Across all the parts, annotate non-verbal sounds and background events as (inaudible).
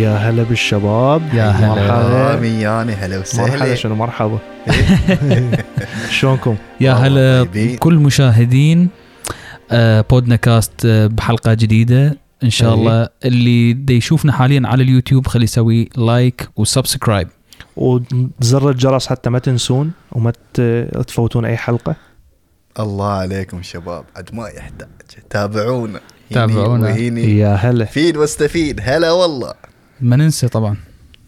يا هلا بالشباب. يا هلا. مرحبا. مياني هلا مرحبا وسهلا شنو مرحبا؟ (laughs) شلونكم؟ يا هلا. كل مشاهدين آه، بودنا كاست آه، بحلقة جديدة. إن شاء أي. الله اللي دا يشوفنا حاليا على اليوتيوب خلي يسوي like و subscribe وزر الجرس حتى ما تنسون وما تفوتون أي حلقة. الله عليكم شباب. عاد ما يحتاج. تابعونا. هيني تابعونا. وهيني يا هلا. فيد واستفيد. هلا والله. ما ننسى طبعا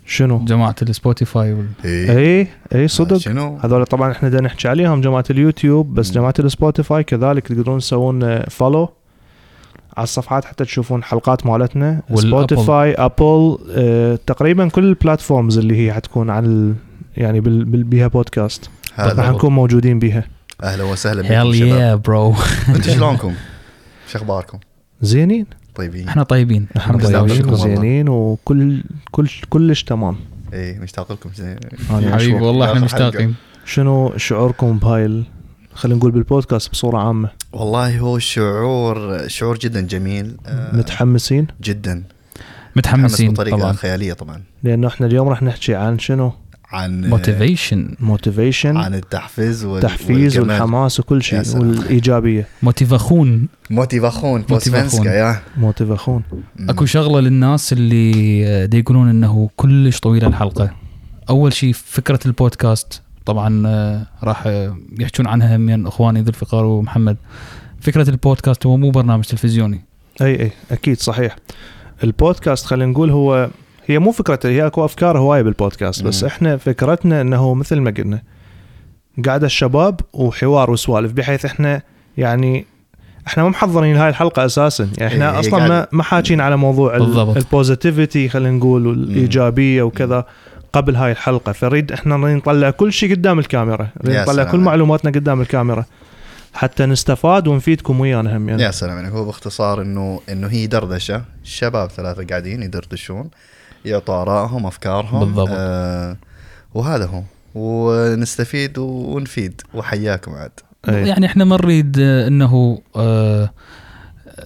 شنو؟ جماعة السبوتيفاي وال... إيه. اي اي صدق شنو هذول طبعا إحنا بدنا نحكي عليهم جماعة اليوتيوب بس مم. جماعة السبوتيفاي كذلك تقدرون تسوون follow على الصفحات حتى تشوفون حلقات مالتنا. سبوتيفاي ابل آه تقريبا كل ال platforms اللي هي حتكون عن ال يعني بال بال بيها بودكاست راح نكون موجودين بيها أهلا وسهلا بكم هيل يا برو أنتم شلونكم؟ شو أخباركم؟ زينين طيبين. إحنا طيبين. الحمد لله. والله. زينين وكل كل كلش تمام. إيه مشتاق لكم زين أنا حبيبي مشوق. والله إحنا. مشتاقين. شنو شعوركم بهاي خلينا نقول بالبودكاست بصورة عامة؟ والله هو شعور شعور جدا جميل. آه، متحمسين؟ جدا. متحمسين بطريقة طبعا. خيالية طبعا. لأنه إحنا اليوم راح نحكي عن شنو؟ عن motivation motivation عن التحفيز وال... التحفيز والجمال. والحماس وكل شيء. والإيجابية. motivation motivation motivation. på svenska ja motivation أكو شغلة للناس اللي آه، دي يقولون إنه كلش طويلة الحلقة. أول شيء فكرة البودكاست. طبعا آه، راح يحجون عنها من إخواني ذو الفقار ومحمد. فكرة البودكاست هو مو برنامج تلفزيوني. أي أي أكيد صحيح. البودكاست خلينا نقول هو هي مو فكرته هي أكو أفكار هواية بالبودكاست بس مم. إحنا فكرتنا إنه مثل ما قلنا قاعدة الشباب وحوار وسوالف بحيث إحنا يعني إحنا ما محضرين هاي الحلقة أساسا. يعني إحنا هي- هي أصلا ما. ما حاكين على موضوع. ال positivity خلينا نقول والإيجابية وكذا قبل هاي الحلقة. فنريد إحنا نطلع كل شيء قدام الكاميرا. نطلع. كل معلوماتنا قدام الكاميرا. حتى نستفاد ونفيدكم ويانا هم يعني. يا سلام يعني هو باختصار انه إنه هي دردشة. الشباب ثلاثة قاعدين يدردشون. يعطوا ارائهم أفكارهم بالضبط. آه وهذا هو. ونستفيد ونفيد وحياكم عاد. يعني إحنا ما نريد إنه آه،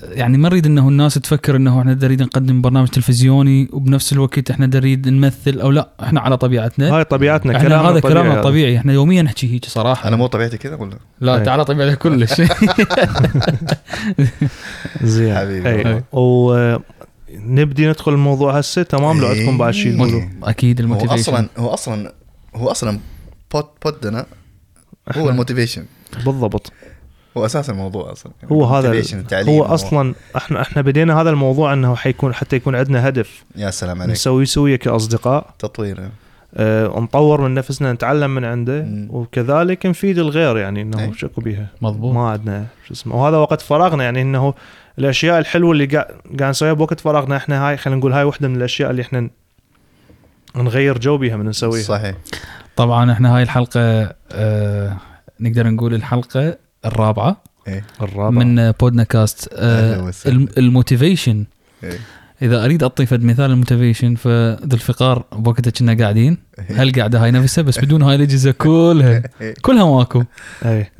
يعني ما نريد إنه الناس تفكر إنه إحنا نريد نقدم برنامج تلفزيوني وبنفس الوقت إحنا نريد نمثل أو لا. إحنا على طبيعتنا. هاي طبيعتنا إحنا كلامنا هذا طبيعي كلامنا. طبيعي. إحنا يوميا نحكي هيك صراحة. أنا مو طبيعتي كذا ولا؟ لا أي. تعالى طبيعي كلش. (laughs) زين. حبيبي. ونبدي ندخل الموضوع هسه تمام؟ لو إيه. عندكم بعد شيء تقولوا أكيد هو ال motivation. أصلا هو أصلا هو أصلا بود بودنا هو ال motivation. بالضبط. هو أساس الموضوع أصلا. هو هذا هو أصلا إحنا إحنا بدينا هذا الموضوع إنه حيكون حتى يكون عندنا هدف. يا سلام عليك. نسوي سويه كأصدقاء. تطوير. أه نطور من نفسنا نتعلم من عنده. مم. وكذلك نفيد الغير يعني إنه أي. شكو بيها. مضبوط. ما عندنا شو اسمه. وهذا وقت فراغنا يعني إنه الأشياء الحلوة اللي قاعد قاعد نسويها بوقت فراغنا إحنا هاي خلينا نقول هاي واحدة من الأشياء اللي إحنا نغير جو بيها من نسويها. صحيح. طبعا إحنا هاي الحلقة آه نقدر نقول الحلقة الرابعة إيه. الرابع من آه، بودنا كاست. أهلا وسهلا. الم- ال motivation. إيه. إذا أريد اعطي فد مثال ال motivation فذو الفقار بوقتها كنا قاعدين. (laughs) هالقعده هاي نفسها بس بدون هاي الأجهزة كلها. (laughs) كلها ماكو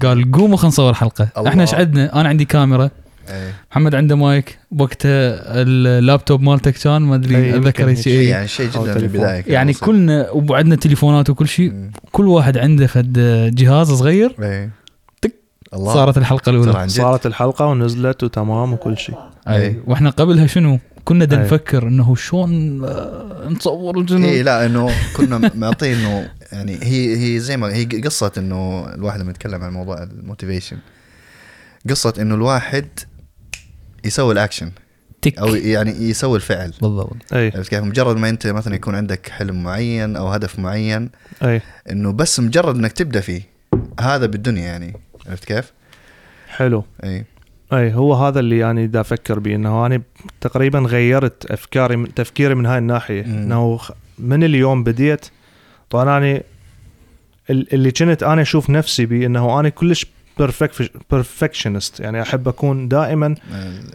قال قوموا خلينا نصور حلقة الله. إحنا إيش عندنا أنا عندي كاميرا إيه. محمد عنده مايك وقتها اللابتوب مالته كان ما أدري أتذكر شيء يعني شيء جدا. بالبدايه كان يعني بسيط. كلنا وعندنا تليفونات وكل شيء. كل واحد عنده فد جهاز صغير إيه تك. الله صارت الحلقة الأولى صارت الحلقة ونزلت وتمام وكل شيء أي. وإحنا قبلها شنو كنا دا أي. نفكر إنه شلون آه، نصور وشنو اي لا إنه كنا معطين إنه يعني هي هي زي ما هي قصة إنه الواحد لما يتكلم عن موضوع ال motivation قصة إنه الواحد يسوي الأكشن. تك. أو يعني يسوي الفعل. بالضبط. أي. عرفت كيف؟ مجرد ما أنت مثلا يكون عندك حلم معين أو هدف معين أي. إنه بس مجرد إنك تبدأ فيه هذا بالدنيا يعني. عرفت كيف؟ حلو. أي. أي هو هذا اللي يعني دا أفكر به إنه أنا تقريبا غيرت أفكاري من تفكيري من هاي الناحية مم. إنه من اليوم بديت طبعا أنا ال- اللي كنت أنا أشوف نفسي به إنه أنا كلش perfectionist يعني أحب أكون دائما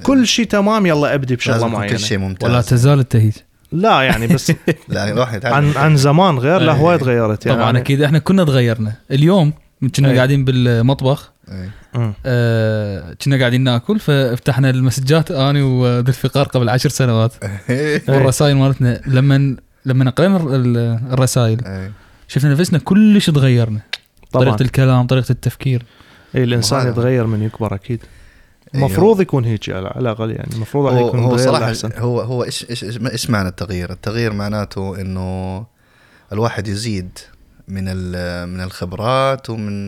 كل شيء تمام يلا أبدي بشغلة معينة كل شيء ممتاز ولا تزال التهيج لا يعني بس (laughs) لا الواحد يتعلم. عن عن زمان غير لا. هواي تغيرت يعني طبعا أنا- أكيد إحنا كنا تغيرنا اليوم كنا. قاعدين بالمطبخ. آه، كنا قاعدين ناكل ففتحنا المسجات أنا وذي الفقار قبل عشر سنوات (laughs) إيه. والرسائل مالتنا لما لما قرينا ال- الرسائل إيه. شفنا نفسنا كلش تغيرنا طبعا طريقة الكلام طريقة التفكير اي الإنسان يتغير من يكبر أكيد أيوه. المفروض يكون هيك على الأقل يعني المفروض هو يكون هو صراحة للأحسن. هو هو إيش إيش إيش معنى التغيير؟ التغيير معناته إنه الواحد يزيد من ال- من الخبرات ومن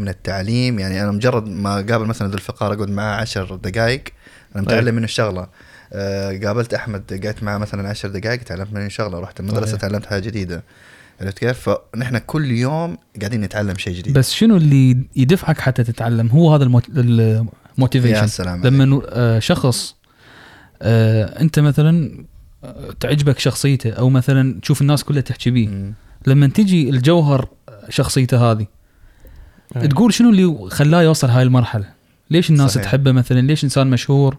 من التعليم يعني أنا مجرد ما قابل مثلا ذو الفقار أقعد معاه عشر دقائق أنا. متعلم منه الشغله آه، قابلت أحمد قعدت معاه مثلا عشر دقائق تعلمت منه شغلة رحت المدرسة صحيح. تعلمت حاجة جديدة عرفت كيف؟ فنحن كل يوم قاعدين نتعلم شيء جديد بس شنو اللي يدفعك حتى تتعلم هو هذا يا الموتيفيشن سلام عليك. لما آه، شخص آه، أنت مثلا تعجبك شخصيته أو مثلا تشوف الناس كلها تحكي بيه. لما تجي الجوهر شخصيته هذه أي. تقول شنو اللي خلاه يوصل هاي المرحلة؟ ليش الناس صحيح. تحبه مثلا؟ ليش إنسان مشهور؟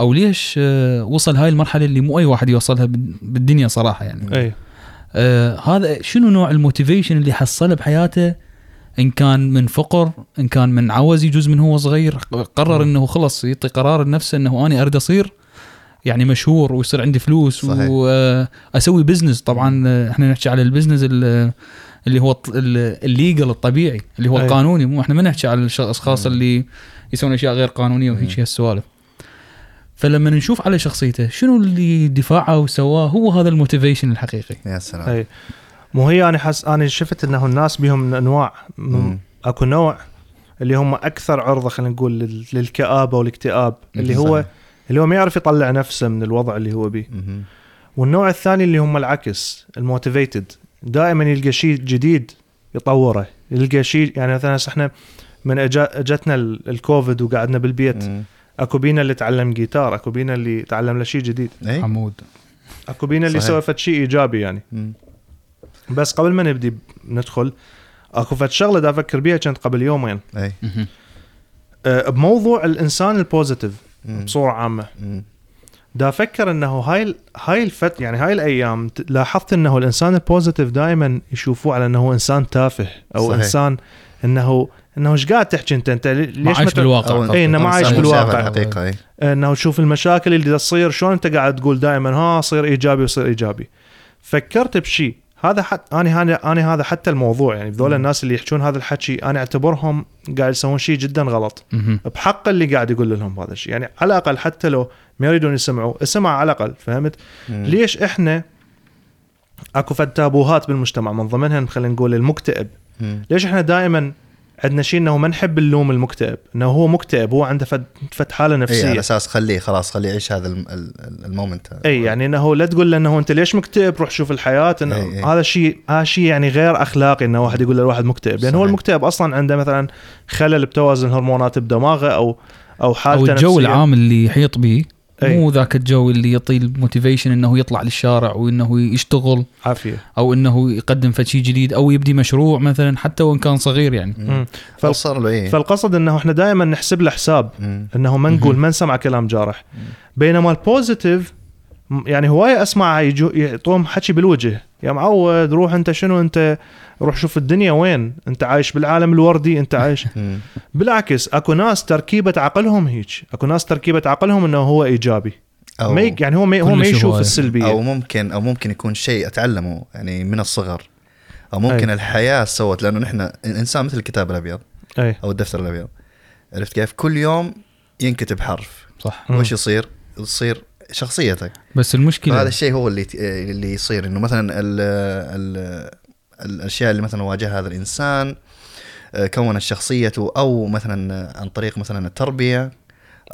أو ليش آه، وصل هاي المرحلة اللي مو أي واحد يوصلها بال- بالدنيا صراحة يعني؟ أي. آه هذا شنو نوع ال motivation اللي حصله بحياته؟ إن كان من فقر إن كان من عوز يجوز من هو صغير قرر إنه خلص يعطي قرار لنفسه إنه أنا أريد أصير يعني مشهور ويصير عندي فلوس صحيح. واسوي business طبعا آه، إحنا نحكي على ال business ال- اللي هو ال legal الطبيعي اللي هو أي. القانوني مو إحنا ما نحكي على الأشخاص. اللي يسوون أشياء غير قانونية وهيك. هالسوالف فلما نشوف على شخصيته شنو اللي دفعه وسواه هو هذا ال motivation الحقيقي يا سلام أي مو هي أنا حس أنا شفت إنه الناس بيهم من انواع مم. أكو نوع اللي هم أكثر عرضة خلينا نقول لل- للكآبة والاكتئاب اللي هو. اللي هو ما يعرف يطلع نفسه من الوضع اللي هو بيه. والنوع الثاني اللي هم العكس ال motivated دائما يلقى شيء جديد يطوره يلقى شيء يعني مثلا هسه إحنا من أجتنا ال- الكوفيد وقعدنا بالبيت مم. أكو بينا اللي تعلم جيتار أكو بينا اللي تعلم له شيء جديد إي حمود أكو بينا اللي. سوى فد شيء إيجابي يعني مم. بس قبل ما نبدي ندخل أكو فد شغلة دا أفكر بيها كانت قبل يومين إي أه بموضوع الإنسان ال positive. بصورة عامة مم. دا أفكر انه هاي ال- هاي الفت يعني هاي الأيام لاحظت انه الانسان ال positive دائما يشوفوه على انه هو انسان تافه أو صحيح. انسان انه انه إيش قاعد تحكي انت انت لي- ما ليش عايش بالواقع. إيه، إنه ما عايش بالواقع. الحقيقة اي إنه تشوف المشاكل اللي تصير شلون أنت قاعد تقول دائما ها صير إيجابي وصير إيجابي فكرت بشيء هذا حت أنا هذا أنا هذا حتى الموضوع يعني ذول. الناس اللي يحكون هذا الحكي أنا أعتبرهم قاعد يسوون شيء جدا غلط. بحق اللي قاعد يقول لهم هذا الشيء يعني على الأقل حتى لو ما يريدون يسمعوا اسمع على الأقل فهمت. ليش إحنا أكو فد تابوهات بالمجتمع من ضمنها خلينا نقول المكتئب. ليش إحنا دائما عندنا شيء إنه ما نحب نلوم المكتئب إنه هو مكتئب هو عنده فد, فد حاله اي على نفسية أساس خليه خلاص خليه يعيش هذا الم- ال- ال- moment. اي يعني إنه لا تقول له إنه أنت ليش مكتئب روح شوف الحياة إنه إي إي. هذا الشيء هذا شيء يعني غير أخلاقي إنه واحد يقول للواحد مكتئب لأن هو صحيح. المكتئب أصلا عنده مثلا خلل بتوازن الهرمونات بدماغه أو أو أو حالته النفسية. العام اللي يحيط به أي. مو ذاك الجو اللي يعطيه ال motivation إنه يطلع للشارع وإنه يشتغل عافية أو إنه يقدم فد شيء جديد أو يبدي مشروع مثلا حتى وإن كان صغير يعني مم. مم. فال- صار له إيه فالقصد إنه إحنا دائما نحسب له حساب مم. إنه ما نقول. ما نسمع كلام جارح بينما ال positive يعني هواية أسمع يعطوهم حكي بالوجه يا معود روح أنت شنو أنت روح شوف الدنيا وين أنت عايش بالعالم الوردي أنت عايش. (laughs) بالعكس أكو ناس تركيبة عقلهم هيك أكو ناس تركيبة عقلهم إنه هو إيجابي أو ما يك- يعني هو ما هو ما يشوف هواية. السلبية أو ممكن أو ممكن يكون شيء أتعلمه يعني من الصغر أو ممكن أي. الحياة سوت لأنه نحن الانسان مثل الكتاب الأبيض أي أو الدفتر الأبيض عرفت كيف؟ كل يوم ينكتب حرف صح. وش يصير؟ يصير شخصيتك بس المشكلة فهذا الشيء هو اللي اللي يصير إنه مثلا ال ال الأشياء اللي مثلا واجهها هذا الإنسان آه، كونت شخصيته أو مثلا عن طريق مثلا التربية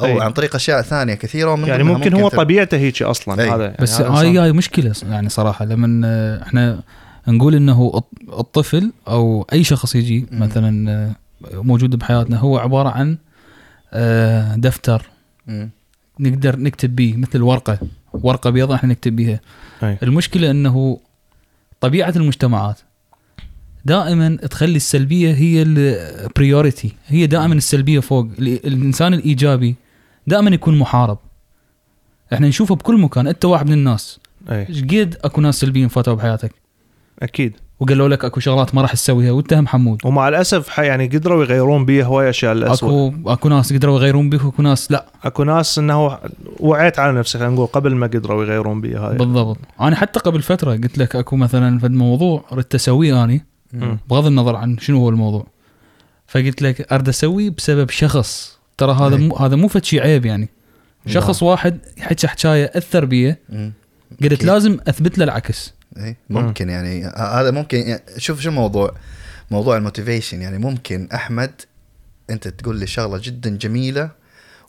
أو أي. عن طريق أشياء ثانية كثيرة ومن يعني ضمنها ممكن هو تر- طبيعته هيك أصلا أي. هذا يعني بس هذا هاي. هاي مشكلة يعني صراحة لما آه، إحنا نقول إنه الط- الطفل أو أي شخص يجي. مثلا آه، موجود بحياتنا هو عبارة عن آه، دفتر. نقدر نكتب به مثل ورقة. ورقة بيضاء إحنا نكتب بها أي. المشكلة إنه طبيعة المجتمعات دائما تخلي السلبية هي ال priority هي دائما السلبية فوق. ال- الإنسان الإيجابي دائما يكون محارب. إحنا نشوفه بكل مكان أنت واحد من الناس. أي. إيش قد أكو ناس سلبيين فاتوا بحياتك؟ أكيد. وقالوا لك أكو شغلات ما راح تسويها. وأنت هم حمود. ومع الأسف ح- يعني قدروا يغيرون بيه هواي أشياء للاسوء اكو أكو ناس قدروا يغيرون بك وأكو ناس لا. أكو ناس إنه وعيت على نفسي خلينا نقول قبل ما قدروا يغيرون بيه هاي. بالضبط. أنا حتى قبل فترة قلت لك أكو مثلا فد موضوع ردت أسويه أني. بغض النظر عن شنو هو الموضوع. فقلت لك ارد أسويه بسبب شخص. ترى هذا. مو هذا مو فد شي عيب يعني. شخص واحد يحكي حكايه أثر بيه. قلت. لازم أثبت له العكس. اي ممكن يعني هذا ممكن يعني شوف شو الموضوع موضوع ال motivation يعني ممكن أحمد أنت تقول لي شغلة جدا جميلة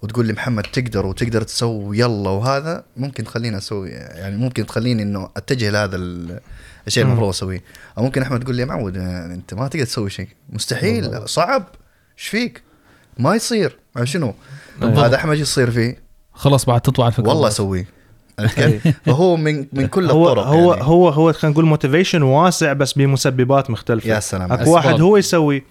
وتقول لي محمد تقدر وتقدر تسوي يلا وهذا ممكن تخليني أسوي يعني ممكن تخليني إنه أتجه لهذا ال- الشيء. المفروض أسويه. أو ممكن أحمد تقول لي يا معود يعني أنت ما تقدر تسوي شيء. مستحيل صعب. إيش فيك؟ ما يصير. شنو. هذا أحمد يصير فيه؟ خلاص بعد تطلع الفكرة. والله. أسويه؟ فهو من من كل هو الطرق هو يعني. هو هو خلينا نقول موتيفيشن واسع بس بمسببات مختلفة يا سلام أكو. واحد هو يسوي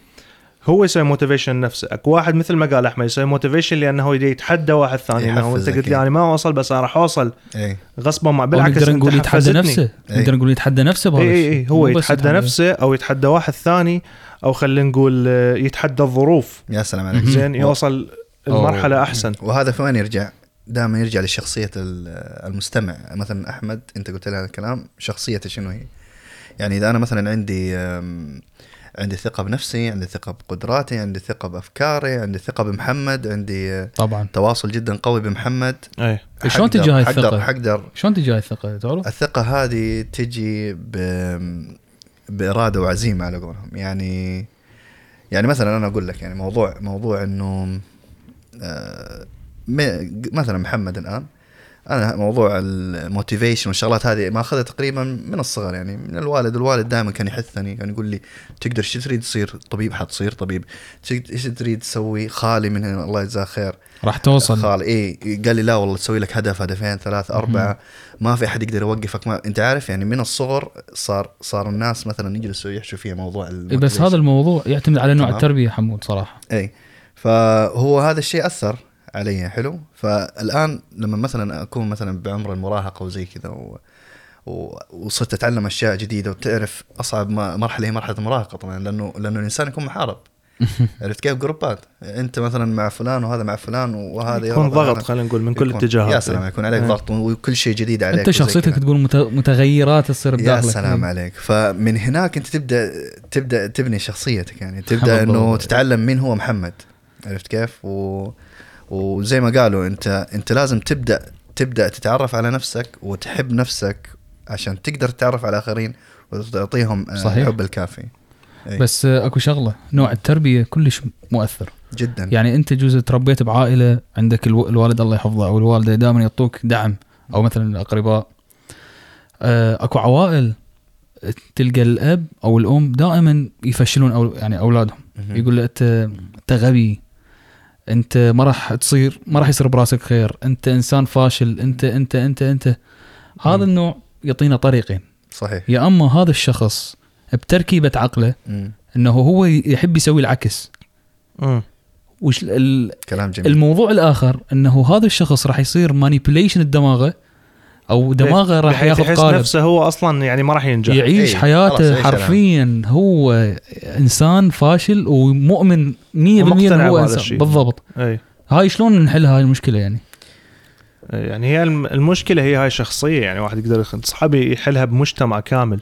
هو يسوي motivation نفسه أكو واحد مثل ما قال أحمد يسوي motivation لأنه يتحدى واحد ثاني إنه انت قلت لي يعني. أنا ما اوصل بس أنا راح أوصل غصبا ما بالعكس نقدر نقول يتحدى. نفسه. نقدر نقول يتحدى نفسه بهذا إي إي هو يتحدى نفسه أو يتحدى واحد ثاني أو خلينا نقول آه، يتحدى الظروف يا سلام عليك. زين يوصل المرحله أحسن وهذا في وين يرجع؟ دائما يرجع لشخصية ال- المستمع مثلا أحمد أنت قلت لي هذا الكلام شخصيته شنو هي؟ يعني إذا أنا مثلا عندي عندي ثقة بنفسي عندي ثقة بقدراتي عندي ثقة بأفكاري عندي ثقة بمحمد عندي آه، طبعا تواصل جدا قوي بمحمد اي شلون تجي هاي الثقة؟ حقدر شلون تجي هاي الثقة تعرف؟ الثقة هذه تجي ب... بإرادة وعزيمة على قولهم يعني يعني مثلا أنا أقول لك يعني موضوع موضوع إنه آه، مثلا محمد الآن أنا موضوع ال motivation والشغلات هذه ماخذها تقريبا من الصغر يعني من الوالد الوالد دائما كان يحثني كان يقول لي تقدر شو تريد تصير طبيب؟ حتصير طبيب. إيش تريد تسوي؟ خالي من هنا الله يجزاه خير. راح توصل. خال اي قال لي لا والله تسوي لك هدف هدفين ثلاثة أربعة. ما في أحد يقدر يوقفك. ما أنت عارف يعني من الصغر صار صار الناس مثلا يجلسوا يحشوا فيها موضوع إيه بس هذا الموضوع يعتمد على نوع. التربية حمود صراحة. اي فهو هذا الشيء أثر. علي حلو؟ فالآن لما مثلا أكون مثلا بعمر المراهقة وزي كذا و... و... وصرت أتعلم أشياء جديدة وتعرف أصعب ما- مرحلة هي مرحلة المراهقة طبعا لأنه لأنه الإنسان يكون محارب. (laughs) عرفت كيف؟ جروبات. أنت مثلا مع فلان وهذا مع فلان وهذا يكون ضغط. خلينا نقول من كل اتجاهات يا سلام يكون عليك إيه. ضغط وكل شيء جديد عليك أنت شخصيتك. تقول مت- متغيرات تصير يا بداخلك. سلام عليك. فمن هناك أنت تبدأ تبدأ تبني شخصيتك يعني تبدأ. إنه تتعلم مين هو محمد. عرفت كيف؟ و... وزي ما قالوا انت انت لازم تبدأ تبدأ تتعرف على نفسك وتحب نفسك عشان تقدر تتعرف على الاخرين وتعطيهم آه، صحيح. الحب الكافي. إيه. بس آه، أكو شغلة. نوع التربية كلش مؤثر. جدا. يعني أنت جزء تربيت بعائلة عندك الو- الوالد الله يحفظه أو الوالدة دائما يعطوك دعم أو مثلا الأقرباء. آه، أكو عوائل تلقى الأب أو الأم دائما يفشلون أو يعني أولادهم. يقول له أنت أنت غبي. انت ما راح تصير ما راح يصير براسك خير. انت انسان فاشل. انت انت انت انت. هذا. النوع يعطينا طريقين. صحيح. يا أما هذا الشخص بتركيبة عقله مم. إنه هو يحب يسوي العكس. وش ال- كلام جميل. الموضوع الآخر إنه هذا الشخص راح يصير مانيبيوليشن الدماغة أو دماغه راح ياخذ يحس قالب. نفسه هو أصلا يعني ما راح ينجح. يعيش إيه، حياته حرفيا هو إنسان فاشل ومؤمن 100% انه هو إنسان. الشيء. بالضبط. اي هاي شلون نحل هاي المشكلة يعني؟ يعني هي الم- المشكلة هي هاي شخصية يعني واحد يقدر صعب يحلها بمجتمع كامل.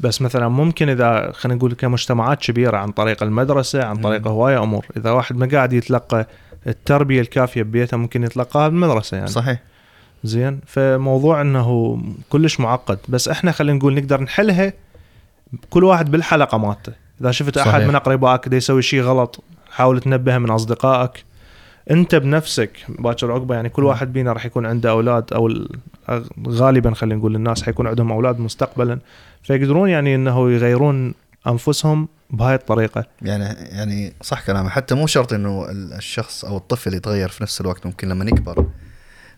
بس مثلا ممكن إذا خلينا نقول كمجتمعات كبيرة عن طريق المدرسة عن طريق. هواية أمور. إذا واحد ما قاعد يتلقى التربية الكافية ببيته ممكن يتلقاها بالمدرسة يعني. صحيح. زين؟ فموضوع إنه كلش معقد. بس إحنا خلينا نقول نقدر نحلها كل واحد بالحلقة مالته. إذا شفت أحد صحيح. من أقربائك يسوي شيء غلط حاول تنبهه من أصدقائك. أنت بنفسك باكر عقبة يعني كل واحد بينا راح يكون عنده أولاد أو غالبا خلينا نقول الناس حيكون عندهم أولاد مستقبلا. فيقدرون يعني إنه يغيرون أنفسهم بهاي الطريقة. يعني يعني صح كلامه حتى مو شرط إنه ال- الشخص أو الطفل يتغير في نفس الوقت ممكن لما يكبر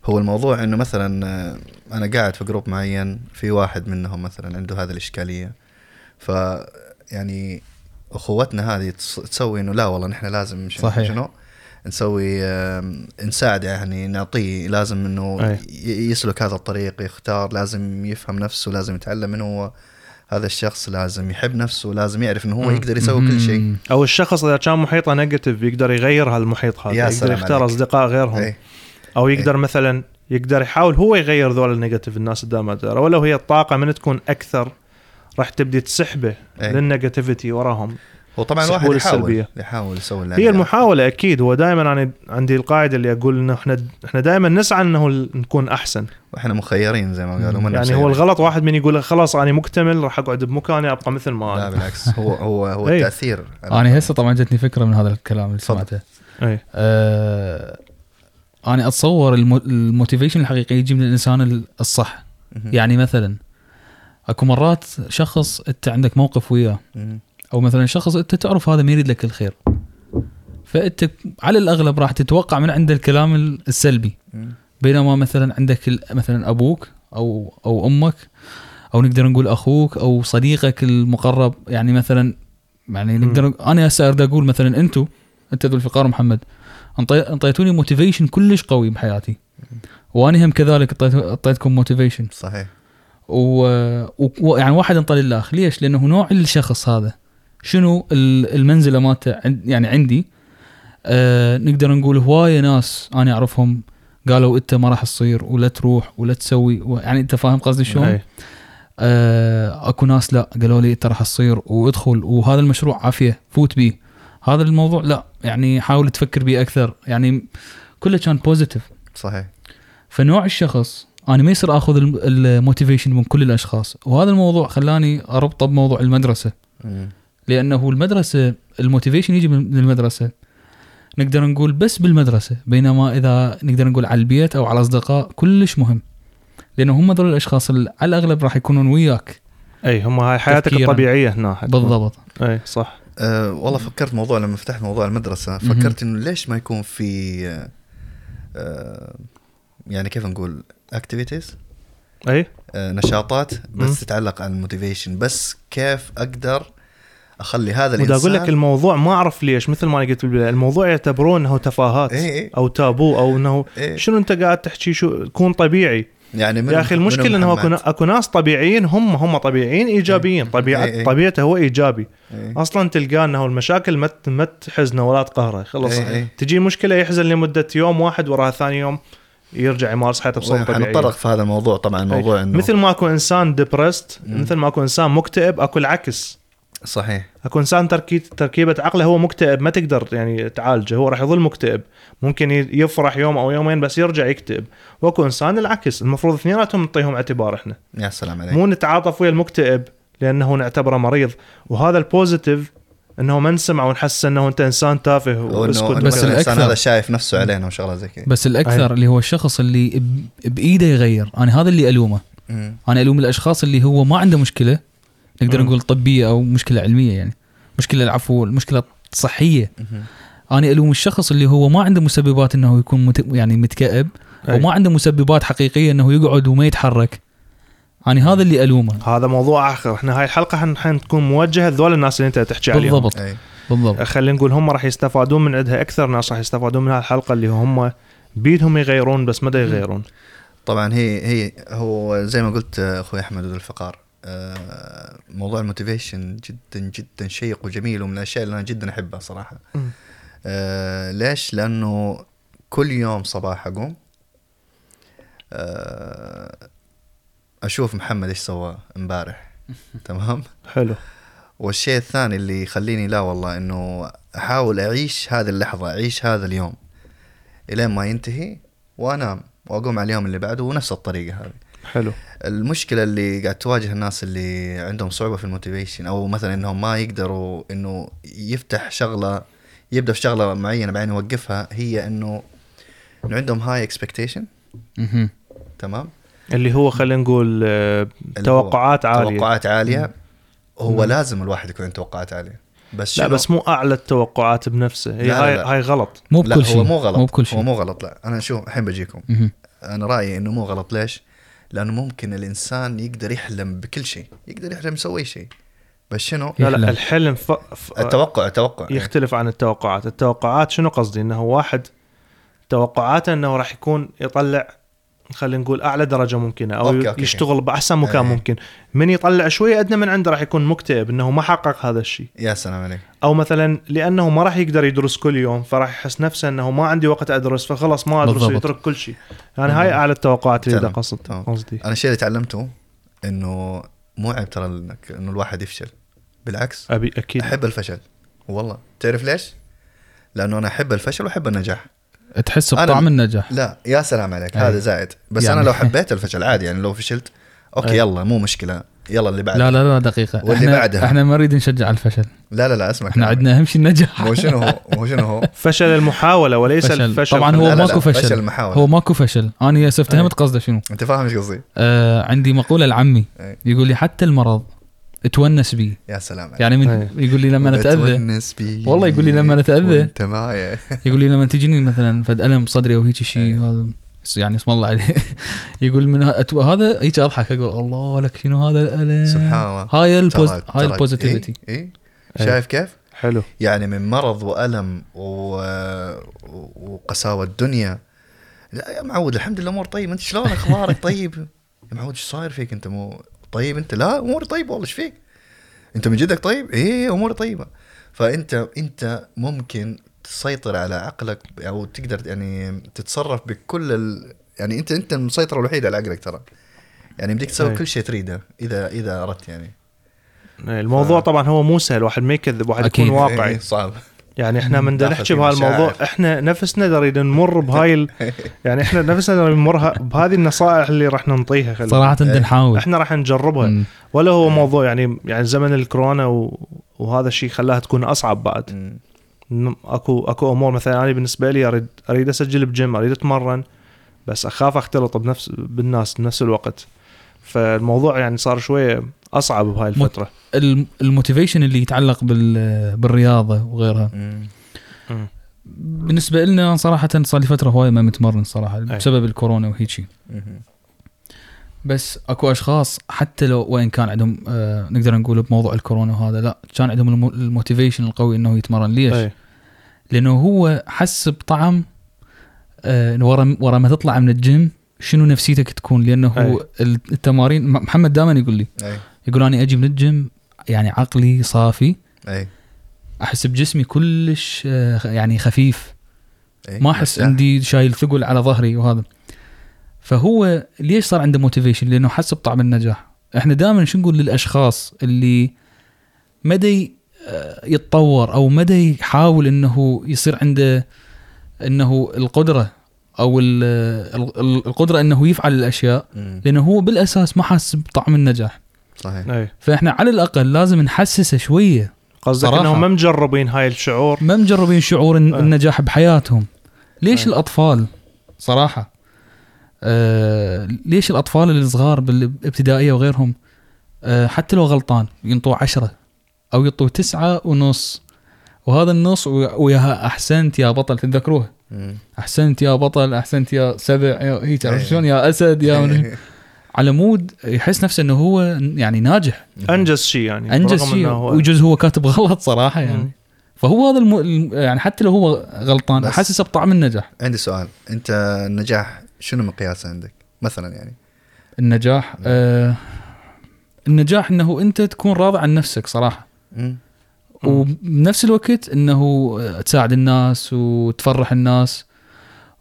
هو الموضوع إنه مثلا آه، أنا قاعد في جروب معين في واحد منهم مثلا عنده هذه الإشكالية ف يعني أخوتنا هذه تسوي إنه لا والله نحن لازم صحيح. شنو نسوي آم، نساعده يعني نعطيه لازم إنه أي. يسلك هذا الطريق يختار لازم يفهم نفسه لازم يتعلم من هو هذا الشخص لازم يحب نفسه لازم يعرف إنه هو يقدر يسوي كل شيء. أو الشخص إذا كان محيطه negative يقدر يغير هالمحيط هذا يقدر يختار عليك. أصدقاء غيرهم إيه. أو يقدر مثلا يقدر يحاول هو يغير ذول ال negative الناس قدامه ترى ولو هي الطاقة من تكون أكثر راح تبدي تسحبه إيه. لل negativity وراهم هو طبعا السحبة الواحد يحاول السلبية. يحاول يسوي هي. المحاولة أكيد هو دائما أنا عندي القاعدة اللي أقول إنه إحنا إحنا دائما نسعى إنه نكون أحسن وإحنا مخيرين زي ما قالوا يعني مسيرين. هو الغلط واحد من يقول خلاص أنا مكتمل راح أقعد بمكاني أبقى مثل ما لا أنا بالعكس هو هو هو (laughs) إيه. التأثير أنا هسه طبعا جتني فكرة من هذا الكلام اللي. سمعته اي آه أنا أتصور المو- الموتيفيشن الحقيقي يجي من الإنسان ال- الصح. يعني مثلا أكو مرات شخص أنت عندك موقف وياه. أو مثلا شخص أنت تعرف هذا ما يريد لك الخير فأنت على الأغلب راح تتوقع من عنده الكلام ال- السلبي. بينما مثلا عندك مثلا أبوك أو أو أمك أو نقدر نقول أخوك أو صديقك المقرب يعني مثلا يعني. نقدر أنا هسه أريد أقول مثلا أنتم أنت ذو الفقار محمد أنطيتوني motivation كلش قوي بحياتي. وأنا هم كذلك اعطيت- اعطيتكم motivation صحيح. و... و... يعني واحد أنطى للاخ ليش؟ لأنه نوع الشخص هذا. شنو ال- المنزلة مالته عن- يعني عندي؟ آه نقدر نقول هواية ناس أنا أعرفهم قالوا أنت ما راح تصير ولا تروح ولا تسوي و... يعني أنت فاهم قصدي شلون؟ إي. آه أكو ناس لا قالوا لي أنت راح تصير وادخل. وهذا المشروع عافية فوت بيه. هذا الموضوع لا. يعني حاول تفكر بيه أكثر. يعني كله كان positive صحيح. فنوع الشخص أنا ما يصير آخذ الم- ال motivation من كل الأشخاص. وهذا الموضوع خلاني اربطه بموضوع المدرسة. لأنه المدرسة ال motivation يجي من المدرسة. نقدر نقول بس بالمدرسة. بينما إذا نقدر نقول على البيت أو على الأصدقاء كلش مهم. لأنه هم ذول الأشخاص اللي على الأغلب راح يكونون وياك. إي هم هاي حياتك تفكيراً. الطبيعية هنا. حتكون. بالضبط. إي صح. أه والله فكرت موضوع لما فتحت موضوع المدرسة مهم. فكرت إنه ليش ما يكون في أه يعني كيف نقول activities أي نشاطات بس مم. تتعلق عن الموتيفيشن بس كيف أقدر أخلي هذا الانسان أقول لك الموضوع ما أعرف ليش مثل ما أنا قلت بالبداية الموضوع يعتبرون انه تفاهات إيه إيه. أو تابو أو إنه إيه. شنو أنت قاعد تحكي شو كون طبيعي يعني من يا أخي المشكلة إنه اكو أكو ناس طبيعيين هم هم طبيعيين إيجابيين طبيعه إيه إيه. طبيعته هو إيجابي إيه. أصلا تلقاه إنه المشاكل ما ما تحزنه ولا تقهره خلص إيه إيه. تجي مشكلة يحزن لمدة يوم واحد وراها ثاني يوم يرجع يمارس حياته بصوره طبيعيه حنتطرق في هذا الموضوع طبعا موضوع إنه مثل ما أكو إنسان depressed. مثل ما أكو إنسان مكتئب أكو العكس صحيح. اكو إنسان تركي تركيبة عقله هو مكتئب ما تقدر يعني تعالجه هو راح يظل مكتئب. ممكن يفرح يوم أو يومين بس يرجع يكتئب. وأكو إنسان العكس المفروض اثنيناتهم نعطيهم اعتبار إحنا. يا سلام عليك. مو نتعاطف ويا المكتئب لأنه نعتبره مريض. وهذا ال positive إنه ما نسمع ونحس إنه أنت إنسان تافه وأسكت بس الانسان هذا شايف نفسه علينا وشغله زي كذا. بس الأكثر. اللي هو الشخص اللي بإيده يغير. أنا هذا اللي ألومه. مم. أنا ألوم الأشخاص اللي هو ما عنده مشكلة نقدر. نقول طبية أو مشكلة علمية يعني. مشكلة العفو المشكلة صحية. أنا ألوم الشخص اللي هو ما عنده مسببات إنه يكون مت... يعني متكئب أي. وما عنده مسببات حقيقية إنه يقعد وما يتحرك. أنا هذا اللي ألومه. هذا موضوع آخر. إحنا هاي الحلقة حن حتكون موجهة لذول الناس اللي أنت تحكي عليهم. بالضبط. أي. بالضبط. خلينا نقول هم راح يستفادون من عندها أكثر ناس راح يستفادون من هالحلقه اللي هم بيدهم يغيرون بس ما يغيرون. طبعا هي هي هو زي ما قلت أخوي أحمد ذو الفقار. موضوع الموتيفيشن جدا جدا شيق وجميل ومن الأشياء اللي أنا جدا أحبها صراحة. آه ليش؟ لأنه كل يوم صباح أقوم آه أشوف محمد إيش سوى امبارح. (laughs) تمام؟ حلو. والشيء الثاني اللي يخليني لا والله إنه أحاول أعيش هذه اللحظة أعيش هذا اليوم إلين ما ينتهي وأنام وأقوم على اليوم اللي بعده ونفس الطريقة هذه. حلو. المشكلة اللي قاعد تواجه الناس اللي عندهم صعوبة في ال motivation أو مثلا إنهم ما يقدروا إنه يفتح شغلة يبدأ في شغلة معينة بعدين يوقفها هي إنه إنه عندهم high expectation. تمام؟ اللي هو خلينا نقول آه، هو توقعات عالية. توقعات عالية. هو مم. لازم الواحد يكون عنده توقعات عالية. بس لا؟ بس مو أعلى التوقعات بنفسه. هي لا، هاي لا. هاي غلط. مو بكل شيء. هو مو غلط. مو بكل هو شيء مو غلط. لا أنا شوف الحين بجيكم. مهم. أنا رأيي إنه مو غلط. ليش؟ لأنه ممكن الإنسان يقدر يحلم بكل شيء يقدر يحلم يسوي شيء بس شنو؟ لا. لا الحلم ف... ف... التوقع التوقع يختلف عن التوقعات التوقعات شنو قصدي إنه واحد توقعاته إنه راح يكون يطلع خلينا نقول أعلى درجة ممكنة أو okay، okay. يشتغل بأحسن مكان أي. ممكن. من يطلع شوية أدنى من عنده راح يكون مكتئب إنه ما حقق هذا الشيء. يا سلام عليك. أو مثلا لأنه ما راح يقدر يدرس كل يوم فراح يحس نفسه إنه ما عندي وقت أدرس فخلص ما أدرس بالضبط. ويترك كل شيء. يعني هاي أعلى التوقعات اللي قصد. قصدي. أنا الشيء اللي تعلمته إنه مو عيب ترى انك إنه الواحد يفشل. بالعكس. ابي أكيد. أحب الفشل. والله. تعرف ليش؟ لأنه أنا أحب الفشل وأحب النجاح. تحس بطعم النجاح لا يا سلام عليك أي. هذا زائد بس يعني- أنا لو (laughs) حبيت الفشل عادي يعني لو فشلت okay أي. يلا مو مشكلة يلا اللي بعد لا لا لا دقيقة واللي إحنا بعدها. إحنا ما نريد نشجع على الفشل لا لا لا أسمع إحنا. عندنا اهم شيء النجاح مو شنو هو مو شنو هو (laughs) فشل المحاولة وليس فشل. الفشل طبعا هو لا لا ماكو لا، فشل. فشل المحاولة. هو ماكو فشل أنا هسه فهمت أي. قصده شنو أنت فاهم إيش قصدي؟ آه عندي مقولة لعمي أي. يقول لي حتى المرض تونس بيه. يا سلام عليك. يعني من أي. يقول لي لما اتاذى بتونس بي والله يقول لي لما أتأذى. وانت معي (laughs) يقول لي لما تجيني مثلا فد ألم بصدري أو هيك شيء أي. هذا يعني اسم الله عليه. (laughs) يقول من هذا هيك أضحك أقول الله لك شنو هذا الألم؟ سبحان الله. هاي ال pos... هاي ال positivity إيه؟ إيه؟ أي. شايف كيف؟ حلو. يعني من مرض وألم و... وقساوة الدنيا. لا يا معود الحمد لله امور طيب أنت شلون أخبارك طيب؟ (laughs) يا معود إيش صاير فيك أنت؟ مو طيب انت لا أموري طيبة والله إيش فيك؟ انت من جدك طيب؟ إيه أموري طيبة. فأنت أنت ممكن تسيطر على عقلك أو تقدر يعني تتصرف بكل ال... يعني أنت أنت المسيطرة الوحيدة على عقلك ترى. يعني بدك تسوي أي. كل شيء تريده إذا إذا أردت يعني. الموضوع طبعا هو مو سهل واحد ما يكذب واحد. يكون واقعي. إيه، صعب. يعني إحنا من (laughs) نحكي بهالموضوع. إحنا نفسنا نريد نمر بهاي ال... (laughs) يعني إحنا نفسنا نريد نمر بهذه النصائح اللي راح ننطيها خلينا صراحة أي. بدنا نحاول إحنا راح نجربها مم. ولا هو موضوع يعني يعني زمن الكورونا و... وهذا الشيء خلاها تكون أصعب بعد مم. اكو أكو أمور مثلا أنا بالنسبة لي اريد أريد أسجل بجيم أريد أتمرن بس أخاف أختلط بنفس بالناس بنفس الوقت فالموضوع يعني صار شوية أصعب بهاي الفترة. الم- ال motivation اللي يتعلق بال... بالرياضة وغيرها. مم. بالنسبة لنا صراحة صار لي فترة هواية ما متمرن صراحة بسبب الكورونا وهيك شيء مم. بس أكو أشخاص حتى لو وين كان عندهم آه نقدر نقول بموضوع الكورونا وهذا لا كان عندهم المو- ال motivation القوي إنه يتمرن. ليش؟ أي. لأنه هو حس بطعم آه ورا ورا ما تطلع من الجيم شنو نفسيتك تكون؟ لأنه هو التمارين م- محمد دائما يقول لي أي. يقول أنا أجي من الجيم يعني عقلي صافي. أي. أحس بجسمي كلش آه يعني خفيف. أي. ما أحس. عندي شايل ثقل على ظهري وهذا. فهو ليش صار عنده motivation لأنه حس بطعم النجاح. إحنا دائما شو نقول للأشخاص اللي مدى آه، يتطور أو مدى يحاول إنه يصير عنده إنه القدرة أو ال- القدرة إنه يفعل الأشياء. لأنه هو بالأساس ما حاس بطعم النجاح. صحيح. اي فإحنا على الأقل لازم نحسسه شوية قصدك. إنهم ما مجربين هاي الشعور؟ ما مجربين شعور آه. النجاح بحياتهم. ليش آه. الأطفال؟ صراحة. آه ليش الأطفال الصغار بالابتدائيه وغيرهم؟ آه حتى لو غلطان ينطوا عشرة أو ينطوا تسعة ونص. وهذا النص وياها أحسنت يا بطل. تتذكروه. أحسنت يا بطل أحسنت يا سبع يا هيك عرفت إيه. شلون؟ يا أسد يا (laughs) على مود يحس نفسه إنه هو يعني ناجح. أنجز شيء يعني أنجز شيء ويجوز هو كاتب غلط صراحة يعني. مم. فهو هذا الم... يعني حتى لو هو غلطان احسسه بطعم النجاح. عندي سؤال. أنت النجاح شنو مقياسه عندك؟ مثلا يعني. النجاح آه النجاح إنه أنت تكون راضي عن نفسك صراحة. مم. وبنفس الوقت إنه تساعد الناس وتفرح الناس.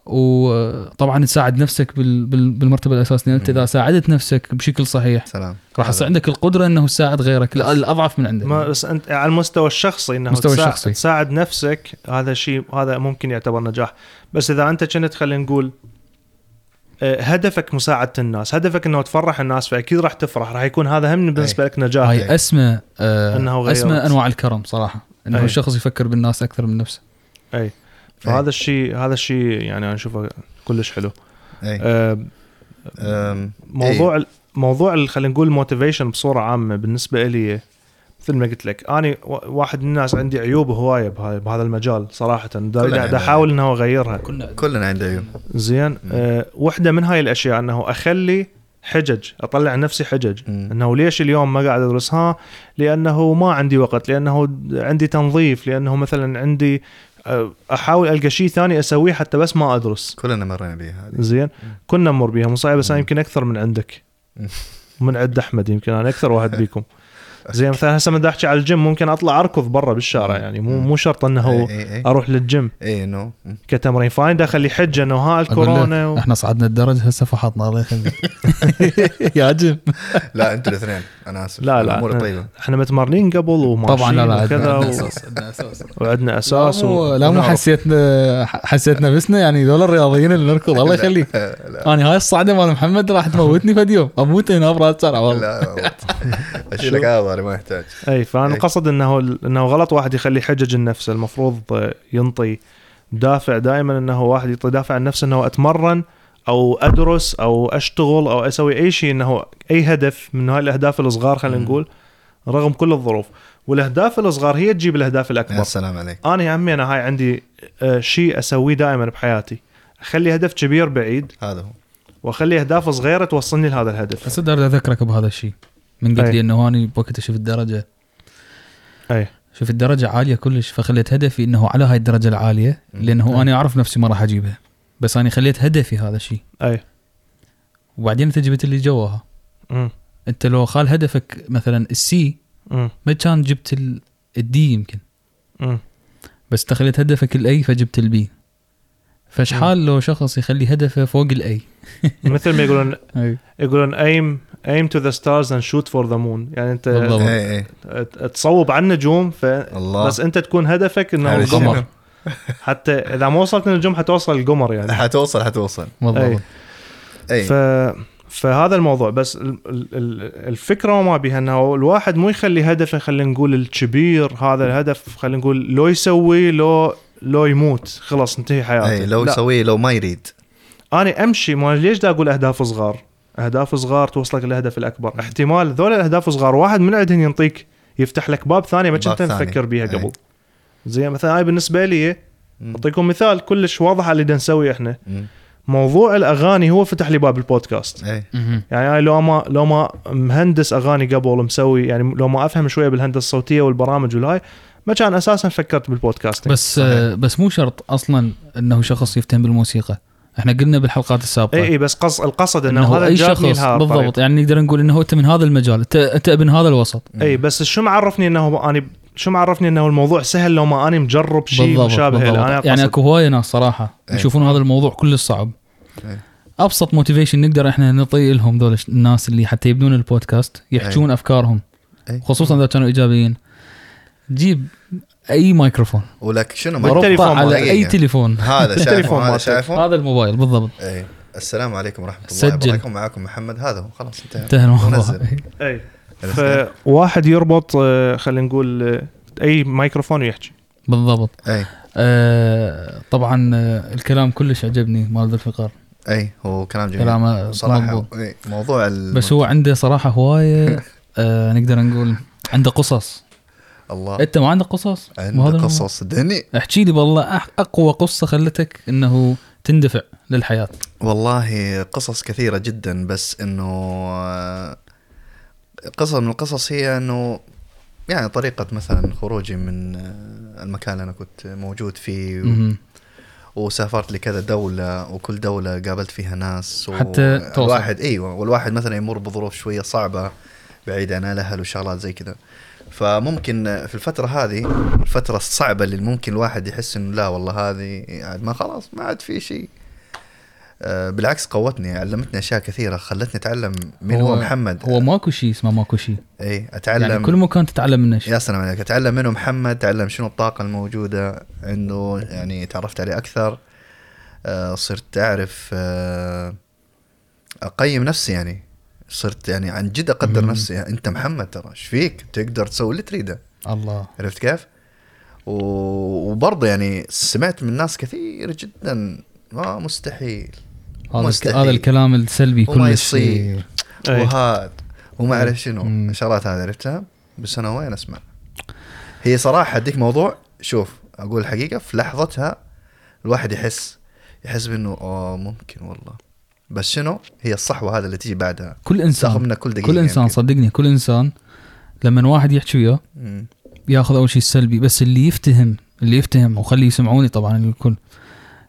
وطبعا تساعد نفسك بال... بال... بالمرتبة الأساسية. أنت إذا ساعدت نفسك بشكل صحيح سلام. راح يصير عندك القدرة إنه تساعد غيرك. لا، الأضعف من عندك. ما بس أنت على المستوى الشخصي إنه مستوى تساعد, الشخصي. تساعد نفسك هذا شيء هذا ممكن يعتبر نجاح. بس إذا أنت كنت خلينا نقول آه، هدفك مساعدة الناس هدفك إنه تفرح الناس فأكيد راح تفرح. راح يكون هذا هم بالنسبة لك نجاح. هاي أسمى آه إنه غيرت. أسمى أنواع الكرم صراحة. إنه أي. الشخص يفكر بالناس أكثر من نفسه. اي فهذا الشيء هذا الشيء يعني أنا أشوفه كلش حلو. اي آه، موضوع ال- موضوع خلينا نقول ال motivation بصورة عامة بالنسبة لي مثل ما قلت لك أنا واحد من الناس عندي عيوب هواية بهذا بهذا المجال صراحة. دا كلنا أحاول إنه أغيرها. كنا كلنا عندنا عيوب. زين أه وحدة من هاي الأشياء إنه أخلي حجج أطلع نفسي حجج. مم. إنه ليش اليوم ما قاعد أدرس؟ ها لأنه ما عندي وقت لأنه عندي تنظيف لأنه مثلا عندي أحاول ألقى شيء ثاني أسويه حتى بس ما أدرس. كلنا مرينا بها هذه. زين؟ كنا نمر بيها. مو صعبه بس أنا. يمكن أكثر من عندك. من عند أحمد يمكن أنا أكثر واحد (laughs) بيكم. زين مثلا هسه من احكي على الجيم ممكن أطلع أركض برا بالشارع يعني مو مو شرط إنه إي إي أروح للجيم. إي انه مم. كتمرين فانا داخل لي حجه إنه ها الكورونا و... إحنا صعدنا الدرج هسه فحطنا الله يخليك. (laughs) يا جيم لا أنتوا الاثنين. أنا آسف. لا لا الأمور إحنا, طيبة. إحنا متمرنين قبل وماشيين طبعا لا لا وكذا عندنا. أساس عندنا أساس. وعندنا أساس لا مو, و... لا مو ونعرف. حسيتنا حسيت نفسنا يعني ذول الرياضيين اللي نركض. الله يخليك. أنا هاي الصعدة مال محمد راح تموتني فد يوم أموت هنا برا الشارع والله لا اشيل لك اعضائي ما يحتاج. أي فأنا أي. القصد إنه إنه غلط واحد يخلي حجج النفس. المفروض آه، ينطي دافع دائما إنه واحد يعطي دافع عن نفسه إنه أتمرن أو أدرس أو أشتغل أو أسوي أي شيء إنه أي هدف من هاي الأهداف الصغار خلينا. نقول رغم كل الظروف. والأهداف الصغار هي تجيب الأهداف يا الاكبر سلام عليك. أنا همي أنا هاي عندي آه، شيء أسويه دائما بحياتي. أخلي هدف كبير بعيد هذا هو. وأخلي أهداف صغيرة توصلني لهذا الهدف. بس أقدر أذكرك بهذا الشيء. من قلت. لي إنه اني بوقت أشوف الدرجة. أي. شوف الدرجة عالية كلش فخليت هدفي إنه على هاي الدرجة العالية لأنه أي. أنا أعرف نفسي ما راح أجيبها. بس أنا خليت هدفي هذا الشيء أي. وبعدين أنت جبت اللي جواها. مم. أنت لو خال هدفك مثلا ال C. ما كان جبت ال- ال D يمكن. مم. بس انت خليت هدفك ال A فجبت ال B فشحال لو شخص يخلي هدفه فوق ال A (laughs) مثل ما يقولون يقولون aim aim to the stars and shoot for the moon. يعني انت اي ت- تصوب على النجوم ف الله. بس انت تكون هدفك إنه القمر؟ (laughs) حتى إذا ما وصلت للنجوم حتوصل القمر يعني. حتوصل حتوصل. بالضبط أي. أي. ف فهذا الموضوع. بس ال- ال- ال- الفكرة ما بيها إنه الواحد مو يخلي هدفه خلينا نقول الكبير هذا الهدف خلينا نقول لو يسوي لو لو يموت خلاص انتهي حياته. أي لو لا. يسويه لو ما يريد. أنا أمشي ما ليش دا أقول أهداف صغار؟ اهداف صغار توصلك للهدف الأكبر احتمال ذول الأهداف صغار واحد من عندهم ينطيك يفتح لك باب ثاني ما كنت. نفكر بيها أي. قبل زي مثلا هاي بالنسبة لي. أعطيكم مثال كلش واضح على اللي دا نسوي إحنا مم. موضوع الأغاني هو فتح لي باب البودكاست مهم. يعني لو ما لو ما مهندس أغاني قبل مسوي يعني لو ما أفهم شوية بالهندسة الصوتية والبرامج والهاي ما كان أساسا فكرت بالبودكاست بس صحيح. بس مو شرط أصلا إنه شخص يفتهم بالموسيقى إحنا قلنا بالحلقات السابقة اي اي بس قص القصد إنه, إنه هذا أي شخص بالضبط. يعني نقدر نقول إنه أنت من هذا المجال أنت أنت ابن هذا الوسط اي بس شو معرفني إنه اني شو معرفني إنه الموضوع سهل لو ما اني مجرب شيء مشابه له بالضبط. أنا يعني أكو هواية ناس صراحة أي. يشوفون هذا الموضوع كلش صعب أي. أبسط motivation نقدر إحنا نعطي لهم ذول الناس اللي حتى يبنون البودكاست يحجون أفكارهم أي. خصوصا إذا كانوا إيجابيين جيب أي مايكروفون. ولك شنو وربطه على. أي تليفون. هذا (laughs) شايفه هذا. شايفه؟ هذا الموبايل بالضبط. اي السلام عليكم ورحمة الله سجل. وبركاته. معكم محمد. هذا هو خلاص انتهى. انتهى الموضوع. ونزل. أي؟ فواحد يربط آه، خلينا نقول آه، أي ميكروفون ويحكي. بالضبط. أي. آه طبعا آه الكلام كلش عجبني مال الفقار. أي هو كلام جميل. كلامه صراحة مضبوط. إي، موضوع ال... بس هو عنده صراحة هواية (laughs) آه نقدر نقول عنده قصص. الله. انت ما عندك قصص؟ الموضوع؟ قصص. صدقني احكي لي والله أقوى قصة خلتك إنه تندفع للحياة. والله قصص كثيرة جدا بس إنه آه، قصة من القصص هي إنه يعني طريقة مثلا خروجي من آه، المكان اللي أنا كنت موجود فيه. و-. وسافرت لكذا دولة وكل دولة قابلت فيها ناس حتى توصل. الواحد أيوه والواحد مثلا يمر بظروف شوية صعبة بعيد عن الاهل وشغلات زي كذا. فممكن في الفترة هذه الفترة الصعبة اللي ممكن الواحد يحس إنه لا والله هذه عاد ما خلاص ما عاد في شيء. آه، بالعكس قوتني علمتني أشياء كثيرة خلتني أتعلم من هو, محمد. هو ماكو شيء اسمه ماكو شيء. إي أتعلم يعني كل مكان تتعلم منه شيء. يا سلام عليك أتعلم منه محمد أتعلم شنو الطاقة الموجودة عنده يعني تعرفت عليه أكثر. آه، صرت أعرف آه، أقيم نفسي يعني. صرت يعني عن جد أقدر مم. نفسي. أنت محمد ترى إيش فيك؟ تقدر تسوي اللي تريده. الله. عرفت كيف؟ و- وبرضه يعني سمعت من ناس كثير جدا. ما مستحيل. هذا مستحيل. هذا الكلام السلبي وما كلش. يصير. وهذا وما أعرف شنو. مم. الشغلات هذه عرفتها؟ بس أنا وين أسمع؟ هي صراحة أديك موضوع. شوف أقول الحقيقة في لحظتها الواحد يحس يحس بإنه آه ممكن والله. بس شنو هي الصحوة هذا اللي تيجي بعدها كل تاخذ انسان منك كل دقيقة كل إنسان يمكن. صدقني كل إنسان لما واحد يحكي وياه. ياخذ أول شيء السلبي بس اللي يفتهم اللي يفتهم وخلي يسمعوني طبعا الكل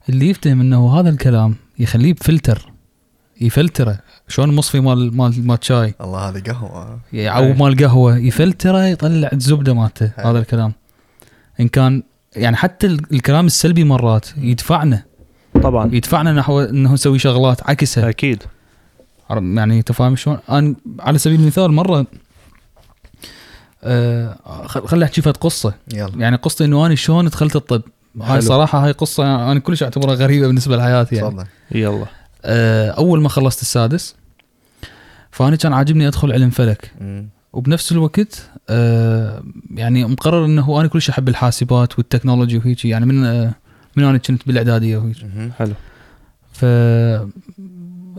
اللي يفتهم إنه هذا الكلام يخليه بفلتر يفلتره شلون مصفي مال مال مال شاي الله هذه قهوة أو أي. مال قهوة يفلتره يطلع الزبدة مالته حلو. هذا الكلام إن كان يعني حتى ال- الكلام السلبي مرات يدفعنا طبعا. يدفعنا نحو إنه نسوي شغلات عكسها. أكيد. يعني انت فاهم شلون؟ أنا على سبيل المثال مرة آه خل خلي أحكي فد قصة. يلا. يعني قصتي إنه أنا شلون دخلت الطب. هاي حلو. صراحة هاي قصة أنا كلش أعتبرها غريبة بالنسبة لحياتي يعني. تفضل. يلا. آه أول ما خلصت السادس فأنا كان عاجبني أدخل علم فلك. وبنفس الوقت آه يعني مقرر إنه أنا كلش أحب الحاسبات وال technology وهيك يعني من آه من أنا كنت بالإعدادية. حلو. ف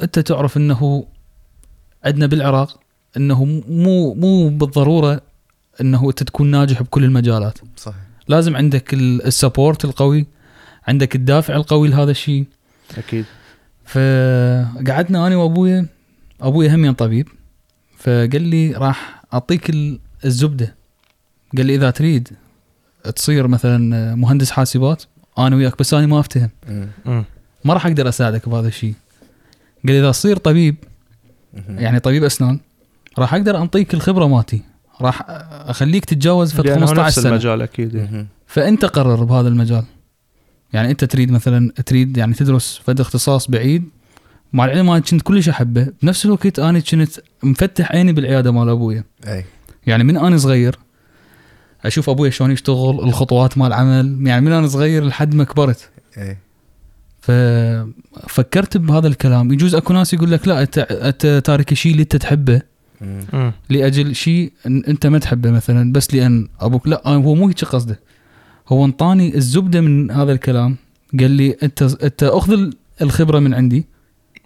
أنت تعرف إنه عندنا بالعراق إنه مو مو بالضرورة إنه أنت تكون ناجح بكل المجالات. صح لازم عندك ال- ال support القوي عندك الدافع القوي لهذا الشيء. أكيد. فقعدنا أنا وأبويا أبويا هم طبيب. فقال لي راح أعطيك ال- الزبدة. قال لي إذا تريد تصير مثلا مهندس حاسبات أنا وياك بس أنا ما أفتهم. ما راح أقدر أساعدك بهذا الشيء. قال لي إذا تصير طبيب. يعني طبيب أسنان راح أقدر أنطيك الخبرة مالتي. راح أخليك تتجاوز في لأنه 15 نفس سنة. المجال أكيد مهم. فأنت قرر بهذا المجال. يعني أنت تريد مثلا تريد يعني تدرس فد اختصاص بعيد. مع العلم أنا كنت كلش أحبه. بنفس الوقت أنا كنت مفتح عيني بالعيادة مال أبويا. أي. يعني من أنا صغير أشوف ابويا شلون يشتغل الخطوات مال عمل يعني من أنا صغير لحد ما كبرت. اي ففكرت بهذا الكلام. يجوز أكو ناس يقول لك لا أنت أنت تارك الشيء اللي أنت تحبه. مم. لأجل شيء أنت ما تحبه مثلا بس لأن أبوك لا هو مو هيك قصده. هو انطاني الزبدة من هذا الكلام. قال لي أنت أنت أخذ ال- الخبرة من عندي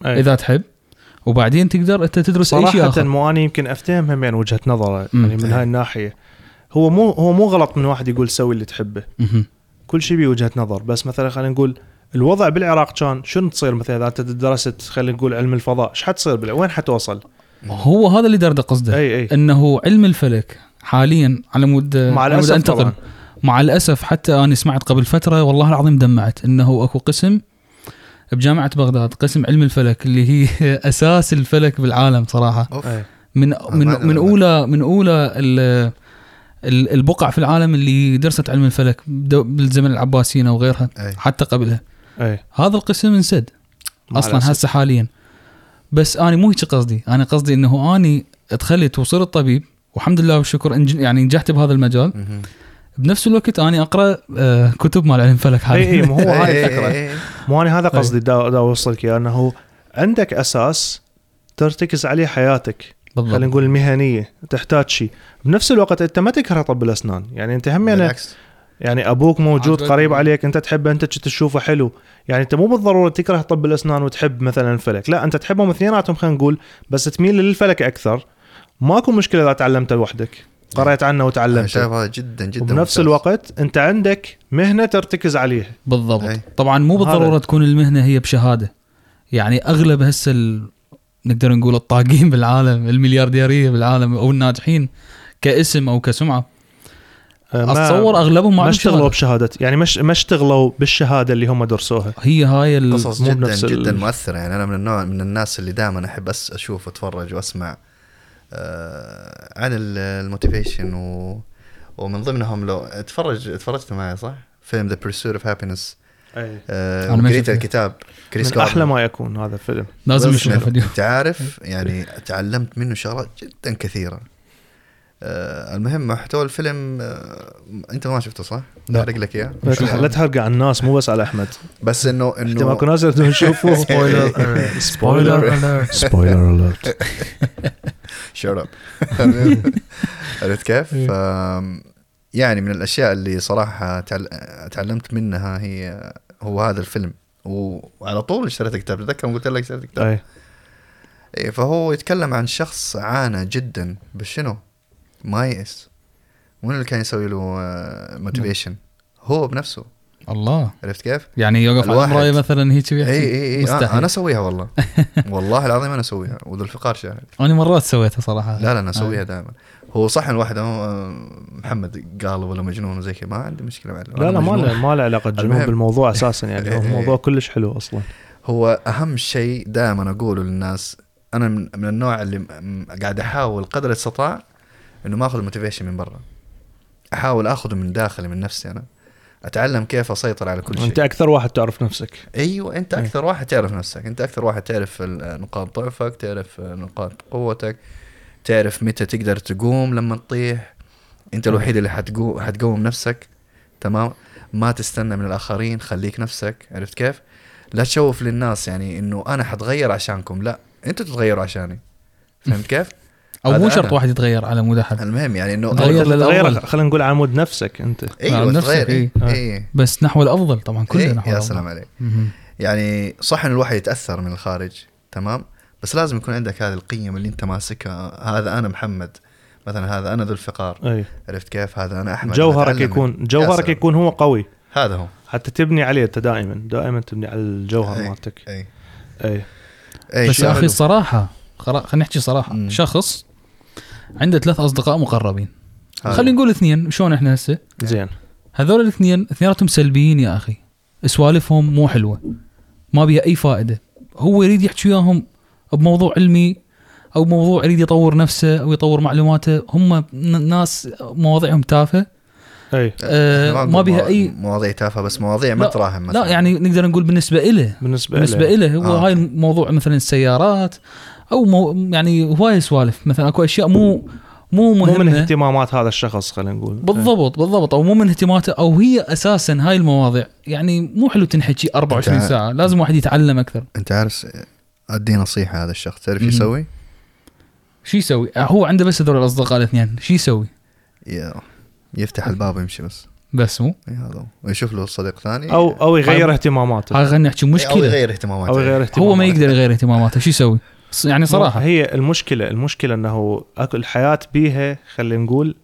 أي. إذا تحب. وبعدين تقدر أنت تدرس أي شيء آخر. مو أنا يمكن أفتهم هم يعني وجهة نظره. يعني من هاي الناحية. هو مو هو مو غلط من واحد يقول سوي اللي تحبه. كل شيء بوجهة نظر. بس مثلا خلينا نقول الوضع بالعراق كان شنو تصير مثلا إذا أنت درست خلينا نقول علم الفضاء؟ إيش حتصير بالع- وين حتوصل؟ هو هذا اللي دا أقصده. أي أي. إنه علم الفلك حاليا على مود مع على مود الأسف انتقل طبعا. مع الأسف حتى أنا سمعت قبل فترة والله العظيم دمعت إنه أكو قسم بجامعة بغداد قسم علم الفلك اللي هي (laughs) أساس الفلك بالعالم صراحة. أي. من من من اولى من أولى البقع في العالم اللي درست علم الفلك بالزمن العباسيين أو غيرها أي. حتى قبلها. أي. هذا القسم انسد أصلا. هسه حاليا. بس أنا مو هيك قصدي. أنا قصدي إنه اني دخلت وصرت طبيب والحمد لله والشكر إنج- يعني نجحت بهذا المجال. بنفس الوقت اني أقرأ آه، كتب مال علم فلك إي حاليا إي مو هو هاي (laughs) إي. مو أنا هذا أي. قصدي دا, دا أوصلك إياه إنه عندك أساس ترتكز عليه حياتك. خلينا بالضبط نقول المهنية تحتاج شيء. بنفس الوقت أنت ما تكره طب الأسنان. يعني أنت هم يعني, بالعكس. يعني أبوك موجود. قريب عليك أنت تحبه أنت كنت تشوفه حلو. يعني أنت مو بالضرورة تكره طب الأسنان وتحب مثلا الفلك لا أنت تحبهم اثنيناتهم خلينا نقول بس تميل للفلك أكثر. ماكو مشكلة إذا تعلمته لوحدك قريت عنه أنا وتعلمته. شايف هذا جدا جدا وبنفس ممتاز. الوقت أنت عندك مهنة ترتكز عليها. بالضبط. أي. طبعا مو بالضرورة هذا. تكون المهنة هي بشهادة. يعني أغلب هسه ال... نقدر نقول الطاقين بالعالم المليارديرية بالعالم أو الناجحين كاسم أو كسمعة آه، ما- أتصور أغلبهم ما ما اشتغلوا. بشهادة يعني مش ما اشتغلوا بالشهادة اللي هم درسوها هي هاي ال... قصص مو جدا بنفس ال- جدا مؤثرة يعني أنا من النوع من الناس اللي دائما أحب أس أشوف واتفرج وأسمع آه عن ال motivation و ومن ضمنهم لو اتفرج اتفرجت معي صح؟ فيلم The Pursuit of Happyness أنا ما قريت. الكتاب كريس من. أحلى ما يكون هذا الفيلم لازم نشوفه فيديو انت عارف يعني تعلمت منه شغلات جدا كثيره آه المهم محتوى الفيلم آه انت ما شفته صح؟ لا. احرق لك اياه لا تح- لا تحرق على الناس مو بس على احمد بس انه انت ماكو انه ناس يشوفوه spoiler spoiler spoiler alert shut up عرفت كيف؟ يعني من الأشياء اللي صراحة تعل... تعلمت منها هي هو هذا الفيلم. وعلى طول اشتريت كتاب. تذكر قلت لك اشتريت كتاب؟ اي إيه، فهو يتكلم عن شخص عانى جدا بس شنو؟ ما يئس من اللي كان يسوي له motivation هو بنفسه. الله. عرفت كيف؟ يعني يوقف على. المراية مثلا هيك اي ويحكي اي اي مستحيل. آه أنا أسويها والله. (laughs) والله العظيم أنا أسويها. وذو الفقار شاهد. أنا مرات سويتها صراحة. لا لا أنا أسويها دائما. هو صح الواحد محمد قال ولا مجنون وزي كذا ما عندي مشكلة مع لا لا ما له ما له علاقة جنون. بالموضوع (laughs) أساسا يعني هو إيه. موضوع كلش حلو أصلا. هو أهم شيء دائما أقوله للناس أنا من, من النوع اللي قاعد أحاول قدر الإستطاع إنه ما أخذ موتيفيشن من برا. أحاول آخذه من داخلي من نفسي أنا. أتعلم كيف أسيطر على كل شيء. انت أكثر واحد تعرف نفسك. أيوه أنت إيه. أكثر واحد تعرف نفسك. أنت أكثر واحد تعرف نقاط ضعفك تعرف نقاط قوتك. تعرف متى تقدر تقوم لما تطيح. انت الوحيد اللي حتقوم حتقوم نفسك تمام؟ ما تستنى من الآخرين خليك نفسك عرفت كيف؟ لا تشوف للناس يعني إنه أنا حتغير عشانكم لا أنتوا تتغيروا عشاني. فهمت كيف؟ أو مو شرط. واحد يتغير على مود احد المهم يعني إنه تغير. تغير خلينا نقول على مود نفسك أنت. أيوه نفسك، تغير. إيه. اي اي بس نحو الأفضل طبعا كلنا إيه، نحو يا. سلام عليك. يعني صح إن الواحد يتأثر من الخارج تمام؟ بس لازم يكون عندك هذه القيم اللي انت ماسكها. هذا أنا محمد مثلا هذا أنا ذو الفقار. أي. عرفت كيف؟ هذا أنا أحمد. جوهرك يكون جوهرك. يكون هو قوي. هذا هو. حتى تبني عليه أنت دائما دائما تبني على الجوهر. مالتك. أي. أي. أي بس يا أخي. الصراحة خلينا نحكي صراحة. مم. شخص عنده ثلاث أصدقاء مقربين. خلينا نقول اثنين. شلون إحنا هسه؟ زين. هذول الاثنين اثنيناتهم سلبيين يا أخي. سوالفهم مو حلوة. ما بيها أي فائدة. هو يريد يحكي وياهم بموضوع علمي أو موضوع يريد يطور نفسه أو يطور معلوماته هم ناس مواضيعهم تافهة. أي. آه، ما موا- أي مواضيع تافهة بس مواضيع ما تراهم مثلا. لا يعني نقدر نقول بالنسبة إله. بالنسبة بالنسبة له إله هو آه. هاي الموضوع مثلا السيارات أو مو يعني هواي سوالف مثلا أكو أشياء مو مو مو من مهمة. اهتمامات هذا الشخص خلينا نقول. بالضبط بالضبط أو مو من اهتماماته أو هي أساسا هاي المواضيع. يعني مو حلو تنحكي 24 أنت- ساعة لازم واحد يتعلم أكثر. أنت عارف أدي نصيحة هذا الشخص. تعرف شو. يسوي؟ شو يسوي؟ هو عنده بس هذول الأصدقاء الاثنين. شو يسوي؟ يفتح الباب ويمشي بس. بس مو؟ إي هذا هو. ويشوف له صديق ثاني. أو أو يغير اهتماماته. هاي خلينا نحكي أو مشكله يغير اهتماماته. أو يغير اهتماماته هو ما يقدر يغير اهتماماته. شو يسوي؟ يعني صراحة. هي المشكلة المشكلة إنه الحياة بيها خلينا نقول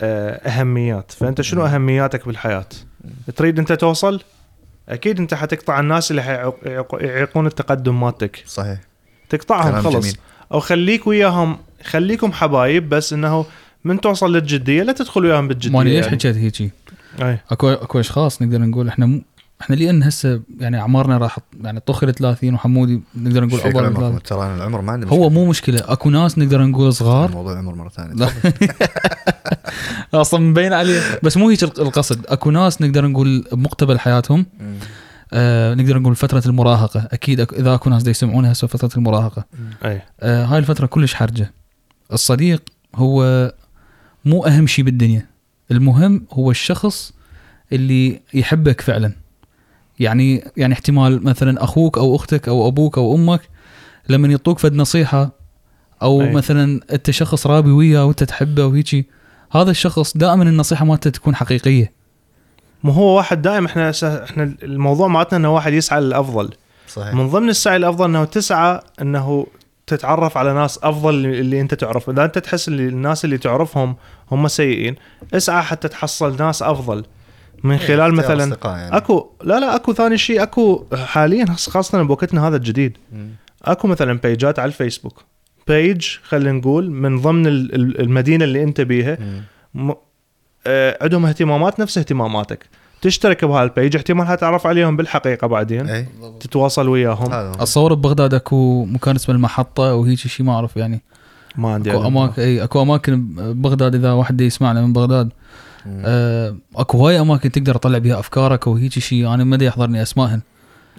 آه، أهميات. فأنت شنو أهمياتك بالحياة؟ تريد أنت توصل؟ أكيد أنت حتقطع الناس اللي يعيقون التقدم مالتك صحيح تقطعهم خلص جميل. أو خليك وياهم خليكم حبايب بس إنه من توصل للجدية لا تدخل وياهم بالجدية ماني ليش يعني. حكيت هيجي أي. اكو أكو أشخاص نقدر نقول إحنا مو إحنا لأن هسه يعني أعمارنا راح يعني طخ ال 30 وحمودي نقدر نقول. 30 ترى أنا العمر ما عندي هو مو مشكلة أكو ناس نقدر نقول صغار موضوع عمر مرة ثانية. (laughs) (laughs) أصلا مبين عليه. بس مو هيك القصد. أكو ناس نقدر نقول بمقتبل حياتهم. آه نقدر نقول فترة المراهقة. أكيد أك- إذا أكو ناس يسمعونها هسه فترة المراهقة. أي. آه هاي الفترة كلش حرجة. الصديق هو مو أهم شيء بالدنيا. المهم هو الشخص اللي يحبك فعلا. يعني يعني احتمال مثلا أخوك أو أختك أو أبوك أو أمك لما يعطوك فد نصيحة أو أي. أي. مثلا أنت شخص رابي وياه وأنت تحبه وهيجي هذا الشخص دائما النصيحة مالته تكون حقيقية. مو هو واحد دائم إحنا إحنا الموضوع مالتنا إنه واحد يسعى للأفضل. صحيح. من ضمن السعي الأفضل إنه تسعى إنه تتعرف على ناس أفضل اللي أنت تعرفه إذا أنت تحس إن الناس اللي تعرفهم هم سيئين اسعى حتى تحصل ناس أفضل. من خلال اختيار مثلا يعني. أكو لا لا أكو ثاني شيء أكو حاليا خاصة بوقتنا هذا الجديد. أكو مثلا بيجات على الفيسبوك. بيج خلينا نقول من ضمن ال- ال- المدينة اللي أنت بيها. م... آه عندهم اهتمامات نفس اهتماماتك. تشترك بهالبيج احتمال حتعرف عليهم بالحقيقة بعدين. إي. تتواصل وياهم. اتصور ببغداد أكو مكان اسمه المحطة أو هيك شيء ما أعرف يعني. ما عندي أكو. اماكن إي أكو أماكن ببغداد إذا واحد يسمعنا من بغداد. آه، أكو هواي أماكن تقدر تطلع بها أفكارك وهيك شيء أنا ما يحضرني أسمائهن.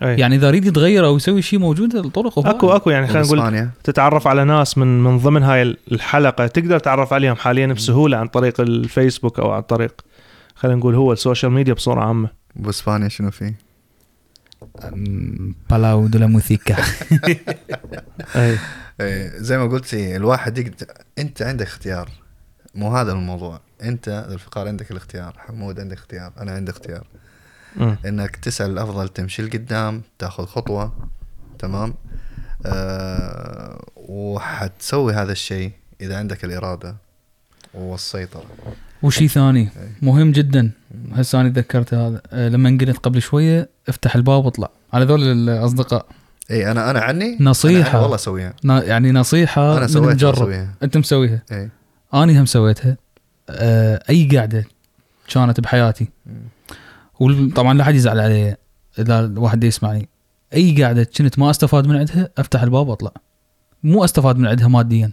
أي. يعني إذا يريد يتغير أو يسوي شيء موجود الطرق. اكو أكو يعني خلينا نقول. تتعرف على ناس من من ضمن هاي الحلقة تقدر تعرف عليهم حاليا بسهولة عن طريق الفيسبوك أو عن طريق خلينا نقول هو ال social media بصورة عامة. بأسبانيا شنو في؟ Palau de la Música. (laughs) أي. إيه، زي ما قلتي الواحد يقدر أنت عندك اختيار. مو هذا الموضوع. أنت ذو الفقار عندك الاختيار. حمود عندك اختيار. أنا عندي اختيار. مم. إنك تسعى الأفضل تمشي لقدام تاخذ خطوة تمام؟ آه وحتسوي هذا الشيء إذا عندك الإرادة والسيطرة. وشيء ثاني مهم جدا. هسه أنا تذكرت هذا. آه، لما قلت قبل شوية افتح الباب واطلع. على ذول الأصدقاء. إي أنا أنا عني؟ نصيحة. أنا عني؟ والله أسويها. يعني نصيحة أنا سويتها مجرب أنت مسويها. إي. أني هم سويتها. آه، أي قاعدة كانت بحياتي. وطبعا لا حد يزعل علي إذا الواحد يسمعني. أي قاعدة كنت ما أستفاد من عندها أفتح الباب وأطلع. مو أستفاد من عندها ماديا.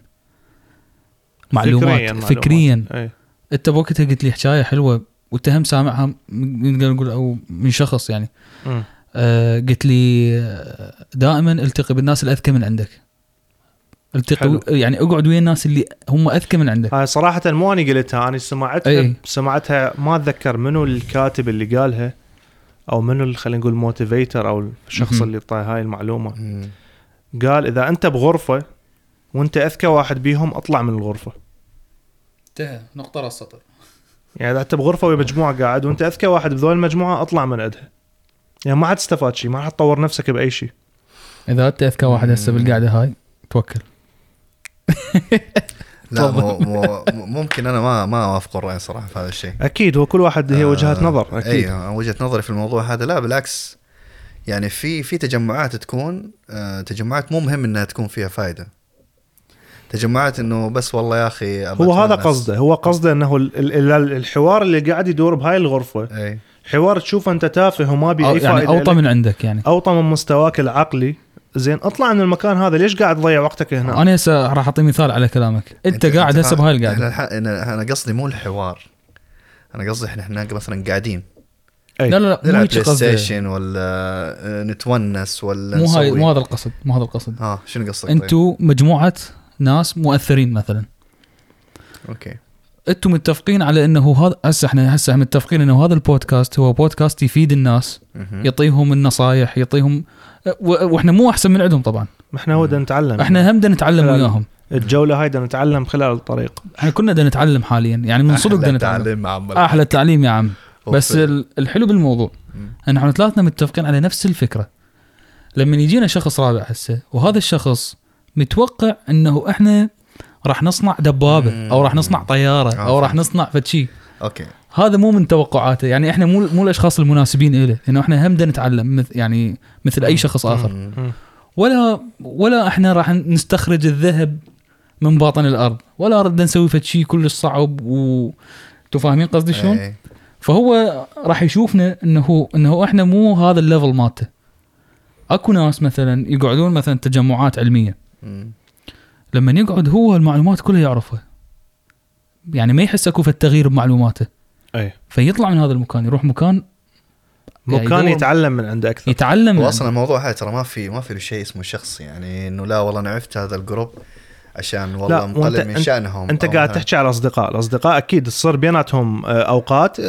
معلومات فكرياً فكريا. اي أنت بوقتها قلت لي حكاية حلوة وانت هم سامعها من- نقدر نقول أو من شخص يعني. آه قلت لي آه، دائما التقي بالناس الاذكى من عندك. التقي. يعني اقعد ويا الناس اللي هم اذكى من عندك هاي صراحة مو أنا قلتها أنا سمعتها أي. سمعتها ما أتذكر منو الكاتب اللي قالها أو منو خلينا نقول motivator أو الشخص مهم. اللي طاي هاي المعلومة مم. قال إذا أنت بغرفة وأنت أذكى واحد بيهم أطلع من الغرفة انتهى نقطة راس السطر يعني إذا أنت بغرفة ويا مجموعة قاعد وأنت أذكى واحد بذول المجموعة أطلع من عندها يعني ما حتستفاد شيء ما حتطور نفسك بأي شيء إذا أنت أذكى واحد هسه مم. بالقعده هاي توكل لا. مو مو ممكن أنا ما ما أوافق الرأي صراحة في هذا الشيء. (laughs) أكيد هو كل واحد هي آه، وجهات نظر أكيد. أيوه وجهة نظري في الموضوع هذا. لا بالعكس. يعني في في تجمعات تكون آه، تجمعات مو مهم إنها تكون فيها فائده تجمعات إنه بس والله يا أخي هو هذا. قصده هو قصده إنه ال- ال- ال- الحوار اللي قاعد يدور بهاي الغرفة اي حوار تشوفه أنت تافه وما بي يعني أوطى. من عندك يعني. أوطى من مستواك العقلي. زين اطلع من المكان هذا. ليش قاعد تضيع وقتك هنا؟ أنا هسه راح أعطي مثال على كلامك. أنت, قاعد هسه بهاي القعده أنا قصدي مو الحوار. أنا قصدي إحنا إحنا مثلا قاعدين. أي. لا لا لا مو نلعب بلاي ستيشن ولا آه، نتونس ولا مو هاي مو هذا القصد مو هذا القصد. ها شنو قصدك طيب؟ أنتوا مجموعة ناس مؤثرين مثلا. أوكي. أنتم متفقين على إنه هذا هسه إحنا هسه متفقين إنه هذا البودكاست هو بودكاست يفيد الناس. يعطيهم النصائح يعطيهم وإحنا مو أحسن من عندهم طبعا. إحنا هو بدنا نتعلم. إحنا هم بدنا نتعلم وياهم. الجولة هاي بدنا نتعلم خلال الطريق. إحنا كنا بدنا نتعلم حاليا. يعني من صدق أحلى بدنا نتعلم. أحلى التعليم يا عم. بس الحلو بالموضوع. إن إحنا ثلاثنا متفقين على نفس الفكرة. لما يجينا شخص رابع هسه وهذا الشخص متوقع إنه إحنا راح نصنع دبابة أو راح نصنع طيارة أو راح. نصنع فشي أوكي. هذا مو من توقعاته. يعني إحنا مو مو الأشخاص المناسبين له لأنه إحنا هم بدنا نتعلم مثل يعني مثل أي شخص آخر. ولا ولا إحنا راح نستخرج الذهب من باطن الأرض. ولا بدنا نسوي فد شيء كلش صعب و فاهمين قصدي شلون؟ إيه. فهو راح يشوفنا إنه إنه إحنا مو هذا الليفل مالته. أكو ناس مثلا يقعدون مثلا تجمعات علمية. لما يقعد هو المعلومات كلها يعرفها. يعني ما يحس أكو في التغيير بمعلوماته. أي. فيطلع من هذا المكان يروح مكان يعني مكان يتعلم من عنده أكثر. يتعلم هو من أصلا الموضوع هاي ترى ما في ما في شيء اسمه شخص يعني إنه لا والله أنا عرفت هذا ال group عشان والله لا، مقلل من أنت- شأنهم أنت قاعد. تحكي على الاصدقاء الأصدقاء أكيد تصير بيناتهم آه، أوقات.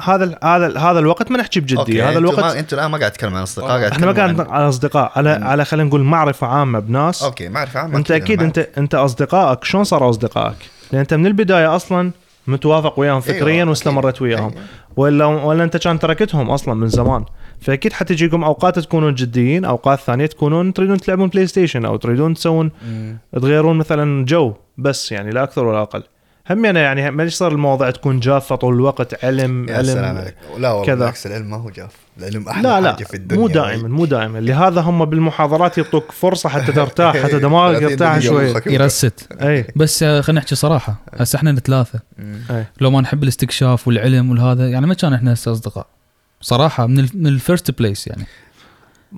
هذا هذا هذا الوقت ما نحكي بجدية. هذا الوقت أنتوا الآن ما قاعد تتكلم عن أصدقاء قاعد إحنا ما قاعد عن- على أصدقاء على. على خلينا نقول معرفة عامة بناس. أوكي معرفة عامة أنت أكيد أنت أنت أصدقائك. شلون صاروا أصدقائك؟ لأن أنت من البداية أصلا متوافق وياهم أيوة، فكريا أكيد. واستمرت وياهم أيوة. ولا ولا أنت كان تركتهم أصلا من زمان فأكيد حتجيكم أوقات تكونون جديين أوقات ثانية تكونون تريدون تلعبون بلاي ستيشن أو تريدون تسوون مم. تغيرون مثلا جو بس يعني لا أكثر ولا أقل هم أنا يعني ما يصير المواضيع تكون جافة طول الوقت؟ علم يا سلام علم عليك. لا والله كذا. بالعكس العلم ما هو جاف. العلم أحلى لا لا حاجة في الدنيا. مو دائما مو دائما. لهذا هم بالمحاضرات يعطوك فرصة حتى ترتاح حتى دماغك (laughs) 30 يرتاح شوي. ي rest. أي. بس آه، خلينا نحكي صراحة. هسه إحنا ثلاثة لو ما نحب الاستكشاف والعلم والهذا يعني ما كان إحنا هسه أصدقاء. صراحة من ال من ال first place يعني.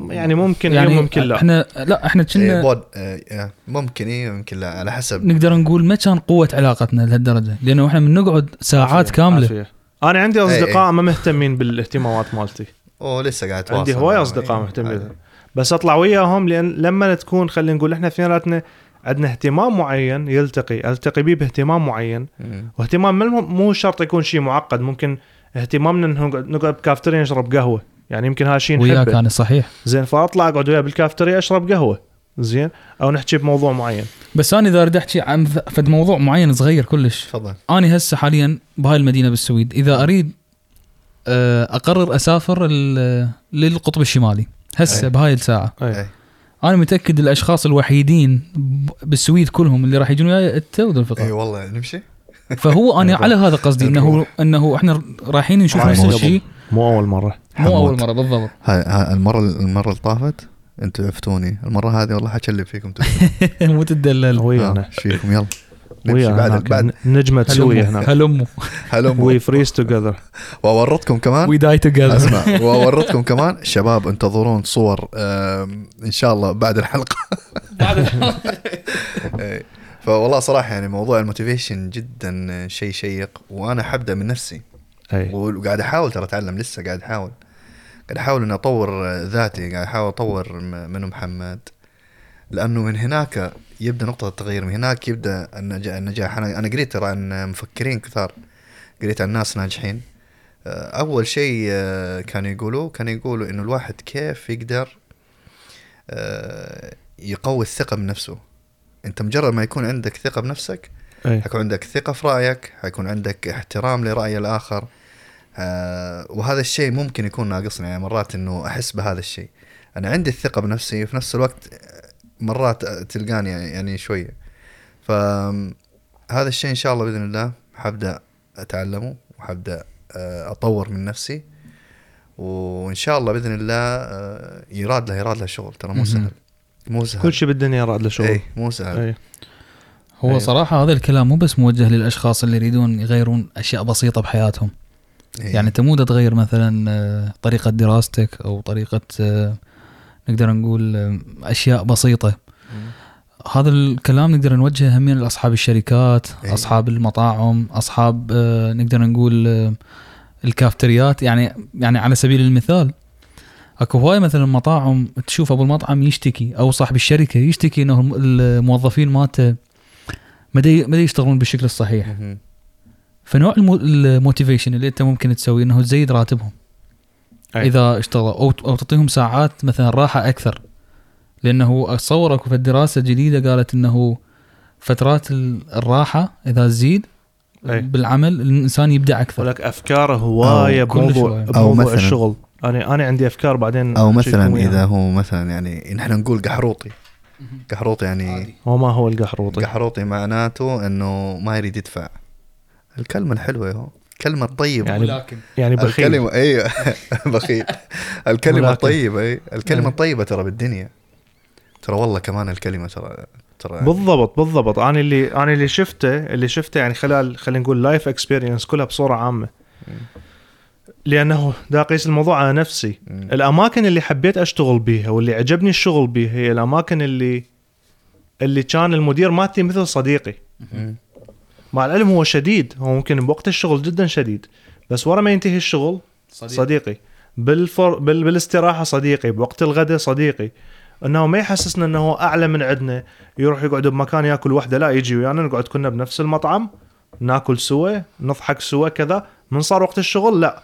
يعني ممكن يعني ممكن لا إحنا لا إحنا إيه، كنا بود آه، آه، ممكن اي ممكن لا على حسب نقدر نقول ما كان قوة علاقتنا لهالدرجة لأنه إحنا من نقعد ساعات كاملة عافية. أنا عندي أصدقاء. ما مهتمين بالاهتمامات مالتي أوه لسه قاعد عندي تواصل هواي. أصدقاء إيه، مهتمين. بس أطلع وياهم لأن لما تكون خلينا نقول إحنا اثنيناتنا عندنا اهتمام معين يلتقي ألتقي به باهتمام معين. واهتمام مو مو شرط يكون شيء معقد ممكن اهتمامنا إنه نقعد نقعد بكافتريا نشرب قهوة يعني يمكن هذا شيء وياك أنا صحيح. زين فأطلع أقعد وياه بالكافتريا أشرب قهوة زين أو نحكي بموضوع معين. بس أنا إذا أريد أحكي عن فد موضوع معين صغير كلش. تفضل. أنا هسه حاليا بهاي المدينة بالسويد. إذا أريد آه، أقرر أسافر ال- للقطب الشمالي. هسه. بهاي الساعة. أي. أنا متأكد الأشخاص الوحيدين بالسويد كلهم اللي راح يجون وياي انت وذو إي والله نمشي. فهو أنا (laughs) على هذا قصدي إنه. إنه إحنا رايحين نشوف نفس الشيء. مو أول مرة. مو أول. مرة بالضبط. هاي هاي المرة المرة اللي طافت أنتوا عفتوني. المرة هذه والله حكلم فيكم. (laughs) مو تدلل ويانا آه، إيش فيكم يلا. نمشي ويا بعد. بعد نجمة سوريا هناك هلموا هلم we freeze together وأورطكم كمان. we die together أسمع. (laughs) وأورطكم كمان. شباب انتظرون صور إن شاء الله بعد الحلقة. (laughs) إيه. فوالله صراحة يعني موضوع ال motivation جدا شيء شيق وأنا حبدأ من نفسي. وقاعد أحاول ترى أتعلم لسه قاعد أحاول. قاعد أحاول إني أطور ذاتي قاعد أحاول أطور م- من محمد. لأنه من هناك يبدأ نقطة التغيير من هناك يبدأ النجاح. أنا أنا قريت ترى عن مفكرين كثار قريت عن ناس ناجحين. آه، أول شيء آه، كانوا يقولوا كانوا يقولوا إنه الواحد كيف يقدر آه، يقوي الثقة بنفسه. أنت مجرد ما يكون عندك ثقة بنفسك أي. حيكون عندك ثقة في رأيك حيكون عندك احترام لرأي الآخر. آه وهذا الشيء ممكن يكون ناقصني يعني مرات إنه أحس بهذا الشيء. أنا عندي الثقة بنفسي وفي نفس الوقت مرات تلقاني يعني, يعني شوية. فهذا الشيء إن شاء الله بإذن الله حبدأ أتعلمه وحبدأ آه، أطور من نفسي. وإن شاء الله بإذن الله آه، يراد له يراد له شغل. ترى مو. سهل. مو سهل. كل شيء بالدنيا راد له شغل. اي مو سهل. اي هو أيوة. صراحة هذا الكلام مو بس موجه للأشخاص اللي يريدون يغيرون أشياء بسيطة بحياتهم. إيه. يعني انت مو تغير مثلا آه، طريقة دراستك أو طريقة آه، نقدر نقول آه، أشياء بسيطة. هذا الكلام نقدر نوجهه همين لاصحاب الشركات إيه. أصحاب المطاعم أصحاب نقدر نقول الكافتريات يعني يعني على سبيل المثال أكو هواي مثلا مطاعم تشوف أبو المطعم يشتكي أو صاحب الشركة يشتكي إنه الم- الموظفين مالته ما يشتغلون بالشكل الصحيح. فنوع ال mo- ال motivation اللي انت ممكن تسويه انه تزيد راتبهم. أي. إذا اشتغلوا أو أو تعطيهم ساعات مثلا راحة أكثر. لأنه اتصور اكو في الدراسة الجديدة قالت إنه فترات ال- الراحة إذا تزيد أي. بالعمل الإنسان يبدع أكثر. ولك أفكار هواية بموضوع بموضوع مثلاً- الشغل. أنا أنا عندي أفكار بعدين أو مثلا. إذا هو مثلا يعني نحن نقول قحروطي. قحروطي يعني وما هو القحروطي. قحروطي معناته إنه ما يريد يدفع. الكلمة الحلوة هو. الكلمة الطيبه يعني ولكن يعني بخيل. الكلمة أيوه (laughs) بخيل. الكلمة ولكن. الطيبه اي الكلمة إيه. الطيبه ترى بالدنيا. ترى والله كمان الكلمة ترى ترى بالضبط بالضبط. أنا اللي أنا اللي شفته اللي شفته يعني خلال خلينا نقول life experience كلها بصورة عامة. مم. لأنه دا أقيس الموضوع على نفسي. مم. الأماكن اللي حبيت أشتغل بيها واللي عجبني الشغل بيها هي الأماكن اللي اللي كان المدير مالتي مثل صديقي. مم. مع العلم هو شديد. هو ممكن بوقت الشغل جدا شديد. بس ورا ما ينتهي الشغل صديق. صديقي. بالفر... بال... بالاستراحة صديقي بوقت الغداء صديقي. إنه ما يحسسنا إنه هو أعلى من عندنا. يروح يقعد بمكان يأكل وحدة. لا يجي ويانا نقعد كنا بنفس المطعم. نأكل سوا نضحك سوا كذا. من صار وقت الشغل؟ لا.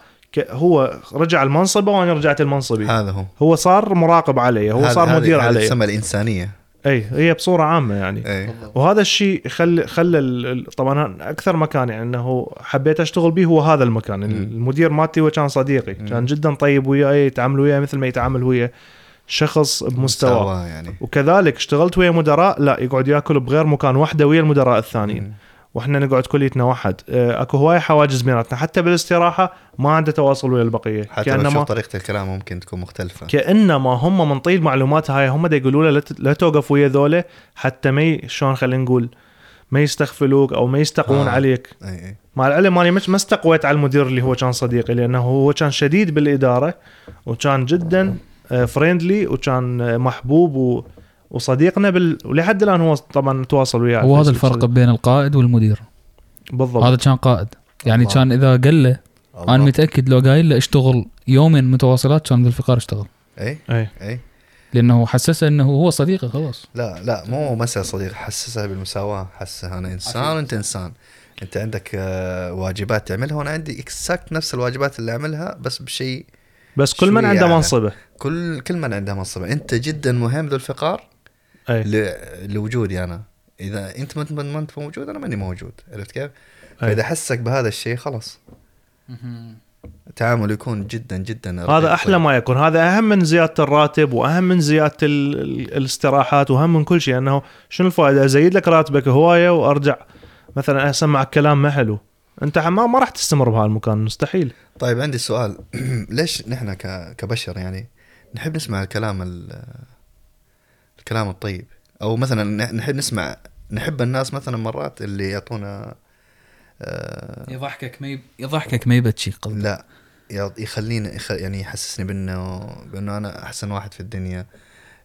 هو رجع المنصبة وأنا رجعت المنصبي هذا هو. هو صار مراقب علي هو هذا- صار مدير هذه علي. تسمى الإنسانية. اي هي بصورة عامة يعني. اي. وهذا الشيء خلى خلى طبعا أكثر مكان يعني إنه حبيت أشتغل به هو هذا المكان. المدير مالتي هو كان صديقي كان جدا طيب وياي يتعامل وياي مثل ما يتعامل ويا شخص بمستوى. يعني. وكذلك اشتغلت ويا مدراء لا يقعد يأكل بغير مكان وحده ويا المدراء الثانيين. مم. وإحنا نقعد كليتنا واحد. آه، أكو هواي حواجز بيناتنا. حتى بالاستراحة ما عنده تواصل ويا البقية. حتى كأنما طريقة الكلام ممكن تكون مختلفة. كأنما هم من المعلومات هاي. هم دا يقولوا له لا توقف ويا ذولا حتى ما شلون خلينا نقول ما يستغفلوك أو ما يستقون آه. آه. عليك. إي إي. مع العلم اني مش- ما استقويت على المدير اللي هو كان صديقي لأنه هو كان شديد بالإدارة وكان جدا فريندلي وكان آه، محبوب و وصديقنا بال... ولحد الآن هو طبعا نتواصل وياه. وهذا الفرق. بين القائد والمدير. بالضبط. هذا كان قائد. يعني الله. كان إذا قال له أنا. متأكد لو قايل له اشتغل يومين متواصلات كان ذو الفقار اشتغل. اي اي اي لأنه حسسه إنه هو صديقه خلاص. لا لا مو مسألة صديق حسسها بالمساواة. حسها أنا إنسان وأنت إنسان. أنت عندك آه، واجبات تعملها وأنا عندي إكساكت نفس الواجبات اللي أعملها بس بشيء بس كل من عنده. منصبة. كل كل من عنده منصب أنت جدا مهم ذو الفقار ل- لوجودي أنا. إذا أنت ما أنت موجود أنا ماني موجود. عرفت كيف؟ أي. فإذا حسك بهذا الشيء خلاص. التعامل يكون جدا جدا. هذا أحلى ما يكون. هذا أهم من زيادة الراتب وأهم من زيادة ال... ال... الاستراحات وأهم من كل شيء. انه شنو الفائدة؟ أزيد لك راتبك هواية وأرجع. مثلا أسمعك كلام ما حلو. أنت ما ما راح تستمر بهذا المكان مستحيل. طيب عندي سؤال. (clears throat) ليش نحن ك- كبشر يعني نحب نسمع الكلام ال- الكلام الطيب أو مثلا نح- نحب نسمع نحب الناس مثلا مرات اللي يعطونا آه يضحكك ما يب... يضحكك ما يبكي قصدي لا يخليني يخ... يعني يحسسني بأنه بأنه أنا أحسن واحد في الدنيا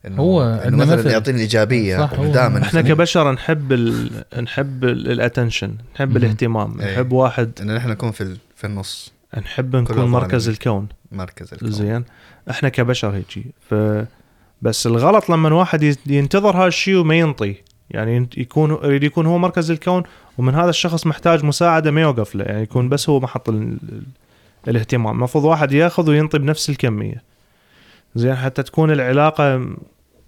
إنه هو إنه مثلا مثل. يعطيني الإيجابية دائما إحنا كبشر نحب ال... نحب الأتنشن نحب. الاهتمام إيه. نحب واحد إن نحن نكون في ال- في النص نحب نكون. مركز الكون مركز الكون. زين إحنا كبشر هيجي ف بس الغلط لما واحد ينتظر هالشيء وما ينطي. يعني يكون يريد يكون هو مركز الكون ومن هذا الشخص محتاج مساعدة ما يوقف له. يعني يكون بس هو محط ال... ال- الاهتمام. المفروض واحد ياخذ وينطي بنفس الكمية. زين حتى تكون العلاقة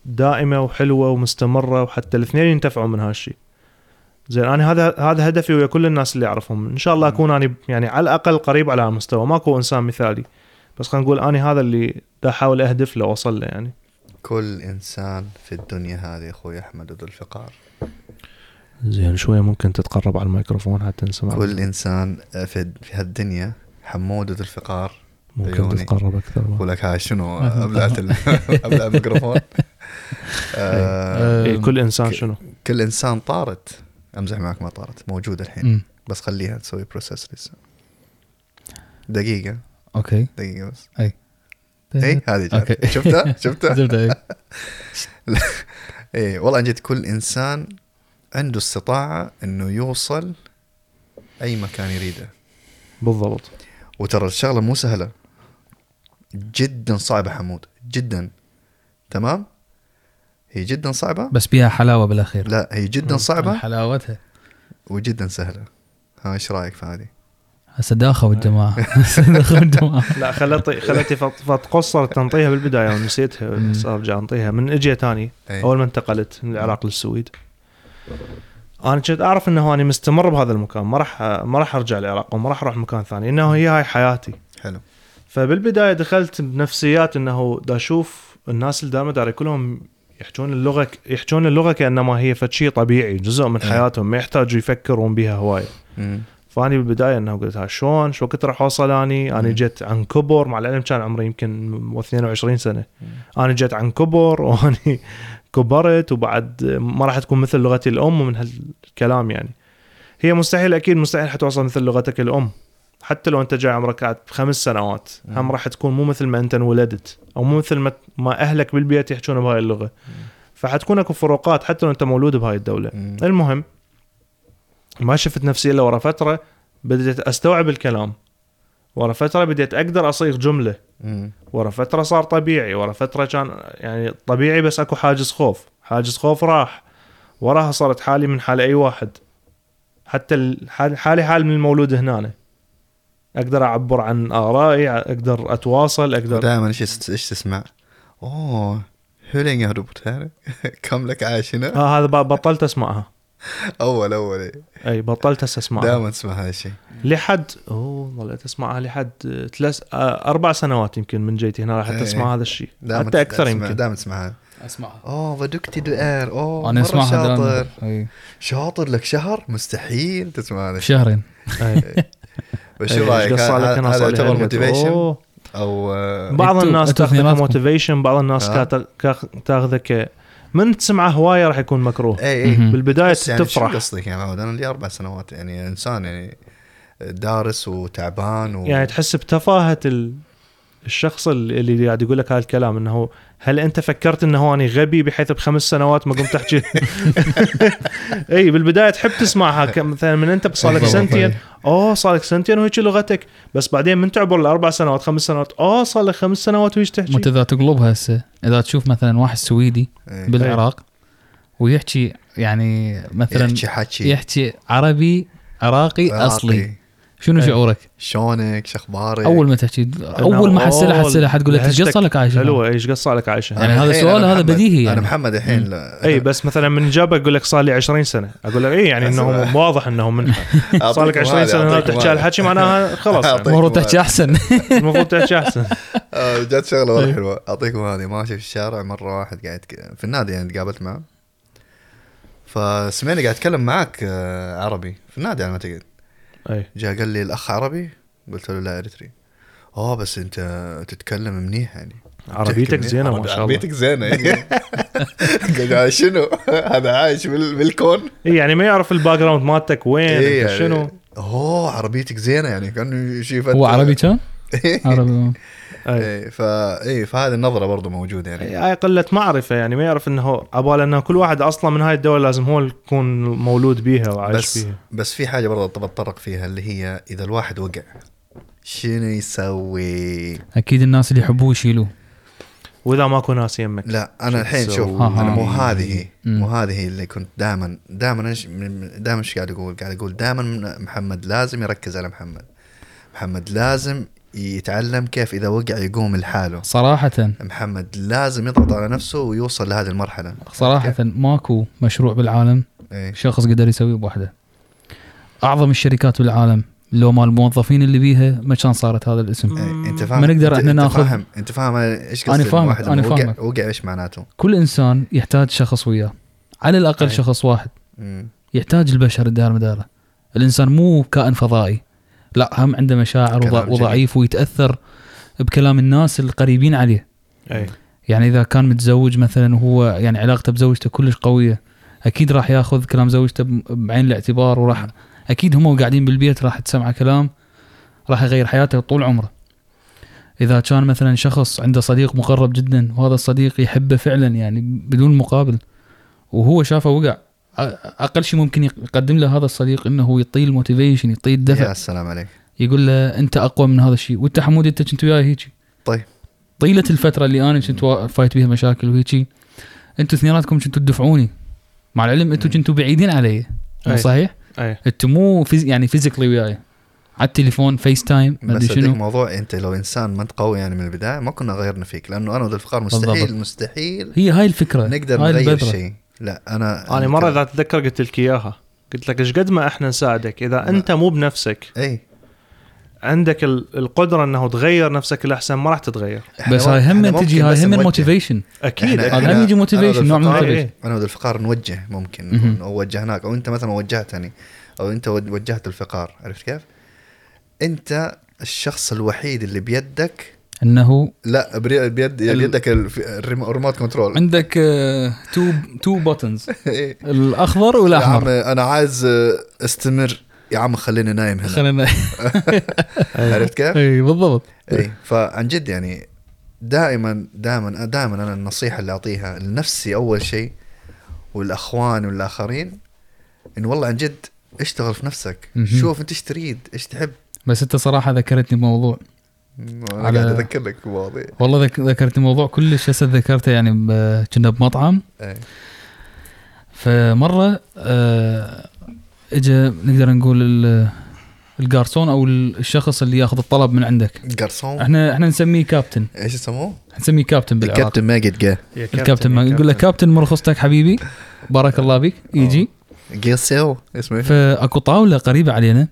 دائمة وحلوة ومستمرة وحتى الاثنين ينتفعوا من هالشيء. زين أنا هذا هذا هدفي ويا كل الناس اللي أعرفهم. إن شاء الله أكون أنا يعني على الأقل قريب على هالمستوى ماكو إنسان مثالي. بس خلينا نقول أنا هذا اللي دا أحاول أهدف له واوصل له يعني. كل إنسان في الدنيا هذه أخوي أحمد ذو الفقار. زين شوية ممكن تتقرب على الميكروفون حتى نسمع. كل إنسان في في هالدنيا حمود ذو الفقار. ممكن عيوني. تتقرب أكثر. أقول لك هاي شنو؟ (laughs) (laughs) ابلعت (laughs) أبلع الميكروفون. آه إيه كل إنسان شنو؟ كل إنسان طارت. أمزح معك ما طارت. موجودة الحين. أمم. بس خليها تسوي process لسه. دقيقة. أوكي. دقيقة بس. أي. اي هذه جات أوكي. شفتها؟ (laughs) شفتها؟ زبدة، إيه. (laughs) اي والله جد كل إنسان عنده استطاعة إنه يوصل أي مكان يريده. بالضبط. وترى الشغلة مو سهلة. جدا صعبة حمود. جدا. تمام؟ هي جدا صعبة؟ بس بيها حلاوة بالأخير. لا هي جدا صعبة. حلاوتها. وجدا سهلة. ها إيش رأيك في هذه؟ هسه داخل الجماعه (laughs) داخل الجماعه لا خلتي خلتي فت- فتقصر تنطيها بالبداية ونسيتها. بس أرجع أنطيها من أجي تاني أي. أول ما انتقلت من العراق للسويد أنا كنت أعرف إنه أنا مستمر بهذا المكان ما راح ما راح أرجع العراق وما راح أروح مكان ثاني إنه هي هاي حياتي حلو فبالبداية دخلت بنفسيات إنه دا أشوف الناس اللي دائما داري كلهم يحجون اللغة يحجون اللغة كأنما هي فد شيء طبيعي جزء من إيه. حياتهم ما يحتاجوا يفكرون بها هواية. فاني بالبداية إنه قلت ها شلون؟ شو وقت راح أوصل أني؟ أنا. جيت عن كبر مع العلم كان عمري يمكن 22 سنة. أنا جيت عن كبر (laughs) وأني كبرت وبعد ما راح تكون مثل لغتي الأم ومن هالكلام يعني. هي مستحيل أكيد مستحيل حتوصل مثل لغتك الأم. حتى لو أنت جاي عمرك قاعد خمس سنوات هم. راح تكون مو مثل ما أنت انولدت أو مو مثل ما, ما أهلك بالبيت يحجون بهاي اللغة. فحتكون أكو فروقات حتى لو أنت مولود بهاي الدولة. المهم ما شفت نفسي إلا ورا فترة بديت أستوعب الكلام ورا فترة بديت أقدر أصيغ جملة. ورا فترة صار طبيعي ورا فترة كان يعني طبيعي بس أكو حاجز خوف حاجز خوف راح وراها صارت حالي من حال أي واحد حتى ال- حال- حالي حال من المولود هنا أقدر أعبر عن آرائي أقدر أتواصل أقدر دائما إيش إيش تسمع؟ أوه hur länge har du bott här? كم لك عايش هنا؟ آه هذا بطلت أسمعها (laughs) اول أول. إيه. أي بطلت هسه أسمعها. دائما تسمع هذا الشيء. لحد أوه ظليت أسمعها لحد ثلاث آه، أربع سنوات يمكن من جيتي هنا راح إيه. اسمع هذا الشيء. حتى أكثر يمكن. دائما تسمعها أسمعها. أوه duktig du är أوه أنا أسمعها شاطر. أي. شاطر لك شهر؟ مستحيل تسمع هذا الشيء. شهرين. أي. بس إيه، شو رأيك؟ هذا يعتبر؟ motivation. أو آه، بعض الناس تاخذه. ك motivation بعض الناس تاخذه ك من تسمعه هواية راح يكون مكروه. اي اي. بالبداية بس يعني شو تفرح قصدك؟ يا معود أنا لي أربع سنوات يعني إنسان يعني دارس وتعبان و... يعني تحس بتفاهة ال... الشخص اللي اللي قاعد يقول لك هذا الكلام إنه هل أنت فكرت إنه اني غبي بحيث بخمس سنوات ما قمت أحكي (laughs) إي بالبداية تحب تسمعها مثلا من أنت صار لك بالضبط، سنتين أي. أوه صار لك سنتين وهيك لغتك بس بعدين من تعبر الاربع سنوات خمس سنوات أوه صار لك خمس سنوات وهيك تحكي وانت اذا تقلبها هسه إذا تشوف مثلا واحد سويدي. بالعراق ويحكي يعني مثلا يحكي حكي يحكي عربي عراقي عراقي. أصلي شنو إيه. شعورك؟ شلونك شو أخبارك أول ما تحكي أول ما حسلها حسلها حتقول لك إيش قصة لك عايشة حلوة إيش قصة لك عايشة يعني هذا سؤال هذا بديهي أنا يعني. محمد الحين إي بس مثلا من جابه يقول لك صار لي 20 سنة أقول لك إي يعني إنه. (laughs) واضح إنه من صار لك أعطيكم 20 هذه، سنه تحكي. هالحكي معناها خلاص يعني. (laughs) المفروض. تحكي أحسن المفروض تحكي أحسن جت شغلة والله. حلوة اعطيكم هذه ماشي في الشارع مرة واحد قاعد في النادي يعني تقابلت معه فسمعني قاعد أتكلم معك آه، عربي في النادي على ما اعتقد أي. جاء قال لي الأخ عربي؟ قلت له لا اريتري آه بس أنت تتكلم منيح يعني. عربيتك زينة؟ ما شاء الله. عربيتك زينة (laughs) عايش شنو؟ (laughs) هذا عايش بال- بالكون. إيه يعني ما يعرف ال background مالتك وين إيه أنت يعني- شنو أوه عربيتك زينة يعني كأنه شيء هو عربي كان؟ (laughs) عربي. أي. إيه فا إيه فهذه النظرة برضو موجودة يعني هاي قلة معرفة يعني ما يعرف إنه عبال انه كل واحد أصلا من هاي الدولة لازم هو يكون مولود بيها وعايش بس فيها بس في حاجة برضه بتطرق فيها اللي هي إذا الواحد وقع شنو يسوي؟ أكيد الناس اللي يحبوه يشيلوه وإذا ماكو ناس يمك لا أنا الحين؟ شوف ها. أنا مو هذه مم. مو هذه اللي كنت دائما دائما دائما إيش قاعد أقول؟ قاعد أقول دائما محمد لازم يركز على محمد محمد لازم يتعلم كيف إذا وقع يقوم لحاله. صراحة. محمد لازم يضغط على نفسه ويوصل لهذه المرحلة. صراحة ماكو مشروع بالعالم إيه. شخص قدر يسويه بوحده. أعظم الشركات بالعالم لو مال الموظفين اللي بيها ما كان صارت هذا الاسم. إيه، أنت فاهم؟ ما نقدر أنت ناخذ- فاهم أنت فاهم إيش فاهمك، الواحد أنا لما وقع إيش معناته؟ كل إنسان يحتاج شخص وياه. على الأقل أي. شخص واحد. مم. يحتاج البشر الدار مداره. الإنسان مو كائن فضائي. لا هم عنده مشاعر. وضعيف ويتأثر بكلام الناس القريبين عليه. أي. يعني إذا كان متزوج مثلا وهو يعني علاقته بزوجته كلش قوية أكيد راح ياخذ كلام زوجته بعين الاعتبار وراح أكيد هم قاعدين بالبيت راح تسمع كلام راح يغير حياته طول عمره. إذا كان مثلا شخص عنده صديق مقرب جدا وهذا الصديق يحبه فعلا يعني بدون مقابل وهو شافه وقع أقل شيء ممكن يقدم له هذا الصديق إنه يعطيه ال motivation يعطيه الدفع يا سلام عليك. يقول له أنت أقوى من هذا الشيء. وأنت حمود أنت كنت وياي هيجي طيب. طيلة الفترة اللي أنا كنت فايت بيها مشاكل وهيجي أنتوا اثنيناتكم كنتوا تدفعوني. مع العلم أنتوا كنتوا بعيدين علي. مو أي. صحيح؟ أي. أنتوا مو phys يعني physically وياي. على التليفون FaceTime ما بس أدري شنو. موضوع أنت لو إنسان ما أنت قوي يعني من البداية ما كنا غيرنا فيك لأنه أنا وذا الفقار مستحيل بالضبط. مستحيل هي هاي الفكرة. نقدر هاي نغير. شيء. لا أنا أنا مرة اذا تتذكر قلت لك إياها قلت لك إيش قد ما إحنا نساعدك إذا أنت مو بنفسك إي عندك ال- القدرة إنه تغير نفسك الاحسن ما راح تتغير بس هاي هم تجي هاي هم ال motivation أكيد. هذا هم يجي motivation، نوع من. إيه. أنا وذا الفقار نوجه ممكن أو وجهناك أو أنت مثلا وجهتني أو أنت وجهت الفقار عرفت كيف؟ أنت الشخص الوحيد اللي بيدك أنه لا بيد ال- بيدك ال remote control عندك two two buttons. الأخضر يا عم والاحمر أنا عايز آه، استمر. يا عم خليني نايم هنا. خلينا (laughs) عرفت كيف؟ اي بالضبط. اي فعن جد يعني دائما دائما دائما أنا النصيحة اللي أعطيها لنفسي أول شيء والأخوان والآخرين انه والله عن جد اشتغل في نفسك. شوف إنت إيش تريد إيش تحب. بس أنت صراحة ذكرتني بموضوع. أنا على- قاعد أذكر لك بمواضيع والله ذك... ذكرتني موضوع كلش هسه ذكرته يعني ب... كنا بمطعم. إيه. فمرة آه اجى نقدر نقول ال... الجارسون أو ال- الشخص اللي ياخذ الطلب من عندك. جرسون إحنا إحنا نسميه كابتن. إيش يسموه؟ نسميه كابتن بالعراق الكابتن ماجد جا يا الكابتن ما يا يقول له كابتن. مرخصتك حبيبي. بارك الله بيك يجي. جيسيو اسمه؟ فأكو طاولة قريبة علينا.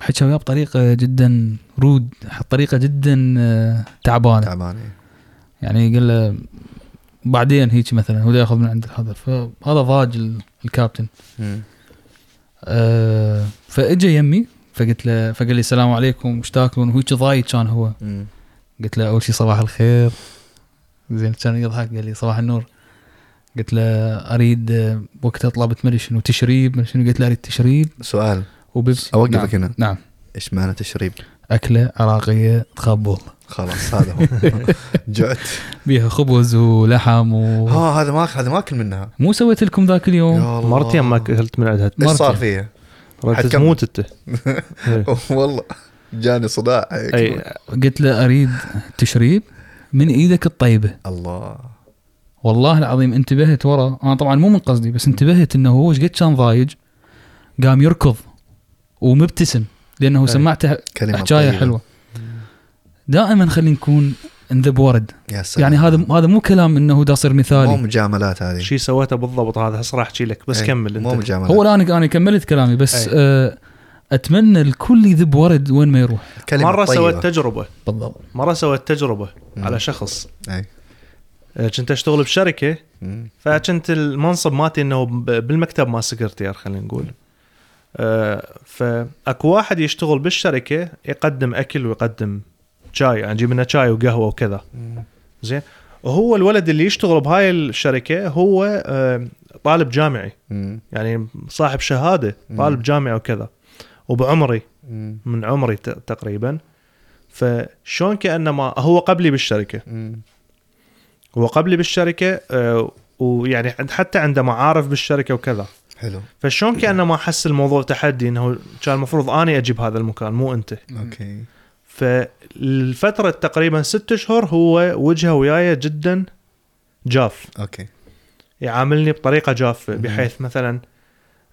حكى وياه بطريقه جدا rude طريقة جدا آه تعبانة. تعبان يعني قال له بعدين هيك مثلا هو ياخذ من عند هذا. فهذا ضاج ال- الكابتن. آه فاجى يمي فقلت له فقال لي السلام عليكم وش تاكلون؟ وهيك ضايج كان هو. مم. قلت له أول شيء صباح الخير. زين كان يضحك قال لي صباح النور. قلت له أريد وقتها طلبت مدري شنو تشريب شنو. قلت له أريد تشريب. سؤال. وبيبسي أوقفك نعم. هنا. نعم إيش معنى تشريب؟ أكلة عراقية تخبل خلاص هذا هو (laughs) جعت بيها خبز ولحم و... ها هذا ما هذا ما أكل منها مو سويت لكم ذاك اليوم. مرتين ما أكلت من عندها إيش صار. فيها؟ تموت أنت (laughs) إيه. والله جاني صداع. أي قلت له أريد تشريب من إيدك الطيبة الله والله العظيم انتبهت ورا أنا طبعا مو من قصدي بس انتبهت إنه هو إيش قد كان ضايج قام يركض ومبتسم لأنه. سمعته كلمة حكايه. حلوة. دائما خلينا نكون انذب ورد يا سلام. يعني هذا هذا مو كلام إنه دا يصير مو مثالي مجاملات هذه. شي سويته بالضبط هذا هسه راح أحكي لك بس إيه، كمل مو أنت. مجاملات. هو الان أنا كملت كلامي بس أي. آه أتمنى الكل يذب ورد وين ما يروح. كلمة مرة طيبة. سويت تجربة. بالضبط. مرة سويت تجربة مم. على شخص. اي آه، كنت أشتغل بشركة مم. فكنت المنصب مالتي إنه ب- بالمكتب مال سكرتير خلينا نقول. فاكو واحد يشتغل بالشركة يقدم اكل ويقدم شاي يعني نجيب لنا شاي وقهوة وكذا. زين وهو الولد اللي يشتغل بهاي الشركة هو طالب جامعي. يعني صاحب شهادة. طالب جامعي وكذا وبعمري. من عمري تقريبا فشلون كأنما هو قبلي بالشركة. هو قبلي بالشركة آه، ويعني حتى عنده معارف بالشركة وكذا حلو. فشلون كانما احس الموضوع تحدي إنه كان المفروض أني أجيب هذا المكان مو أنت. okay. فالفترة تقريبا ست أشهر هو وجهه وياي جدا جاف. okay. يعاملني بطريقة جافه. بحيث مثلا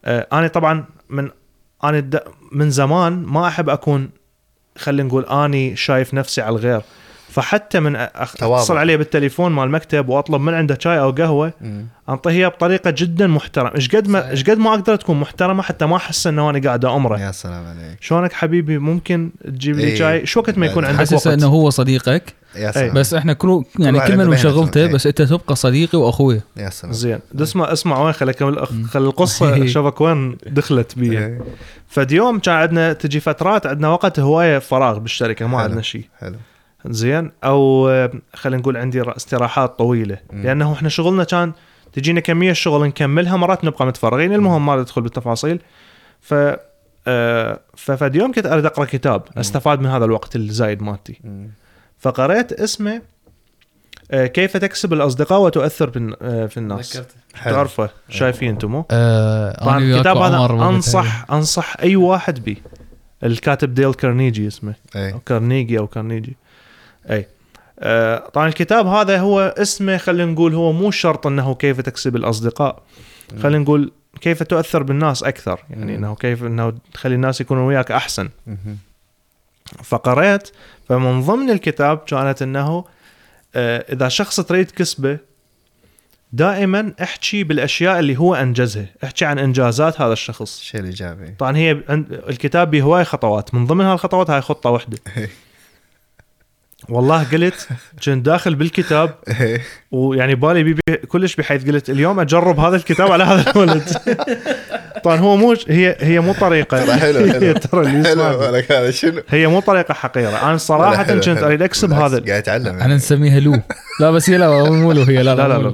آه، أنا طبعا من أنا من زمان ما أحب أكون خلينا نقول أني شايف نفسي على الغير. فحتى من. أتصل عليه بالتليفون مال المكتب وأطلب من عنده شاي أو قهوة مم. انطيه اياها بطريقة جدا محترمة. إيش قد ما. إيش قد ما أقدر تكون محترمة حتى ما أحس إنه أنا قاعد امره يا سلام عليك. شلونك حبيبي؟ ممكن تجيب لي إيه. شاي؟ شو وقت ما يكون عندك وقت؟ إنه هو صديقك. يا سلام. بس إحنا كل يعني كل من مشغلته مهنته. بس إنت تبقى صديقي وأخوي. يا سلام. زين. اسمع اسمع وين خليك؟ مم. خل القصة (laughs) شوفك وين دخلت بي إيه. فديوم كان عندنا تجي فترات عندنا وقت هواية فراغ بالشركة ما. عندنا شيء. حلو. زين؟ أو آه، خلينا نقول عندي استراحات طويلة. مم. لأنه إحنا شغلنا كان تجينا كمية شغل نكملها مرات نبقى متفرغين المهم ما ندخل بالتفاصيل. ف آه، ففد يوم كنت أريد أقرأ كتاب أستفاد من هذا الوقت الزايد مالتي. فقريت اسمه آه، كيف تكسب الأصدقاء وتؤثر في الناس. تعرفه؟ شايفين أنتم طبعا وياك الكتاب هذا. أنصح أنصح أي واحد به الكاتب ديل كارنيجي اسمه. اي أو كارنيجي أو كارنيجي. أي. آه طبعا الكتاب هذا هو اسمه خلينا نقول هو مو شرط إنه كيف تكسب الأصدقاء. خلينا نقول كيف تؤثر بالناس أكثر. يعني. إنه كيف إنه تخلي الناس يكونوا وياك أحسن. مهم. فقريت فمن ضمن الكتاب كانت إنه آه إذا شخص تريد كسبه دائما احكي بالأشياء اللي هو أنجزها. احكي عن إنجازات هذا الشخص. الشيء الايجابي طبعا هي الكتاب بهواي خطوات. من ضمن هالخطوات هاي خطة واحدة. (laughs) والله قلت كنت داخل بالكتاب. (laughs) ويعني بالي بي بي كلش بحيث قلت اليوم أجرب هذا الكتاب على هذا الولد. (laughs) طبعا هو مو هي هي مو طريقة. ترى حلو حلو. (laughs) ترى اللي حلو شنو؟ هي مو طريقة حقيرة. أنا صراحة كنت. أريد أكسب هذا قاعد يتعلم إحنا نسميها لو. لا بس هي لا مو لو هي. لا لا، لا،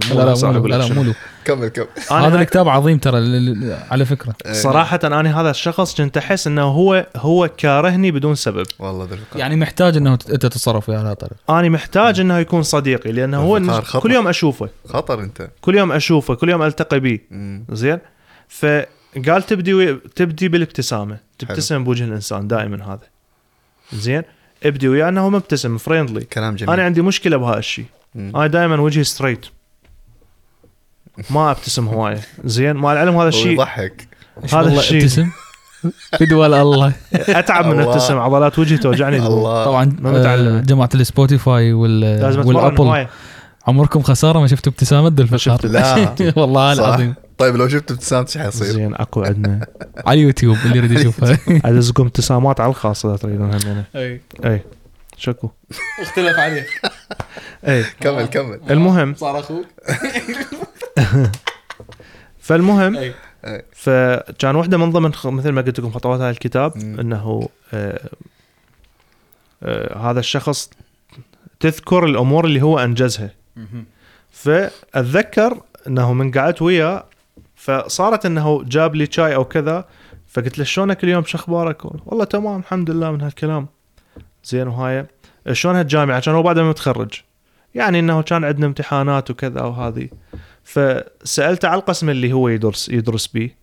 لا، مو لو. كمل كمل. هذا الكتاب عظيم ترى ل- ل- على فكرة. إيه. صراحة أنا هذا الشخص كنت أحس إنه هو هو كارهني بدون سبب. والله. يعني محتاج إنه أنت تتصرف وياه على الطريق أنا محتاج إنه يكون صديقي لأنه هو. كل يوم أشوفه. خطر أنت. كل يوم أشوفه كل يوم ألتقي به. زين؟ فقال تبدي. تبدي بالابتسامة. تبتسم بوجه الإنسان دائما هذا. زين؟ ابدي وياه إنه مبتسم friendly كلام جميل. أنا عندي مشكلة بهذا الشيء. أنا دائما وجهي straight ما ابتسم هوايه زين مع العلم هذا الشيء ويضحك إيش هذا الشيء. ابتسم. بدوال الله. أتعب من. ابتسم عضلات وجهي توجعني. الله. طبعا ما متعلم. آه، جماعة ال Spotify وال وال Apple. هوايه عمركم خسارة؟ ما شفتوا ابتسامة ذو الفقار شفت. لا. (laughs) والله. العظيم. طيب لو شفت ابتسامة إيش حيصير؟ زين أكو عندنا. (laughs) على اليوتيوب اللي يريد يشوفها. (laughs) أدزكم ابتسامات على الخاص اذا تريدون همينه أي. أي. شكو. اختلف عليه. أي. كمل كمل. المهم. صار أخوك. (laughs) فالمهم أي. فكان واحدة من ضمن مثل ما قلت لكم خطوات هذا الكتاب. إنه آه آه هذا الشخص تذكر الأمور اللي هو أنجزها فأتذكر إنه من قعدت وياه فصارت إنه جاب لي شاي أو كذا فقلت له شلونك اليوم شو أخبارك؟ والله تمام الحمد لله من هالكلام زين وهاي شلون هالجامعة؟ كان هو بعد ما متخرج يعني إنه كان عندنا امتحانات وكذا وهذه فسالته على القسم اللي هو يدرس يدرس بيه.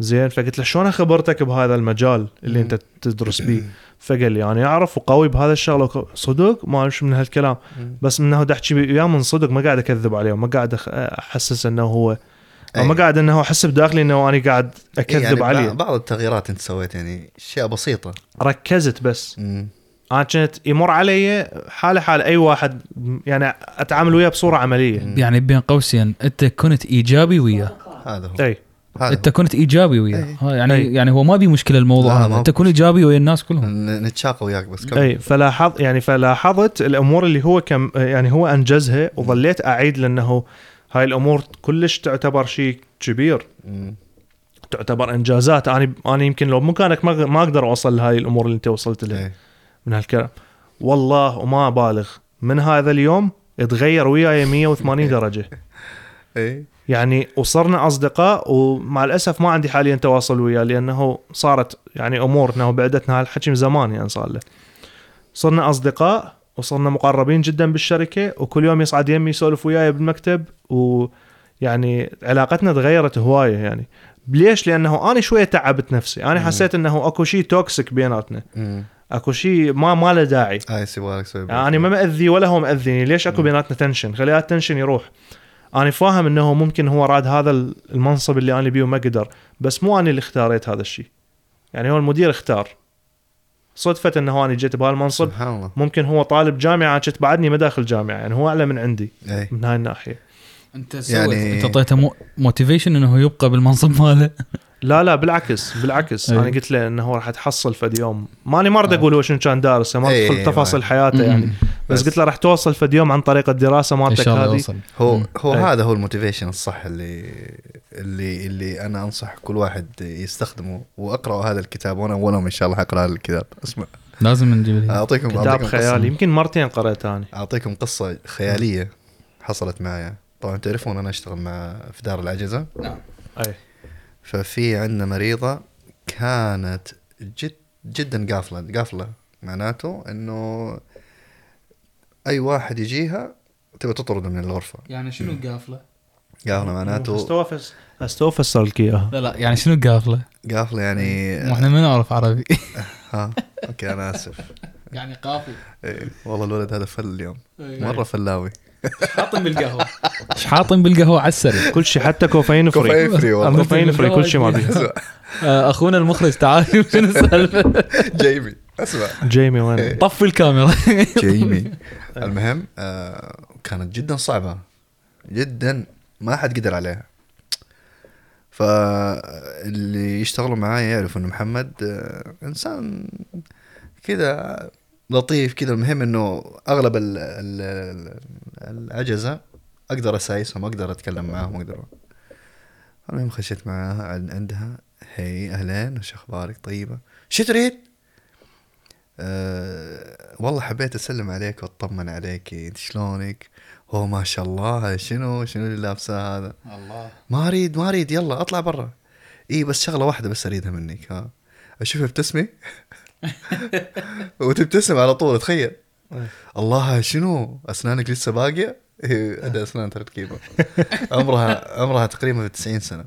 زين فقلت له شلون خبرتك بهذا المجال اللي أنت تدرس بيه؟ فقال لي أنا أعرف وقوي بهذا الشغلة صدق؟ ما إيش من هالكلام. بس منه أحكي وياه من صدق ما قاعد أكذب عليه وما قاعد أحسس إنه هو أو ما. قاعد إنه أحس بداخلي إنه أنا قاعد أكذب يعني عليه. بع- بعض التغييرات أنت سويت يعني أشياء بسيطة. ركزت بس. مم. أنا كنت يمر علي حاله حال أي واحد يعني أتعامل وياه بصورة عملية. يعني بين قوسين أنت كنت إيجابي وياه. هذا هو. أي. أنت كنت إيجابي وياه. يعني أي. يعني هو ما بي مشكلة الموضوع هذا. أنت كن إيجابي ويا الناس كلهم. ن- نتشاقى وياك بس كمل. أي. فلاحظ يعني فلاحظت الأمور اللي هو كم يعني هو أنجزها وظليت أعيد لأنه هاي الأمور كلش تعتبر شيء كبير. تعتبر إنجازات. أنا أنا يمكن لو مكانك ما ما أقدر أوصل لهاي الأمور اللي أنت وصلت لها. من هالكلام. والله وما بالغ من هذا اليوم تغير وياي 180 (laughs) درجة. اي يعني وصرنا أصدقاء ومع الأسف ما عندي حاليا تواصل وياه لأنه صارت يعني أمورنا وبعدتنا هالحكي من زمان يعني صار له. صرنا أصدقاء وصرنا مقربين جدا بالشركة وكل يوم يصعد يمي يسولف وياي بالمكتب ويعني علاقتنا تغيرت هواية يعني. ليش؟ لأنه أنا شوية تعبت نفسي، أنا. حسيت إنه أكو شيء toxic بيناتنا، اكو شيء ما ما له داعي، هاي سوالك سوي يعني أنا ما مأذي ولا هو مأذيني. ليش اكو. بيناتنا tension؟ خلي ال tension يروح. أنا فاهم إنه ممكن هو راد هذا المنصب اللي أنا بيه وما قدر بس مو أنا اللي اختاريت هذا الشيء يعني هو المدير اختار. صدفة إنه أنا جيت بهالمنصب سبحان الله. ممكن هو طالب جامعة كنت بعدني ما داخل جامعة. يعني هو أعلى من عندي اي من هاي الناحية. أنت يعني- يعني أنت اعطيته motivation إنه يبقى بالمنصب ماله. لا لا بالعكس بالعكس. أنا قلت له إنه راح تحصل فد يوم ماني ما أريد. أقول هو شنو كان دارس ما ادخل تفاصيل ما- حياته يعني. مم. بس, بس- قلت له راح توصل فد يوم عن طريق الدراسة إن مالتك شاء الله هذه. هو. هو أي. هذا هو ال motivation الصح اللي اللي اللي أنا أنصح كل واحد يستخدمه واقرأوا هذا الكتاب. وأنا أولهم إن شاء الله حقرأ هذا الكتاب. اسمع. لازم نجيب اعطيكم كتاب أعطيكم خيالي. يمكن مرتين قريته أنا. أعطيكم قصة خيالية حصلت معي طبعا تعرفون أنا أشتغل مع في دار العجزة؟ نعم. أي. ففي عندنا مريضة كانت جد جدا قافلة. قافلة معناته إنه أي واحد يجيها تبغى تطرده من الغرفة. يعني شنو قافلة؟ قافلة معناته استوفس استوفسر لك اياها لا لا يعني شنو قافلة؟ قافلة يعني وإحنا ما نعرف عربي. (laughs) ها أوكي أنا آسف. يعني قافي إيه. والله الولد هذا فل اليوم. مرة فلاوي. حاطم بالقهوة. إيش حاطم بالقهوة على السريع. كل شيء حتى caffeine free. caffeine free والله. caffeine free كل شيء ما بيها (laughs) آه، أخونا المخرج تعال (laughs) شنو السالفه جيمي أسمع. جيمي وين؟ طفي الكاميرا. (laughs) جيمي. المهم آه كانت جدا صعبة. جدا ما حد قدر عليها. فاللي يشتغلوا معاي يعرفوا إنه محمد آه إنسان كذا لطيف كذا. المهم إنه أغلب ال ال العجزه أقدر أسايسهم أقدر أتكلم معاهم أقدر المهم خشيت معاها عن- عندها. هي أهلين وش أخبارك؟ طيبة. شو تريد؟ أه والله حبيت أسلم عليك وأطمن عليك. أنت شلونك؟ أوه ما شاء الله. شنو؟ شنو اللي لابسه هذا؟ الله. ما أريد ما أريد. يلا أطلع برا. إي بس شغلة واحدة بس أريدها منك ها. أشوفها ابتسمي (laughs) وتبتسم على طول تخيل. الله شنو؟ أسنانك لسه باقية؟ إيه، هذا أسنان تركيبه عمرها عمرها تقريبا 90 سنة.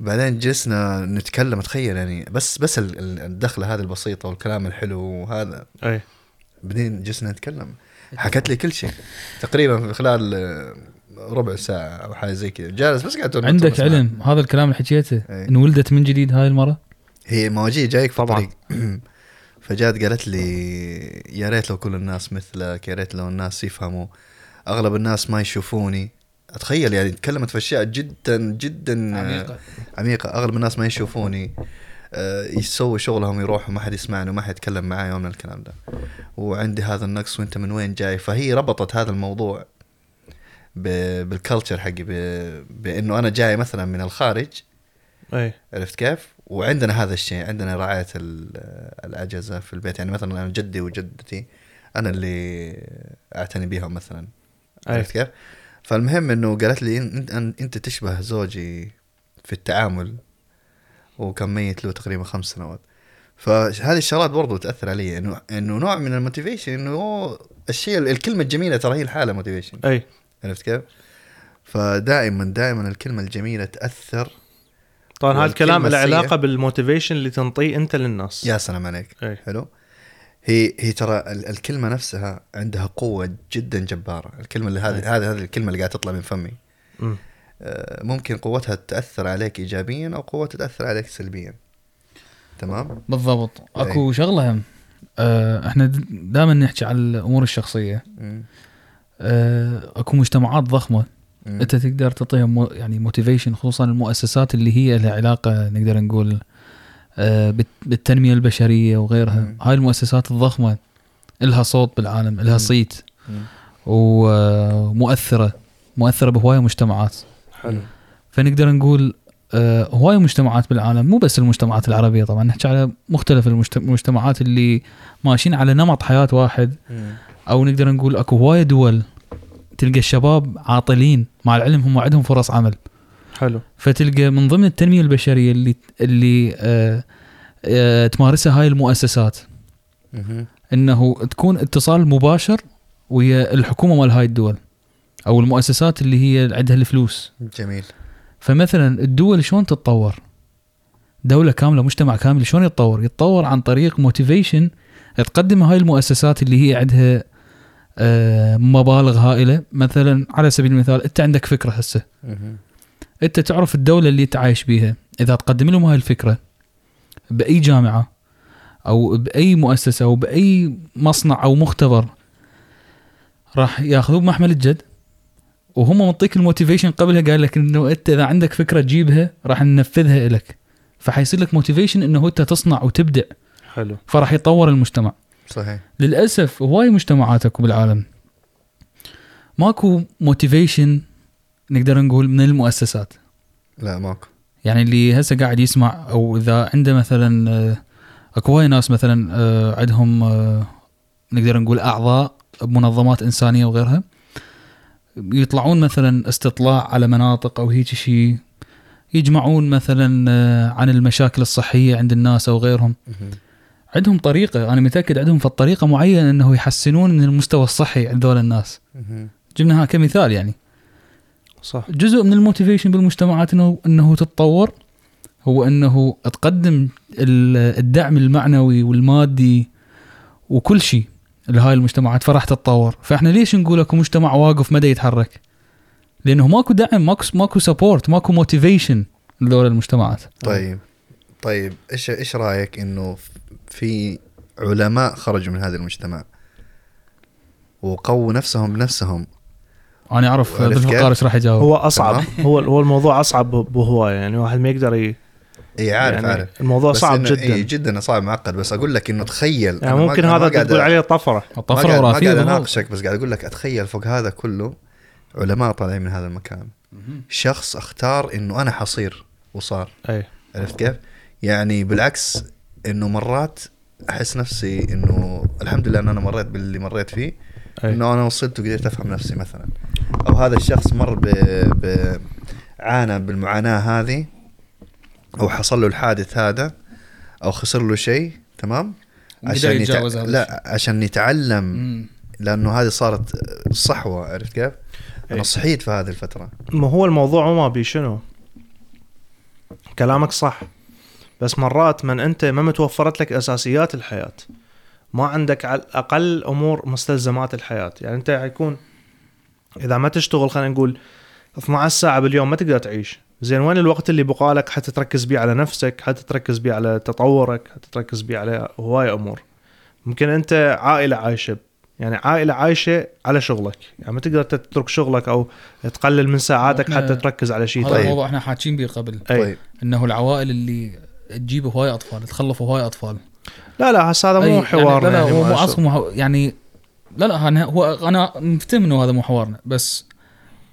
بعدين جلسنا نتكلم تخيل يعني بس بس ال- ال- الدخلة هذه البسيطة والكلام الحلو وهذا. اي بعدين جلسنا نتكلم. حكت لي كل شيء. تقريبا في خلال ربع ساعة أو حاجة زي كذا. جالس بس قاعد عندك علم؟ هذا الكلام اللي حكيته إيه. إن ولدت من جديد هاي المرة؟ هي مواجيه جايك في. الطريق. (clears throat) فجات قالت لي يا ريت لو كل الناس مثلك يا ريت لو الناس يفهموا. أغلب الناس ما يشوفوني. أتخيل يعني تكلمت في أشياء جدا جدا آه، عميقة. أغلب الناس ما يشوفوني. آه، يسوي شغلهم يروحوا ما حد يسمعني وما حد يتكلم معي ومن الكلام ده. وعندي هذا النقص وأنت من وين جاي؟ فهي ربطت هذا الموضوع بالكلتشر حقي بأنه أنا جاي مثلا من الخارج. اي عرفت كيف؟ وعندنا هذا الشيء عندنا رعاية ال- العجزه في البيت يعني مثلا أنا جدي وجدتي أنا اللي أعتني بهم مثلا. عرفت كيف؟ فالمهم إنه قالت لي انت أنت تشبه زوجي في التعامل وكان ميت له تقريبا خمس سنوات فهذه الشغلات برضو تأثر علي انه إنه نوع من ال motivation إنه الشيء الكلمة الجميلة ترى هي لحالها motivation أي عرفت كيف؟ فدائما دائما الكلمة الجميلة تأثر طبعا هذا الكلام له علاقه بال motivation اللي تنطيه أنت للناس. يا سلام عليك. اي حلو. هي هي ترى ال- الكلمة نفسها عندها قوة جدا جبارة. الكلمة اللي هذه هذه هذه الكلمة اللي قاعدة تطلع من فمي. أمم. آه، ممكن قوتها تأثر عليك ايجابيا أو قوتها تأثر عليك سلبيا. تمام؟ بالضبط. أكو شغلة هم. آه، إحنا دائما نحكي على الأمور الشخصية. آه، أكو مجتمعات ضخمة. مم. انت تقدر تعطيهم مو يعني موتيفيشن خصوصا المؤسسات اللي هي لها علاقة نقدر نقول آه، بالتنمية البشرية وغيرها مم. هاي المؤسسات الضخمة لها صوت بالعالم لها. صيت. ومؤثره مؤثرة بهواية مجتمعات حلو فنقدر نقول آه، هواي مجتمعات بالعالم مو بس المجتمعات العربية طبعا نحكي على مختلف المجت- المجتمعات اللي ماشيين على نمط حياة واحد أو نقدر نقول أكو هواي دول تلقى الشباب عاطلين مع العلم هم عندهم فرص عمل. حلو. فتلقى من ضمن التنمية البشرية اللي اللي آه آه تمارسها هاي المؤسسات. مهم. إنه تكون اتصال مباشر ويا الحكومة مال هاي الدول أو المؤسسات اللي هي عندها الفلوس. جميل. فمثلا الدول شلون تتطور؟ دولة كاملة مجتمع كامل شلون يتطور؟ يتطور عن طريق motivation تقدم هاي المؤسسات اللي هي عندها مبالغ هائلة. مثلا على سبيل المثال أنت عندك فكرة هسه. أنت تعرف الدولة اللي انت عايش بيها. إذا تقدم لهم هاي الفكرة بأي جامعة أو بأي مؤسسة أو بأي مصنع أو مختبر راح ياخذوه بمحمل الجد. وهم منطيك ال motivation قبلها قال لك إنه أنت إذا عندك فكرة تجيبها راح ننفذها لك فحيصير لك motivation إنه أنت تصنع وتبدع حلو. فراح يتطور المجتمع. صحيح. للأسف هواي مجتمعات اكو بالعالم. ماكو motivation نقدر نقول من المؤسسات. لا ماكو. يعني اللي هسه قاعد يسمع أو إذا عنده مثلا آه، أكو هواي ناس مثلا آه، عندهم آه، نقدر نقول أعضاء بمنظمات إنسانية وغيرها يطلعون مثلا استطلاع على مناطق أو هيك شيء يجمعون مثلا عن المشاكل الصحية عند الناس أو غيرهم. عندهم طريقة أنا متأكد عندهم في الطريقة معينة إنه يحسنون من المستوى الصحي عند ذول الناس. جبناها كمثال يعني. صح. جزء من ال motivation بالمجتمعات إنه إنه تتطور هو إنه تقدم ال- الدعم المعنوي والمادي وكل شيء لهاي المجتمعات فراح تتطور. فإحنا ليش نقول أكو مجتمع واقف ما دا يتحرك؟ لأنه ماكو دعم ماكو ماكو support ماكو motivation لذول المجتمعات. طيب طيب إيش إيش رأيك إنه في علماء خرجوا من هذا المجتمع. وقووا نفسهم بنفسهم. أنا أعرف؟ الفقار إيش راح يجاوب. هو أصعب. هو هو الموضوع أصعب بهواية. يعني واحد ما يقدر ي... إي عارف يعني عارف. الموضوع صعب جدا. إي جدا صعب معقد. بس أقول لك إنه تخيل يعني ممكن هذا تقول عليه طفرة. ما طفره قاعد, ما وراثيه قاعد. أناقشك بس قاعد أقول لك أتخيل فوق هذا كله علماء طالعين من هذا المكان. شخص أختار إنه أنا حصير وصار. إي. عرفت كيف؟ يعني بالعكس إنه مرات أحس نفسي إنه الحمد لله إن أنا مريت باللي مريت فيه إنه أنا وصلت وقدرت أفهم نفسي مثلا. أو هذا الشخص مر ب... ب... عانى بالمعاناة هذه أو حصل له الحادث هذا أو خسر له شيء تمام؟ قدر يتع- يتجاوز هذا لا عشان يتعلم مم. لأنه هذه صارت صحوة عرفت كيف؟ أنا. صحيت في هذه الفترة. ما هو الموضوع ما بي شنو كلامك صح. بس مرات من أنت ما متوفرت لك أساسيات الحياة ما عندك على الأقل أمور مستلزمات الحياة. يعني أنت حيكون إذا ما تشتغل خلينا نقول 12 ساعة باليوم ما تقدر تعيش. زين وين الوقت اللي بقالك حتى تركز بيه على نفسك حتى تركز بيه على تطورك حتى تركز بيه على هواي أمور؟ ممكن أنت عائلة عايشة يعني عائلة عايشة على شغلك. يعني ما تقدر تترك شغلك أو تقلل من ساعاتك حتى تركز على شيء هذا طيب. الموضوع إحنا حاكين به قبل. طيب. إنه العوائل اللي تجيب هواي أطفال تخلف هواي أطفال. لا لا هسه هذا أي، مو حوارنا يعني لا لا يعني هو مو أصلا يعني لا لا أنا هو أنا مفتهم إنه هذا مو حوارنا بس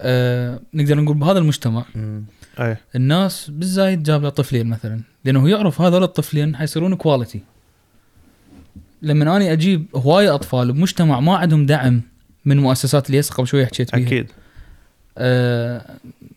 آه نقدر نقول بهذا المجتمع مم. أي. الناس بالزايد جاب له طفلين مثلا لأنه يعرف هذول الطفلين حيصيرون quality لما اني أجيب هواي أطفال بمجتمع ما عندهم دعم من مؤسسات اللي هسه قبل شوي حكيت بيها. أكيد.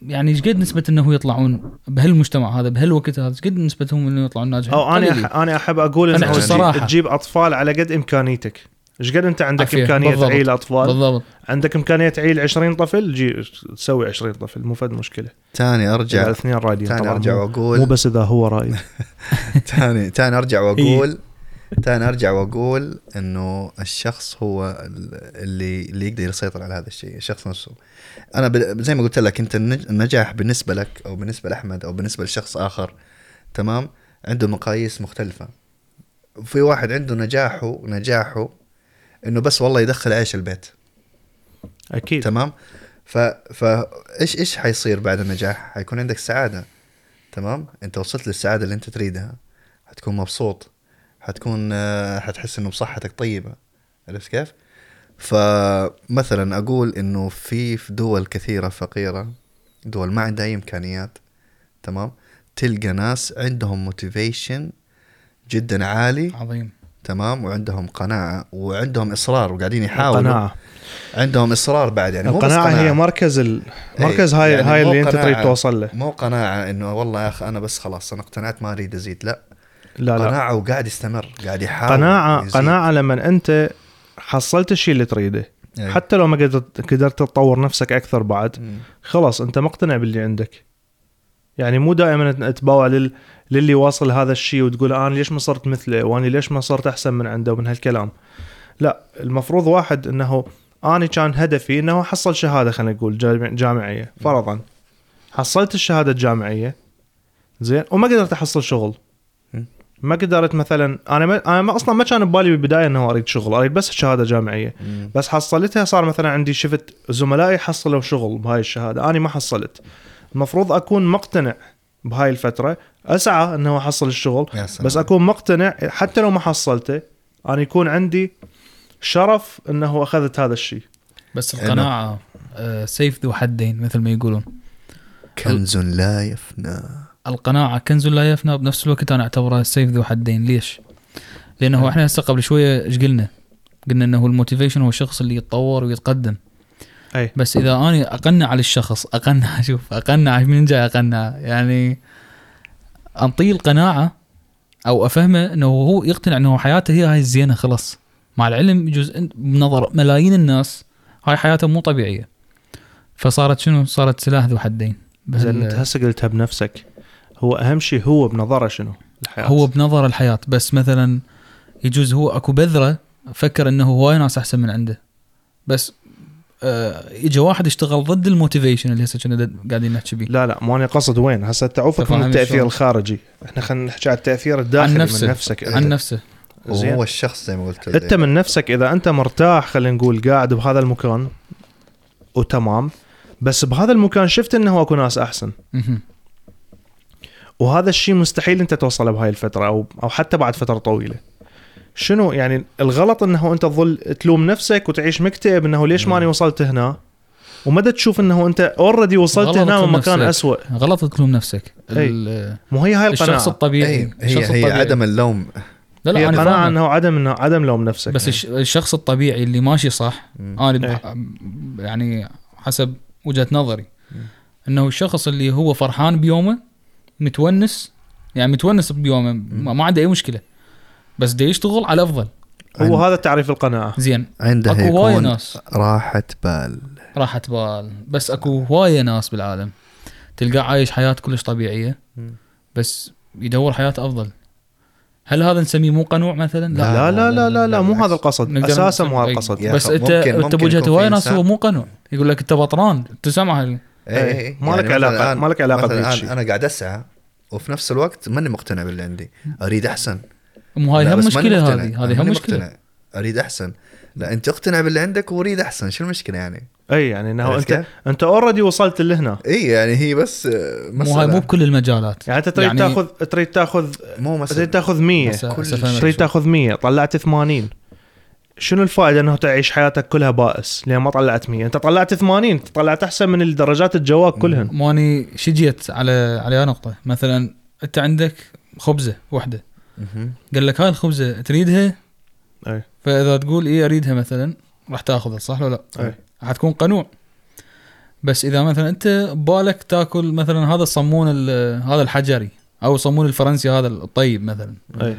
يعني إيش قد نسبة إنه يطلعون بهالمجتمع هذا بهالوقت هذا؟ إيش قد نسبتهم إنه يطلعون ناجحين؟ أو أنا. أح أنا أحب أقول أنا انه تجيب, الصراحة. تجيب أطفال على قد إمكانيتك. إيش قد أنت عندك إمكانية بالضبط. تعيل أطفال؟ بالضبط. عندك إمكانية تعيل 20 طفل؟ جي تسوي 20 طفل مو فد مشكلة. تاني إذا ارجع الاثنين رايدين تاني طبعا أرجع مو, واقول مو بس إذا هو رايد تاني (laughs) تاني أرجع واقول تاني أرجع وأقول إنه الشخص هو ال- اللي اللي يقدر يسيطر على هذا الشيء الشخص نفسه. أنا ب- زي ما قلت لك أنت النج- النجاح بالنسبة لك أو بالنسبة لأحمد أو بالنسبة لشخص آخر تمام؟ عنده مقاييس مختلفة. في واحد عنده نجاحه نجاحه إنه بس والله يدخل عيش البيت. أكيد. تمام؟ ف ف إيش إيش حيصير بعد النجاح؟ حيكون عندك سعادة. تمام؟ أنت وصلت للسعادة اللي أنت تريدها. حتكون مبسوط. حتكون آه، حتحس إنه بصحتك طيبة. عرفت كيف؟ فمثلا أقول إنه في في دول كثيرة فقيرة دول ما عندها أي إمكانيات تمام؟ تلقى ناس عندهم موتيفيشن جدا عالي عظيم. تمام؟ وعندهم قناعة وعندهم إصرار وقاعدين يحاولوا. القناعة. عندهم إصرار بعد يعني مو بس القناعة هي مركز ال... مركز هاي يعني هاي اللي أنت قناعة. تريد توصل له. مو قناعة إنه والله يا أخي أنا بس خلاص أنا اقتنعت ما أريد أزيد لا. لا لا. قناعة وقاعد يستمر قاعد يحاول قناعه يزيد. قناعة لما أنت حصلت الشيء اللي تريده إيه. حتى لو ما قدرت قدرت تطور نفسك أكثر بعد. خلاص أنت مقتنع باللي عندك يعني مو دائما تباوع لل... للي واصل هذا الشيء وتقول أنا ليش ما صرت مثله وأنا ليش ما صرت أحسن من عنده ومن هالكلام لا المفروض واحد إنه اني كان هدفي إنه احصل شهادة خلينا نقول جامع- جامعية فرضا حصلت الشهادة الجامعية زين وما قدرت أحصل شغل. ما قدرت مثلا أنا ما أنا ما أصلا ما كان ببالي بالبداية إنه أريد شغل أريد بس شهادة جامعية. مم. بس حصلتها صار مثلا عندي شفت زملائي حصلوا شغل بهاي الشهادة أنا ما حصلت. المفروض أكون مقتنع بهاي الفترة أسعى إنه احصل الشغل يا سلام. بس أكون مقتنع حتى لو ما حصلته أنا يكون عندي شرف إنه أخذت هذا الشيء. بس القناعة آه، سيف ذو حدين مثل ما يقولون. كنز لا يفنى. القناعة كنز لا يفنى بنفس الوقت. أنا أعتبرها سيف ذو حدين. ليش؟ لأنه إحنا هسه قبل شوية إيش قلنا؟ قلنا إنه ال motivation هو الشخص اللي يتطور ويتقدم. أي. بس إذا أنا أقنع على الشخص أقنع (laughs) شوف أقنع من جاي أقنع؟ يعني أنطيه القناعة أو أفهمه إنه هو يقتنع إنه حياته هي هاي الزينة خلاص. مع العلم إن- بنظر ملايين الناس هاي حياتهم مو طبيعية. فصارت شنو؟ صارت سلاح ذو حدين. بس أنت هسه قلتها بنفسك هو أهم شيء هو بنظرة شنو؟ الحياة. هو بنظر الحياة. بس مثلا يجوز هو أكو بذرة فكر إنه هواي ناس أحسن من عنده. بس آه اجى واحد اشتغل ضد ال motivation اللي هسه كنا قاعدين نحكي بيه. لا لا مو أنا قصد وين. هسه تعوفك من التأثير؟ الخارجي. إحنا خلينا نحكي على التأثير الداخلي عن نفسه. من نفسك عن نفسه. زين. وهو الشخص زي ما قلت أنت من نفسك إذا أنت مرتاح خلينا نقول قاعد بهذا المكان وتمام. بس بهذا المكان شفت إنه أكو ناس أحسن. وهذا الشيء مستحيل أنت توصله بهاي الفترة أو أو حتى بعد فترة طويلة. شنو يعني الغلط إنه أنت تظل تلوم نفسك وتعيش مكتئب إنه ليش ماني وصلت هنا؟ ومدى تشوف إنه أنت اوريدي وصلت هنا ومكان نفسك. اسوء غلط تلوم نفسك. مو هي هاي الشخص القناعه الطبيعي. هي الشخص هي, هي الطبيعي. عدم اللوم. لا هي لا أنا قناعة فاهمك. إنه عدم إنه عدم لوم نفسك. بس الش- الشخص الطبيعي اللي ماشي صح مم. أنا. بح- يعني حسب وجهة نظري. إنه الشخص اللي هو فرحان بيومه متونس يعني متونس بيومه ما ما عنده أي مشكلة. بس دا يشتغل على أفضل. هو عن- هذا تعريف القناعة. زين. عنده أكو هواية ناس. راحة بال. راحة بال. بس أكو هواية ناس بالعالم. تلقاه عايش حياة كلش طبيعية. بس يدور حياة أفضل. هل هذا نسميه مو قنوع مثلا؟ لا لا لا لا لا مو بالعكس. هذا القصد. أساسا مو هذا. القصد. بس انت أنت بوجهة في ناس هو مو قنوع. يقول لك أنت بطران تسمع هاي إيه إيه. إيه ما لك علاقة- الآن- ما لك علاقة مثلاً بهيك. أنا قاعد أسعى. وفي نفس الوقت ماني مقتنع باللي عندي. أريد أحسن. مو هاي لا، هم مشكلة. هذه. هذه هم مشكلة. مقتنع. أريد أحسن. لا أنت اقتنع باللي عندك وأريد أحسن. شو المشكلة يعني؟ أي يعني إنه أنت كيف؟ أنت already وصلت لهنا. إي يعني هي بس مو هاي مو بكل المجالات. يعني أنت تريد يعني- تاخذ تريد تاخذ مو تريد مسألة تاخذ 100 بس- كل بس أفهمك تريد. تاخذ 100 طلعت 80 شنو الفائدة انه تعيش حياتك كلها بائس؟ لأن ما طلعت 100 أنت طلعت 80 طلعت أحسن من الدرجات الجواك كلهن. مو اني شجيت على على نقطة. مثلا أنت عندك خبزة واحدة. قال لك هاي الخبزة تريدها؟ أي. فإذا تقول إي أريدها مثلا راح تأخذها صح ولا لا؟ راح تكون قنوع. بس إذا مثلا أنت ببالك تأكل مثلا هذا الصمون ال- هذا الحجري أو الصمون الفرنسي هذا الطيب مثلا. أي.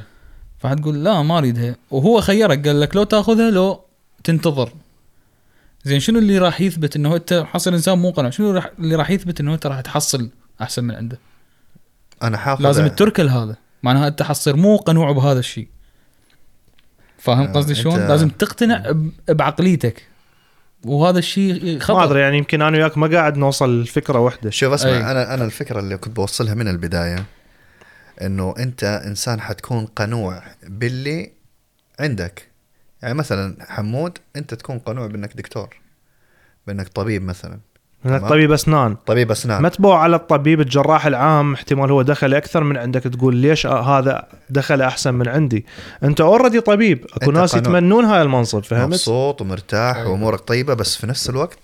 فحتقول لا ما اريدها وهو خيرك قال لك لو تأخذها لو تنتظر. زين شنو اللي راح يثبت إنه أنت حصل إنسان مو قنوع شنو راح اللي راح يثبت إنه أنت راح تحصل أحسن من عنده؟ أنا حاخذ لازم تتركه لهذا. معناها أنت حتصير مو قنوع بهذا الشيء. فاهم آه، قصدي شلون؟ لازم تقتنع ب- بعقليتك. وهذا الشيء ما أدري يعني يمكن أنا وياك ما قاعد نوصل لفكرة واحدة. شوف اسمع أي. أنا أنا الفكرة اللي كنت بوصلها من البداية. إنه أنت إنسان حتكون قنوع باللي عندك. يعني مثلا حمود أنت تكون قنوع بأنك دكتور بأنك طبيب مثلا. انك. طبيب أسنان. طبيب أسنان. ما تبوع على الطبيب الجراح العام احتمال هو دخل أكثر من عندك تقول ليش آه هذا دخل أحسن من عندي. أنت اوريدي طبيب. أكو ناس قانون. يتمنون هاي المنصب فهمت؟ مبسوط ومرتاح أي. وأمورك طيبة بس في نفس الوقت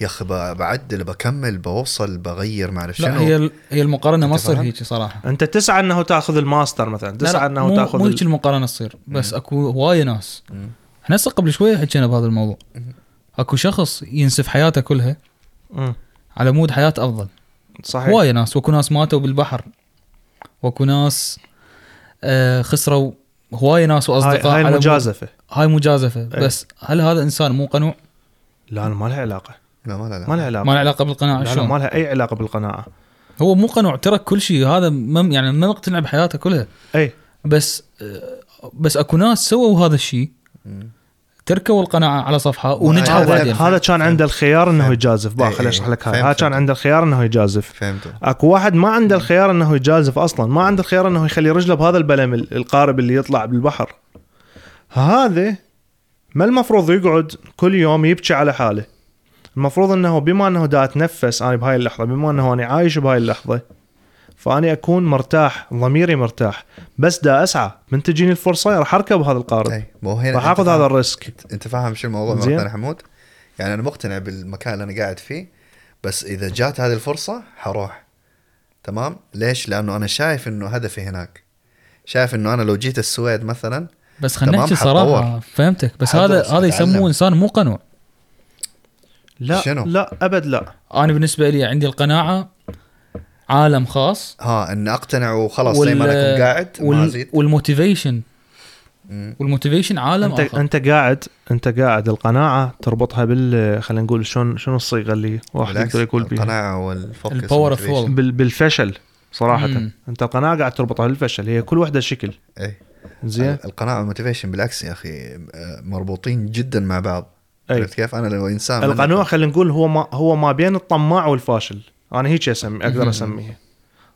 يا أخي بعدل بكمل بوصل بغير ما أعرف لا شنو هي هي المقارنة ما تصير؟ هيك صراحة أنت تسعى إنه تأخذ الماستر مثلا لا تسعى لا إنه مو تأخذ مو هيك المقارنة تصير بس مم. أكو هواية ناس مم. إحنا هسه قبل شوية حكينا بهذا الموضوع مم. أكو شخص ينسف حياته كلها مم. على مود حياة أفضل صحيح هواية ناس وأكو ناس ماتوا بالبحر وأكو ناس آه خسروا هواية ناس هاي, وأصدقاء هاي على مود- المجازفة هاي مجازفة أي. بس هل هذا إنسان مو قنوع؟ لا ما لها علاقة لا ما لا لا ما لها علاقة. ما له علاقة بالقناعة لا, شلون؟ ما لها أي علاقة بالقناعة. هو مو قنوع ترك كل شيء هذا ما يعني ما مقتنع بحياته كلها. أي. بس بس أكو ناس سووا هذا الشيء مم. تركوا القناعة على صفحة ونجحوا هذا- بعدين. هذا كان عنده الخيار إنه فهمت. يجازف. بقى خليني إي. أشرح لك هاي فهمت، هذا كان فهمت. عنده الخيار إنه يجازف. فهمته أكو واحد ما عنده الخيار إنه يجازف أصلا. ما عنده الخيار إنه يخلي رجله بهذا البلم ال- القارب اللي يطلع بالبحر. هذا ما المفروض يقعد كل يوم يبكي على حاله. المفروض إنه بما إنه دا أتنفس أنا بهاي اللحظة بما إنه أنا عايش بهاي اللحظة فأني أكون مرتاح ضميري مرتاح بس دا أسعى من تجيني الفرصة راح أركب هذا القارب إي مو هنا راح آخذ هذا ال risk انت فاهم شو الموضوع. ثانية حمود؟ يعني أنا مقتنع بالمكان اللي أنا قاعد فيه بس إذا جات هذه الفرصة حروح تمام؟ ليش؟ لأنه أنا شايف إنه هدفي هناك شايف إنه أنا لو جيت السويد مثلا بس خلينا نحكي. صراحة فهمتك بس هذا هذا. يسموه إنسان مو قنوع لا شنو؟ لا أبد لا. أنا بالنسبة لي عندي القناعة عالم خاص. ها إن أقتنع وخلاص زي ما أنا كنت قاعد ما وال... ازيد وال motivation. وال motivation عالم انت آخر. أنت قاعد أنت قاعد القناعة تربطها بال خلينا نقول شلون شنو الصيغة اللي واحد يقدر يقول بيها؟ القناعة وال focus. بال بالفشل صراحة. مم. أنت القناعة قاعد تربطها بالفشل. هي كل وحدة شكل. اي زين؟ القناعة وال motivation بالعكس يا أخي آه، مربوطين جدا مع بعض. عرفت كيف؟ أنا لو إنسان القنوع خلينا نقول هو ما هو ما بين الطماع والفاشل. أنا هيك اسمي أقدر. أسميه.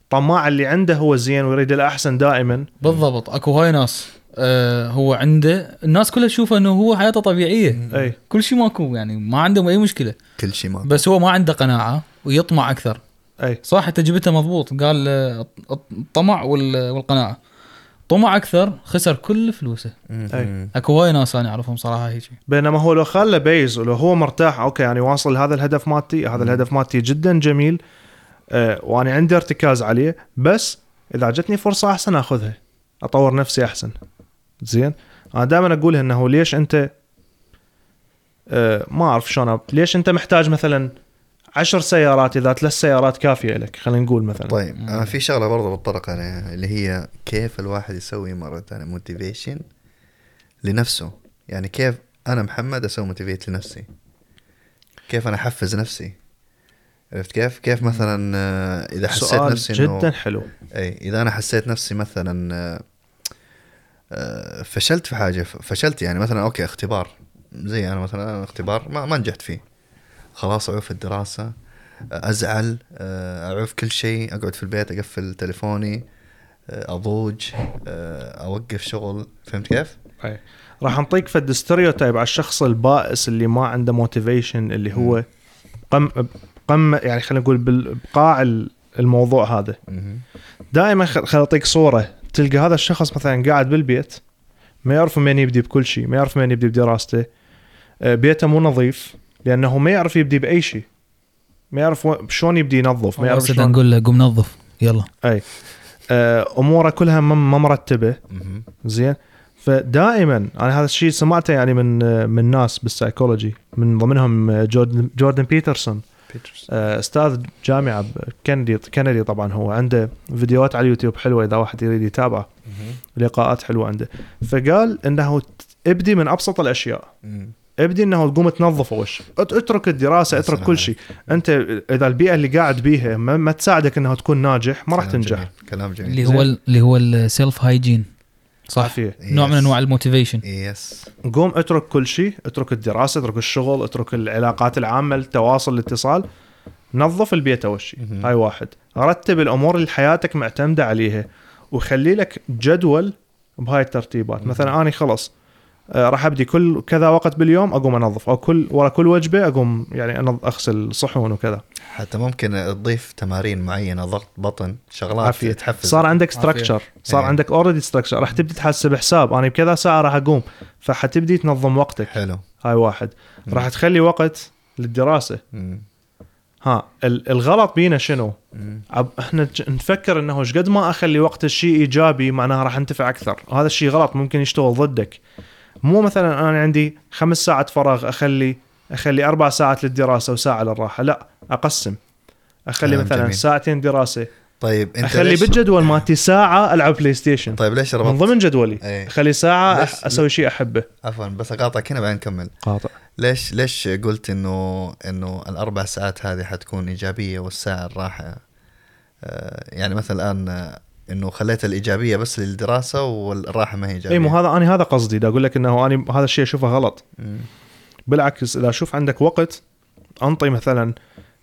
الطماع اللي عنده هو زين ويريد الأحسن دائما. بالضبط. أكو هاي ناس آه هو عنده الناس كلها تشوفه إنه هو حياته طبيعية. أي. كل شيء ماكو يعني ما عندهم أي مشكلة. كل شيء ما بس هو ما عنده قناعة ويطمع أكثر. أي. صح؟ انت جبتها مضبوط. قال آه، الطمع وال- والقناعة. طمع أكثر خسر كل فلوسه. أكو هواي ناس أنا أعرفهم صراحة هيك. بينما هو لو خله base ولو هو مرتاح okay يعني واصل هذا الهدف مالتي هذا الهدف مالتي جدا جميل آه وأنا عندي ارتكاز عليه بس إذا جتني فرصة أحسن أخذها. أطور نفسي أحسن. زين؟ أنا دائما أقول إنه ليش أنت آه ما أعرف شلون ليش أنت محتاج مثلا عشر سيارات إذا ثلاث سيارات كافية لك خلينا نقول مثلا. طيب أنا في شغلة برضه بتطرق عليها اللي هي كيف الواحد يسوي مرة ثانية motivation لنفسه. يعني كيف أنا محمد أسوي motivate لنفسي؟ كيف أنا أحفز نفسي؟ عرفت كيف؟ كيف مثلا آه، إذا حسيت سؤال نفسي جدا انه حلو. إي إذا أنا حسيت نفسي مثلا آه، آه، فشلت في حاجة فشلت يعني مثلا okay اختبار. زي أنا مثلا اختبار ما, ما نجحت فيه. خلاص أعوف الدراسة أزعل أعوف كل شيء أقعد في البيت أقفل تليفوني أضوج أوقف شغل فهمت كيف؟ أي. راح نعطيك فد stereotype على الشخص البائس اللي ما عنده motivation اللي هو قم قم يعني خلينا نقول بقاع ال- الموضوع هذا. دائما خل أعطيك صورة تلقى هذا الشخص مثلا قاعد بالبيت ما يعرف من يبدي بكل شيء ما يعرف من يبدي بدراسته بيته مو نظيف لأنه ما يعرف يبدي بأي شيء. ما يعرف شلون يبدي ينظف ما يعرف شلون نقول له قوم نظف يلا. أي. آه، أموره كلها ما مرتبة. زين. فدائما أنا هذا الشيء سمعته يعني من من ناس بالسايكولوجي من ضمنهم جوردن جوردن بيترسون. آه، أستاذ جامعة كندي كندي طبعا هو. عنده فيديوهات على اليوتيوب حلوة إذا واحد يريد يتابعه. لقاءات حلوة عنده. فقال إنه ابدي من أبسط الأشياء. ابدي إنه تقوم تنظف اول شيء ات- اترك الدراسة اترك سلام كل شيء أنت إذا البيئة اللي قاعد بيها ما, ما تساعدك انه تكون ناجح ما راح تنجح جميل. كلام جميل. اللي هو ال- اللي هو ال self hygiene صح؟ عافيه نوع من. أنواع ال motivation. yes قوم اترك كل شيء اترك الدراسة اترك الشغل اترك العلاقات العامة التواصل الاتصال. نظف البيت أول شيء. هاي واحد. رتب الأمور اللي حياتك معتمدة عليها وخلي لك جدول بهاي الترتيبات. مثلا اني خلص راح أبدي كل كذا وقت باليوم أقوم أنظف أو كل ورا كل وجبة أقوم يعني أنظ- أغسل صحون وكذا حتى ممكن تضيف تمارين معينة ضغط بطن شغلات عافية تحفز صار عندك عافية. structure صار إيه. عندك already structure راح تبدي تحسب حساب أنا بكذا ساعة راح أقوم فحتبدي تنظم وقتك حلو هاي واحد مم. راح تخلي وقت للدراسة مم. ها ال- الغلط بينا شنو؟ عب إحنا نفكر إنه إيش قد ما أخلي وقت الشيء إيجابي معناها راح أنتفع أكثر، وهذا الشيء غلط ممكن يشتغل ضدك. مو مثلا أنا عندي خمس ساعات فراغ أخلي أخلي أربع ساعات للدراسة وساعة للراحة، لا أقسم. أخلي مثلا جميل. ساعتين دراسة، طيب أنت أخلي ليش بالجدول مالتي ساعة ألعب بلاي ستيشن. طيب ليش من ربطت ضمن جدولي إيه. أخلي ساعة ليش- أسوي شيء أحبه. عفوا بس أقاطعك هنا بعدين نكمل قاطع. ليش ليش قلت إنه إنه الأربع ساعات هذه حتكون إيجابية والساعة الراحة آه، يعني مثلا الان إنه خليت الإيجابية بس للدراسة والراحة ما هي ايجابيه إي مو هذا أنا هذا قصدي دا أقول لك إنه أنا هذا الشيء أشوفه غلط. مم. بالعكس إذا أشوف عندك وقت أنطي مثلا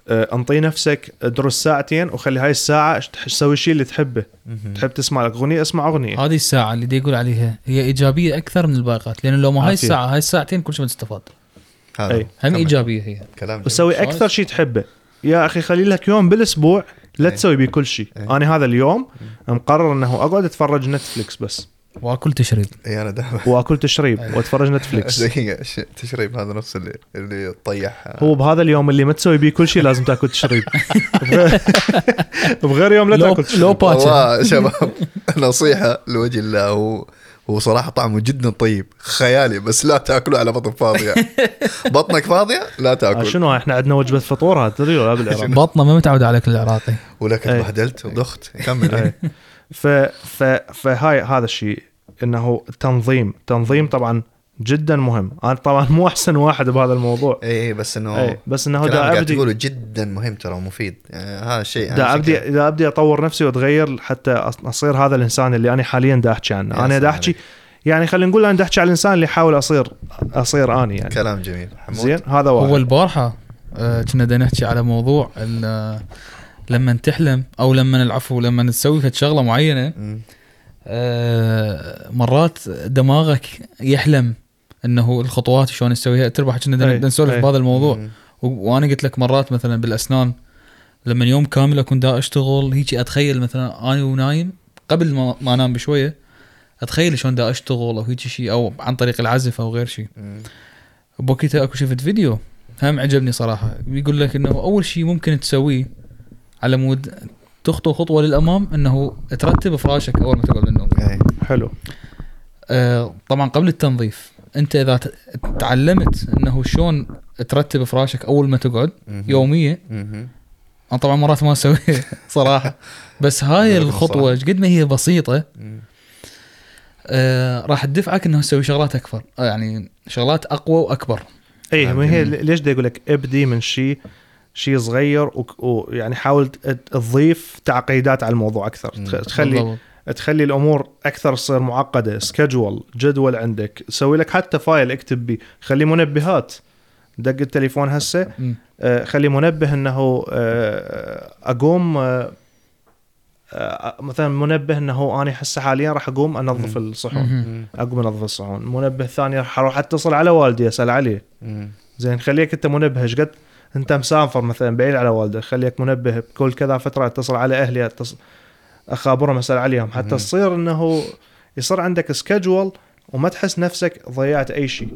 آه، أنطي نفسك دروس ساعتين وخلي هاي الساعة تسوي الشيء اللي تحبه. تحب تسمع لك اغنيه اسمع أغنية هذه الساعة اللي دي يقول عليها هي إيجابية أكثر من الباقيات لأن لو ما هاي. الساعة هاي الساعتين كل شيء ما تستفاد هذا أي. هم. إيجابية هي كلام. وسوي؟ أكثر شيء تحبه يا أخي خلي لك يوم بالاسبوع لا. تسوي بيه كل شيء. أي. أنا هذا اليوم مقرر إنه أقعد أتفرج نتفليكس بس. وأكل تشريب. اي أنا دائما وأكل تشريب أي. وأتفرج نتفليكس دقيقه ش- تشريب؟ هذا نفس اللي اللي تطيح هو بهذا اليوم اللي ما تسوي بيه كل شيء لازم تأكل تشريب. (laughs) بغير- يوم لا تأكل تشريب. لو والله شباب نصيحة لوجه الله هو هو صراحة طعمه جدا طيب. خيالي بس لا تاكله على بطن فاضية. (laughs) بطنك فاضية؟ لا آه، تاكل شنو إحنا عندنا وجبة فطور؟ تدري ولا بالعراق (laughs) بطنه ما متعود على الأكل العراقي. ولك أي. تبهدلت وضخت كمل. إيه. ف ف فهاي هذا الشيء إنه التنظيم تنظيم طبعا جدا مهم. أنا طبعا مو أحسن واحد بهذا الموضوع. اي اي بس إنه اي بس إنه كلام دا قاعد ابدي تقوله جدا مهم ترى ومفيد. يعني هذا الشيء دا ابدي دا أبدي أطور نفسي وأتغير حتى أصير هذا الإنسان اللي أنا حاليا دا احكي عنه أنا دا احكي. يعني خلينا نقول أنا دا احكي على الإنسان اللي احاول اصير أصير اني يعني. كلام جميل. حمود؟ زين هذا واحد. هو البارحة آه، كنا بدنا نحكي على موضوع ال- آه، لما تحلم أو لما العفو لما تسوي شغلة معينة. آه، مرات دماغك يحلم إنه الخطوات شلون تسويها تربح كنا بدنا نسولف أي. بهذا الموضوع. وأنا قلت لك مرات مثلا بالأسنان لما يوم كامل أكون دا أشتغل هيك أتخيل مثلا أنا ونايم قبل ما, ما أنام بشوية أتخيل شلون دا أشتغل أو هيك شيء أو عن طريق العزف أو غير شيء. بوقتها أكو شفت فيديو هم عجبني صراحة. بيقول لك إنه أول شيء ممكن تسويه على مود تخطو خطوة للأمام إنه ترتب فراشك أول ما تقعد من النوم. أي. حلو. آه، طبعا قبل التنظيف. أنت إذا تعلمت إنه شلون ترتب فراشك أول ما تقعد. يوميه. أنا طبعا مرات ما اسويها (laughs) صراحة بس هاي الخطوة. قد ما هي بسيطة. آه راح تدفعك إنه تسوي شغلات أكبر آه يعني شغلات أقوى وأكبر اي ما هي. ليش بدي أقول لك ابدي من شيء شيء صغير ويعني حاول تضيف تعقيدات على الموضوع أكثر تخلي بالضبط. تخلي الأمور أكثر تصير معقدة. schedule جدول عندك. سوي لك حتى file اكتب بيه خلي منبهات. دق التليفون هسه. آه، خلي منبه إنه آه، أقوم آه، مثلا منبه إنه أنا هسه حاليا راح أقوم أنظف. الصحون. أقوم أنظف الصحون. منبه ثاني راح أروح أتصل على والدي أسأل عليه. زين خليك أنت منبه. إيش قد؟ أنت مسافر مثلا بعيد على والدك. خليك منبه بكل كذا فترة اتصل على أهلي أتصل. اخابرهم اسال عليهم حتى. تصير إنه يصير عندك سكجول وما تحس نفسك ضيعت أي شيء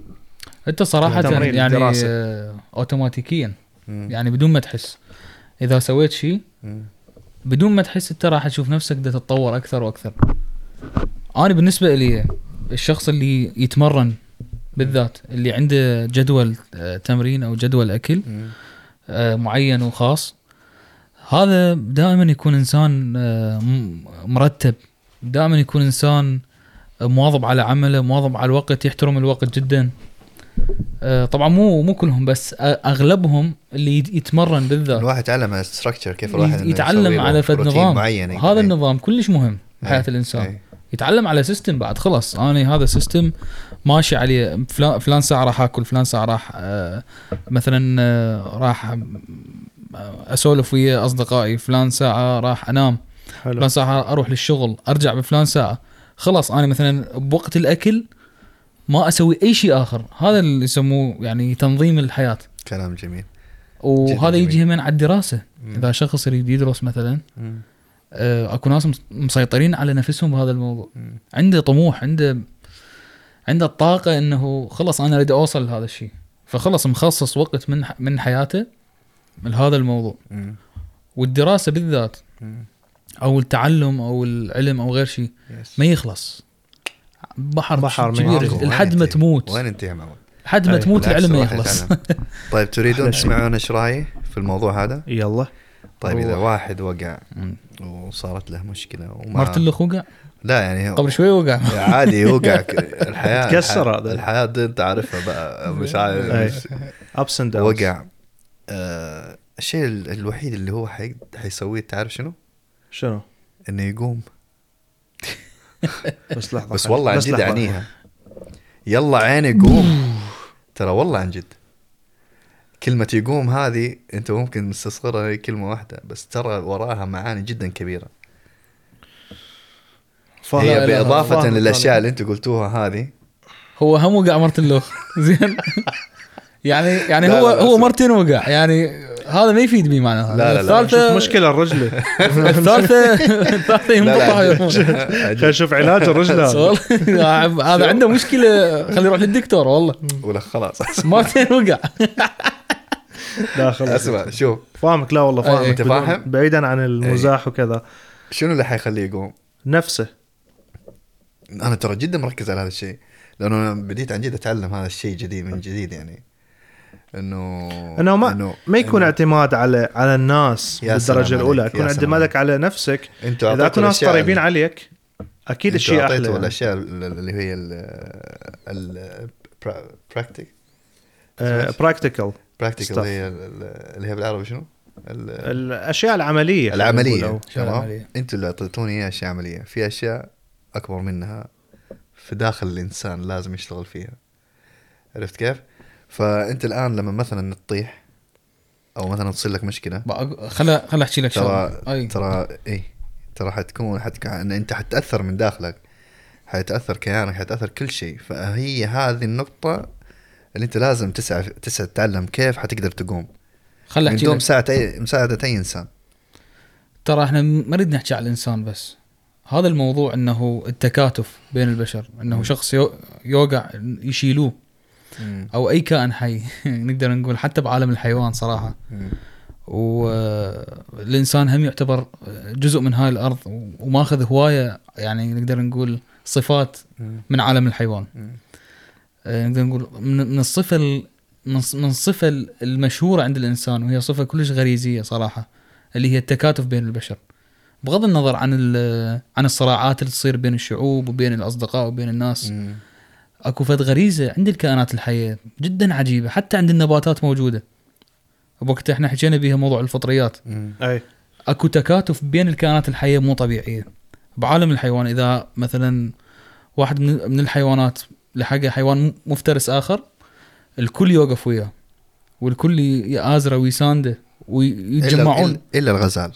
أنت صراحة يعني الدراسة. آه اوتوماتيكيا مم. يعني بدون ما تحس إذا سويت شيء. بدون ما تحس أنت راح تشوف نفسك بدها تتطور أكثر وأكثر أنا بالنسبة لي الشخص اللي يتمرن بالذات اللي عنده جدول آه، تمرين أو جدول أكل مم. آه، معين وخاص هذا دائما يكون إنسان آه، مرتب. دائما يكون إنسان مواظب على عمله مواظب على الوقت يحترم الوقت جدا. آه، طبعا مو مو كلهم بس أغلبهم اللي يت- يتمرن بالذات. الواحد يتعلم على الستركتشر كيف الواحد يتعلم على فد نظام. معين هذا النظام كلش مهم بحياه أي. الإنسان. أي. يتعلم على system بعد خلص أنا هذا system ماشي عليه. فلان فلان ساعة راح آكل فلان ساعة راح آه، مثلا آه، راح آه، اسولف ويا اصدقائي فلان ساعة راح انام. حلو. فلان ساعة أروح للشغل ارجع بفلان ساعة. خلاص أنا مثلا بوقت الأكل ما أسوي أي شيء آخر. هذا اللي يسموه يعني تنظيم الحياة. كلام جميل. وهذا جميل. يجي من على الدراسة. مم. إذا شخص يريد يدرس مثلا مم. آه، أكو ناس مس- مسيطرين على نفسهم بهذا الموضوع. مم. عنده طموح عنده عنده الطاقة إنه خلص أنا أريد أوصل لهذا الشيء. فخلص مخصص وقت من من حياته لهذا الموضوع مم. والدراسة بالذات مم. أو التعلم أو العلم أو غير شيء. ما يخلص بحر, بحر كبير ينتهي. لحد ما وين تموت وين انت يا معود؟ لحد ما أي. تموت العلم ما يخلص. طيب تريدون. (laughs) تسمعون إيش رأيي في الموضوع هذا؟ يلا طيب إذا. واحد وقع. وصارت له مشكلة وما مرت له وقع لا يعني قبل شوي وقع عادي يوقع (laughs) الحياة تكسر هذا. الحياة انت عارفها بقى مش عارف ups and downs وقع آه، الشيء ال- الوحيد اللي هو حي- حيسويه تعرف شنو؟ شنو؟ إنه يقوم (laughs) بس لحظة بس والله عن جد. عنيها يلا عيني قوم ترى والله عن جد كلمة يقوم هذه أنت ممكن مستصغرها هي كلمة واحدة بس ترى وراها معاني جدا كبيرة. هي بإضافة. للأشياء اللي أنت قلتوها هذه هو هم وقع مرتين له (laughs) زين يعني يعني هو هو مرتين وقع يعني هذا ما يفيد بي معناها لا، لا، لا. شوف مشكلة الرجلة. الثالثه الثالثة لا ينبطح لا خلينا. نشوف علاج الرجل هذا. عنده مشكلة. خليه يروح للدكتور والله. ولا خلاص. مرتين وقع. داخل أسمع شوف. فاهمك. لا والله. فاهمك. بدون- فاهم؟ بعيدا عن المزاح وكذا. شنو اللي حيخليه يقوم؟ نفسه. أنا ترى جدا مركز على هذا الشيء. لأنه أنا بديت عن جد أتعلم هذا الشيء جديد من جديد يعني. إنه إنه ما ما يكون إنه اعتماد على على الناس بالدرجة الأولى يكون اعتمادك على نفسك أنتوا إذا اكو ناس قريبين اللي- عليك أكيد الشيء أحلى اعطيتوا يعني. الاشياء اللي هي ال ال practic practical practical. هي ال- ال- اللي هي بالعربي شنو؟ ال- الأشياء العملية العملية تمام؟ عملية. أنتوا اللي أعطيتوني إياها أشياء عملية في أشياء أكبر منها في داخل الإنسان لازم يشتغل فيها عرفت كيف؟ فأنت الآن لما مثلا تطيح أو مثلا تصير لك مشكلة خلا خلا أحكي لك ترى أي. ترى اي ترى حتكون حتك... ان أنت حتأثر من داخلك حيتأثر كيانك حيتأثر كل شيء. فهي هذه النقطة اللي أنت لازم تسعى تسعى تتعلم كيف حتقدر تقوم. من أحكي لك. مساعده اي مساعده أي إنسان. ترى إحنا ما نريد نحكي على الإنسان بس. هذا الموضوع إنه التكاتف بين البشر إنه شخص يو- يوقع يشيلوه. أو أي كائن حي. (laughs) نقدر نقول حتى بعالم الحيوان صراحة. والانسان هم يعتبر جزء من هاي الأرض وماخذ هواية يعني نقدر نقول صفات من عالم الحيوان. آه، نقدر نقول من الصفة ال- من الص- من الصفة المشهورة عند الإنسان وهي صفة كلش غريزية صراحة اللي هي التكاتف بين البشر. بغض النظر عن عن الصراعات اللي تصير بين الشعوب وبين الأصدقاء وبين الناس. اكو فد غريزة عند الكائنات الحية جدا عجيبة حتى عند النباتات موجودة. بوقت إحنا حكينا بيها موضوع الفطريات. أي. اكو تكاتف بين الكائنات الحية مو طبيعية. بعالم الحيوان إذا مثلا واحد من من الحيوانات لحق حيوان مفترس آخر الكل يوقف وياه والكل يآزره ويسانده ويتجمعون. الا إلا الغزال.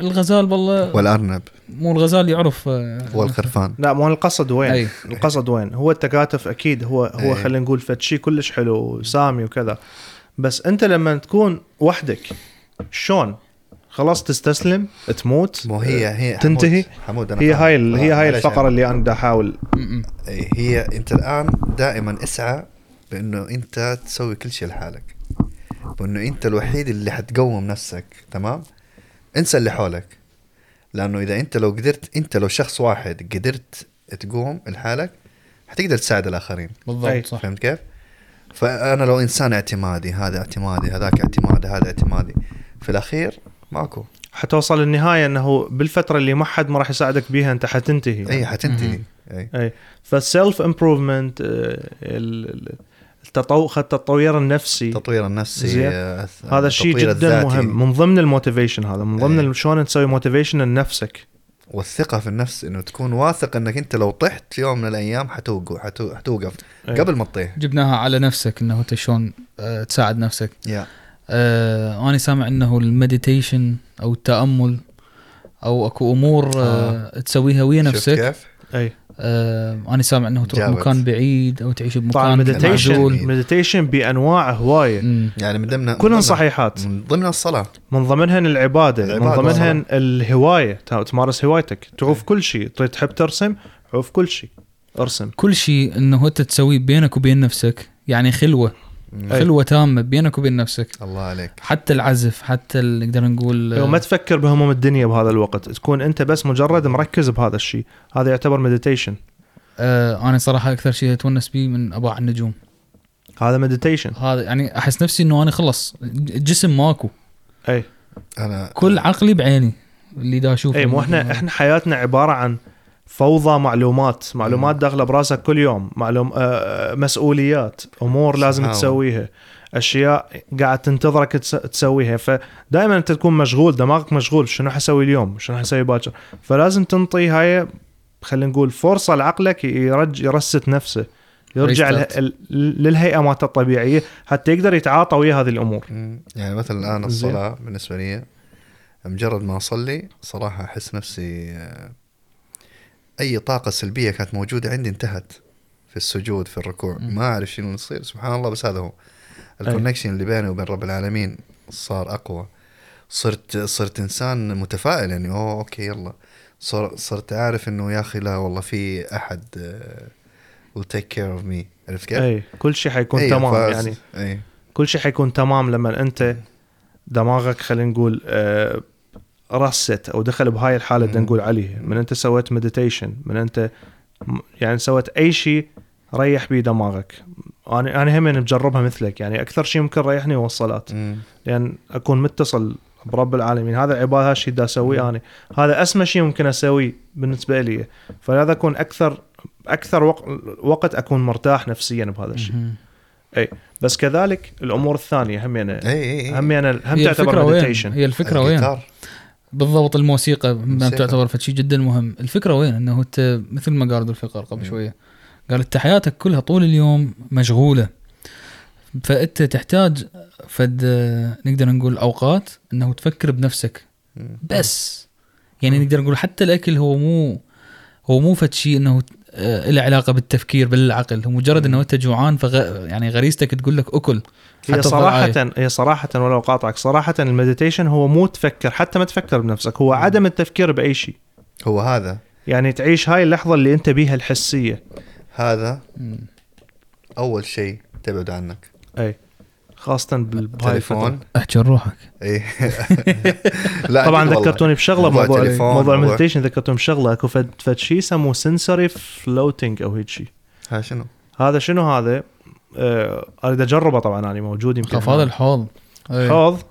الغزال والله والأرنب. مو الغزال يعرف آه، والخرفان لا مو القصد وين؟ أي. القصد وين؟ هو التكاتف أكيد هو هو أي. خلينا نقول فد شيء كلش حلو وسامي وكذا. بس أنت لما تكون وحدك شلون؟ خلاص تستسلم تموت مو هي هي تنتهي؟ حمود, حمود أنا هي. هاي ال- هي هاي الفقرة اللي أنا دا أحاول. هي أنت الآن دائما اسعى بأنه أنت تسوي كل شيء لحالك وانه أنت الوحيد اللي حتقوم نفسك تمام؟ انسى اللي حولك. لأنه إذا أنت لو قدرت أنت لو شخص واحد قدرت تقوم لحالك حتقدر تساعد الآخرين. أي. بالضبط صح. فهمت كيف؟ فأنا لو إنسان اعتمادي هذا اعتمادي هذاك اعتمادي هذا اعتمادي في الأخير ماكو. حتوصل النهاية إنه بالفترة اللي ما حد ما راح يساعدك بيها أنت حتنتهي. إي حتنتهي. إي. إي. فال self improvement التطور التطوير النفسي التطوير النفسي زين. آه، هذا الشيء التطوير جدا الذاتي. مهم من ضمن ال motivation هذا من ضمن. ال- شلون تسوي motivation لنفسك والثقة في النفس إنه تكون واثق إنك أنت لو طحت في يوم من الأيام حتوقف حتو- حتوقف إيه. قبل ما تطيح جبناها على نفسك إنه أنت شلون آه، تساعد نفسك يا آه أنا سامع إنه ال meditation أو التأمل أو أكو أمور آه تسويها ويا شفت نفسك كيف؟ اي آه أنا سامع إنه تروح جاوبت. مكان بعيد أو تعيش طبعا بمكان meditation معزول. meditation بأنواع هواية. مم. يعني من ضمن كلهم من ضمن- صحيحات. من ضمن الصلاة. من ضمنهن العبادة, من العبادة ضمنهن الهواية. تمارس هوايتك. تعوف كل شيء. تريد تحب ترسم؟ عوف كل شيء. ارسم. كل شيء إنه أنت تسويه بينك وبين نفسك يعني خلوة. خلوه تامة بينك وبين نفسك. الله عليك. حتى العزف حتى نقدر نقول وما تفكر بهموم الدنيا بهذا الوقت. تكون أنت بس مجرد مركز بهذا الشيء. هذا يعتبر مديتيشن آه أنا صراحة أكثر شيء أتونس به من اباع النجوم. هذا meditation هذا يعني أحس نفسي إنه أنا خلص. الجسم ماكو. أي. أنا كل عقلي بعيني اللي دا أشوفه. أي مو إحنا إحنا حياتنا عبارة عن فوضى معلومات معلومات داخلة براسك كل يوم معلوم آه، مسؤوليات أمور لازم سبحان الله. تسويها أشياء قاعد تنتظرك تس- تسويها فدائما أنت تكون مشغول دماغك مشغول شنو حسوي اليوم شنو حسوي باكر فلازم تنطي هاي خلينا نقول فرصة لعقلك يرج ي reset نفسه يرجع للهيئه مالته الطبيعية حتى يقدر يتعاطى ويا هذه الأمور. يعني مثلا الآن. الصلاة بالنسبة لي مجرد ما أصلي صراحة أحس نفسي آه، أي طاقة سلبية كانت موجودة عندي انتهت في السجود في الركوع. ما أعرف شنو يصير. سبحان الله بس هذا هو. ال connection اللي بيني وبين رب العالمين صار أقوى. صرت صرت إنسان متفائل يعني أوه okay يلا. صر صرت عارف إنه يا أخي لا والله في أحد آه، will take care of me. عرفت كيف؟ أي. كل شيء حيكون أيوة، تمام فاز- يعني. أي. كل شيء حيكون تمام لما أنت دماغك خلينا نقول آه، reset أو دخل بهاي الحالة بدنا. نقول عليه. من أنت سويت meditation من أنت يعني سويت أي شيء ريح بيه دماغك. أنا أنا هم مجربها مثلك. يعني أكثر شيء ممكن ريحني هو الصلاة. لأن أكون متصل برب العالمين. هذا العباده هذا الشيء دا أسويه أنا. هذا أسمى شيء ممكن أسويه بالنسبة لي. فلهذا أكون أكثر أكثر وق- وقت أكون مرتاح نفسيا بهذا الشيء. مهم. بس كذلك الأمور الثانية هم يعني إي إي إي. هم يعني هم هي تعتبر meditation هي الفكرة وين. بالضبط الموسيقى ما. تعتبر فشي جدا مهم. الفكرة وين؟ إنه انت مثل ما قال الفقر قبل. شوية. قال انت حياتك كلها طول اليوم مشغولة. فأنت تحتاج فد نقدر نقول أوقات إنه تفكر بنفسك. بس. يعني. نقدر نقول حتى الأكل هو مو هو مو فد شيء إنه آه، له علاقة بالتفكير بالعقل. هو مجرد إنه أنت جوعان فغ... يعني غريزتك تقول لك أكل. هي صراحة. هي صراحة ولو قاطعك صراحة المديتيشن هو مو تفكر حتى ما تفكر بنفسك هو عدم التفكير بأي شيء. هو هذا. يعني تعيش هاي اللحظة اللي أنت بيها الحسية. هذا. أول شيء تبعد عنك. أي. خاصة بال- بهاي الفترة. تليفون. احكي روحك. اي (laughs) لا طبعا. ذكرتوني بشغلة موضوع موضوع ال meditation ذكرتوني بشغلة. أكو فد فد شيء يسموه sensory floating أو هيك شيء ها شنو؟ هذا شنو هذا؟ آه، أريد اجربه طبعا أنا موجود يمكن هذا الحوض. إيه. حوض.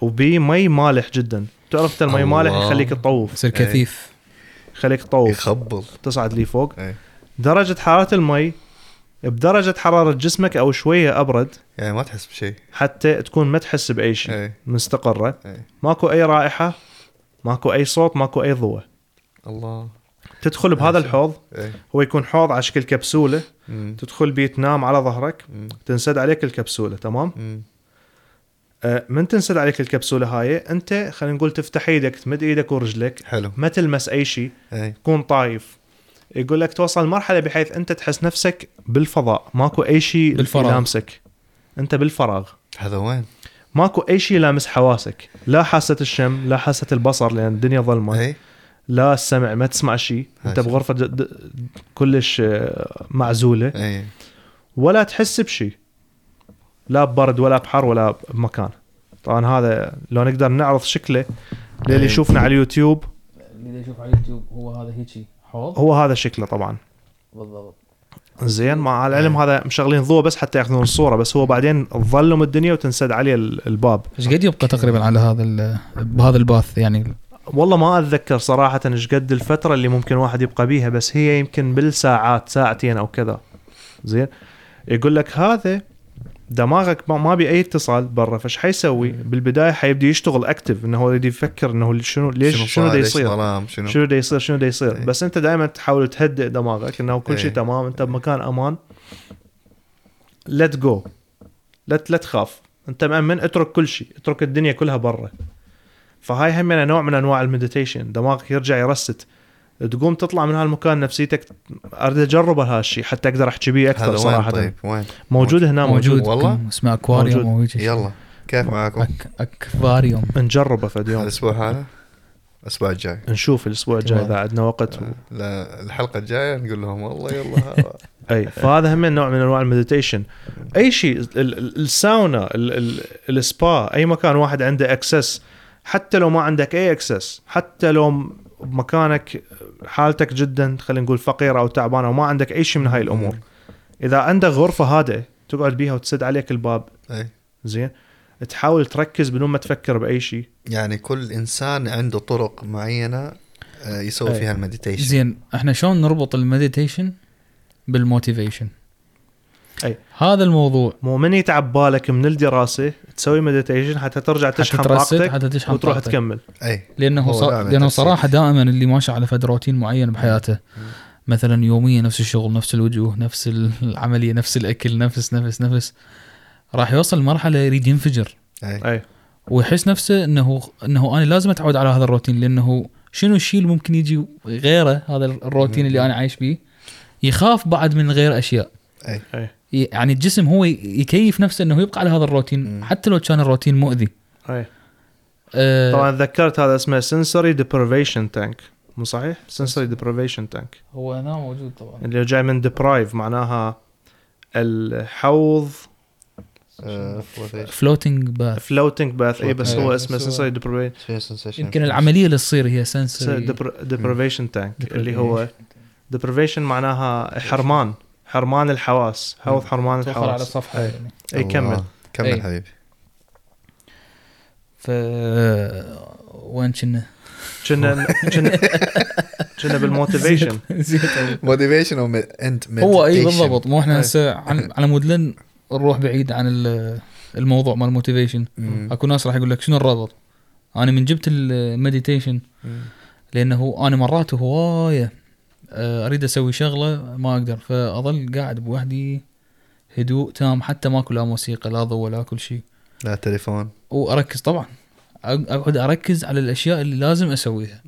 وبي مي مالح جدا. تعرف انت المي الله. مالح يخليك تطوف. يصير كثيف. يخليك تطوف. يخبل. تصعد لي فوق. اي درجة حرارة المي بدرجة حرارة جسمك أو شوية أبرد يعني ما تحس بشيء. حتى تكون ما تحس بأي شيء. مستقرة. اي ماكو أي رائحة ماكو أي صوت ماكو أي ضوء. الله. تدخل بهذا. الحوض اي هو يكون حوض على شكل كبسولة مم. تدخل بيه تنام على ظهرك مم. تنسد عليك الكبسولة تمام مم. آه، من تنسد عليك الكبسولة هاي أنت خلينا نقول تفتح إيدك تمد إيدك ورجلك حلو ما تلمس أي شيء اي تكون طايف يقول لك توصل مرحلة بحيث أنت تحس نفسك بالفضاء ماكو أي شيء بالفراغ. يلامسك أنت بالفراغ هذا وين؟ ماكو أي شيء لامس حواسك لا حاسة الشم لا حاسة البصر لأن الدنيا ظلمة اي لا السمع ما تسمع شيء انت. بغرفة د- د- كلش آه، معزولة. اي ولا تحس بشيء لا ببرد ولا بحر ولا بمكان. طبعا هذا لو نقدر نعرض شكله للي إيه. يشوفنا على اليوتيوب. اللي يشوف على اليوتيوب هو هذا هيجي حوض؟ هو هذا شكله طبعا. بالضبط. زين مع العلم إيه. هذا مشغلين ضوء بس حتى ياخذون الصورة بس هو بعدين تظلم الدنيا وتنسد عليه ال- الباب. إيش قد يبقى تقريبا على هذا ال- بهذا الباث؟ يعني والله ما أتذكر صراحة إيش قد الفترة اللي ممكن واحد يبقى بيها بس هي يمكن بالساعات ساعتين أو كذا. زين؟ يقول لك هذا دماغك ما- بي أي اتصال برا فايش حيسوي؟ بالبداية حيبدا يشتغل أكتف إنه هو يريد يفكر إنه شنو ليش شنو, شنو يصير؟ شنو؟ شنو دا يصير؟ شنو دا يصير. بس أنت دائما تحاول تهدئ دماغك إنه كل شيء إيه. تمام. أنت بمكان أمان. let go لا لا تخاف أنت مأمن اترك كل شيء. اترك الدنيا كلها برا. فهاي هم نوع من أنواع ال meditation. دماغك يرجع ي reset. تقوم تطلع من هالمكان نفسيتك أريد أجرب هالشيء حتى أقدر أحكي بيه هذا أكثر وين صراحة. طيب؟ وين؟ موجود هنا موجود, موجود. والله؟ اسمه أكواريوم موجود. يلا. كيف معاكم؟ أك... اكفاريوم نجربه فد يوم الأسبوع هذا؟ الأسبوع الجاي. نشوف الأسبوع الجاي. إذا عندنا وقت و... لا الحلقة الجاية نقول لهم والله يلا. (laughs) (laughs) أي فهذا هم نوع من أنواع ال meditation. أي شيء ال- ال- الساونا ال- ال- السبا أي مكان واحد عنده access حتى لو ما عندك أي access حتى لو بمكانك حالتك جدا خلينا نقول فقيرة أو تعبانة وما عندك أي شيء من هاي الأمور. إذا عندك غرفة هادئة تقعد بيها وتسد عليك الباب أي. زين؟ تحاول تركز بدون ما تفكر بأي شيء. يعني كل إنسان عنده طرق معينة آه، يسوي أي. فيها ال meditation. زين إحنا شلون نربط ال meditation بال motivation أي. هذا الموضوع. مو من يتعب بالك من الدراسة تسوي meditation حتى ترجع حتى تشحن طاقتك حتى تشحن وتروح طاقتك. تكمل. أي. لأنه ص... دائماً لأنه تفسير. صراحة دائما اللي ماشي على فد روتين معين بحياته. مثلا يوميا نفس الشغل نفس الوجوه نفس العملية نفس الأكل نفس نفس نفس. راح يوصل لمرحله يريد ينفجر. أي. أي. ويحس نفسه إنه إنه أنا لازم أتعود على هذا الروتين لأنه شنو الشيء اللي ممكن يجي غيره هذا الروتين اللي أنا عايش بيه يخاف بعد من غير أشياء. أي. أي. ي- يعني الجسم هو يكيف نفسه إنه يبقى على هذا الروتين مم. حتى لو كان الروتين مؤذي. أي. أه طبعا تذكرت هذا اسمه sensory deprivation tank مو صحيح؟ sensory deprivation tank. هو هنا موجود طبعا. اللي جاي من deprive معناها الحوض floating bath floating bath اي بس هو. اسمه sensory deprivation يمكن العملية اللي تصير هي sensory deprivation tank اللي هو deprivation معناها حرمان. حرمان الحواس حوض حرمان على الحواس. الصفحه أي. يعني. اي كمل. كمل أي. حبيبي. ف وين كنا؟ كنا (laughs) كنا كنا بال motivation. motivation انت هو اي بالضبط. مو إحنا أي. هسه على مود لن نروح بعيد عن ال- الموضوع مال ال motivation أكو ناس راح يقول لك شنو الرابط؟ أنا من جبت ال meditation لأنه أنا مرات هواية. أريد أسوي شغلة ما أقدر. فأظل قاعد بوحدي هدوء تام حتى ماكو لا موسيقى لا ضوء ولا كل شيء. لا تليفون. وأركز طبعا. أقعد أركز على الأشياء اللي لازم أسويها.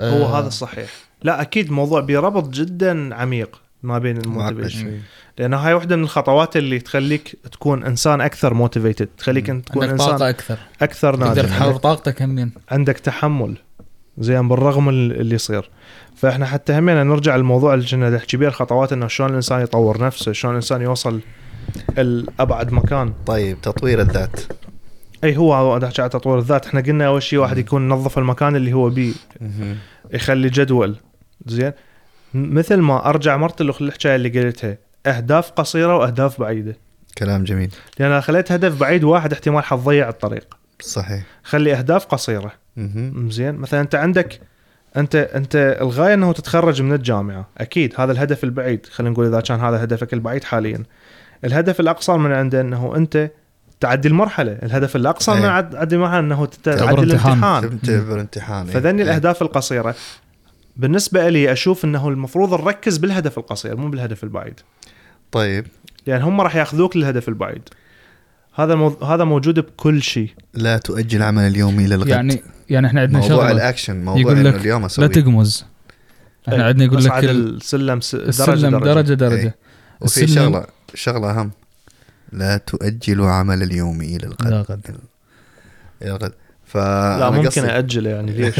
هو آه، هذا الصحيح. لا أكيد موضوع بربط جدا عميق ما بين ال motivation. لأنه هاي واحدة من الخطوات اللي تخليك تكون إنسان أكثر motivated تخليك أنت تكون عندك إنسان طاقة أكثر. أكثر تقدر ناجح. تحرر طاقتك همين عندك تحمل. زين بالرغم اللي يصير. فإحنا حتى همين نرجع للموضوع اللي كنا نحكي بيه الخطوات إنه شلون الإنسان يطور نفسه شلون الإنسان يوصل الابعد مكان. طيب تطوير الذات. إي هو نحكي على تطوير الذات. إحنا قلنا أول شيء واحد يكون نظف المكان اللي هو بيه. يخلي جدول. زين؟ مثل ما أرجع مرت الحكاية اللي قلتها أهداف قصيرة وأهداف بعيدة. كلام جميل. لأن خليت هدف بعيد واحد احتمال حتضيع الطريق. صحيح. خلي أهداف قصيرة. زين؟ مثلا أنت عندك أنت أنت الغاية إنه تتخرج من الجامعة. أكيد هذا الهدف البعيد. خلينا نقول إذا كان هذا هدفك البعيد حاليا. الهدف الاقصر من عنده إنه أنت تعدي المرحلة. الهدف الاقصر من أي. عد- تعدي المرحلة إنه تعدي امتحان. الامتحان. تعبر امتحان. إيه. فذني إيه. الأهداف القصيرة. بالنسبة لي أشوف إنه المفروض نركز بالهدف القصير مو بالهدف البعيد. طيب. لأن هم راح يأخذوك للهدف البعيد. هذا مو... هذا موجود بكل شيء. لا تؤجل العمل اليومي للغد يعني يعني إحنا عندنا موضوع الأكشن موضوع يقول إنه لك اليوم لا أسوي تقمز. إحنا إيه، عندنا يقول لك السلم س... درجة السلم درجة, درجة درجة. إيه. وفي السلم- شغله شغلة أهم. لا تؤجلوا عمل اليوم إلى الغد. لا غد. إلى الغد. ف لا ممكن قصدي- اجله يعني ليش؟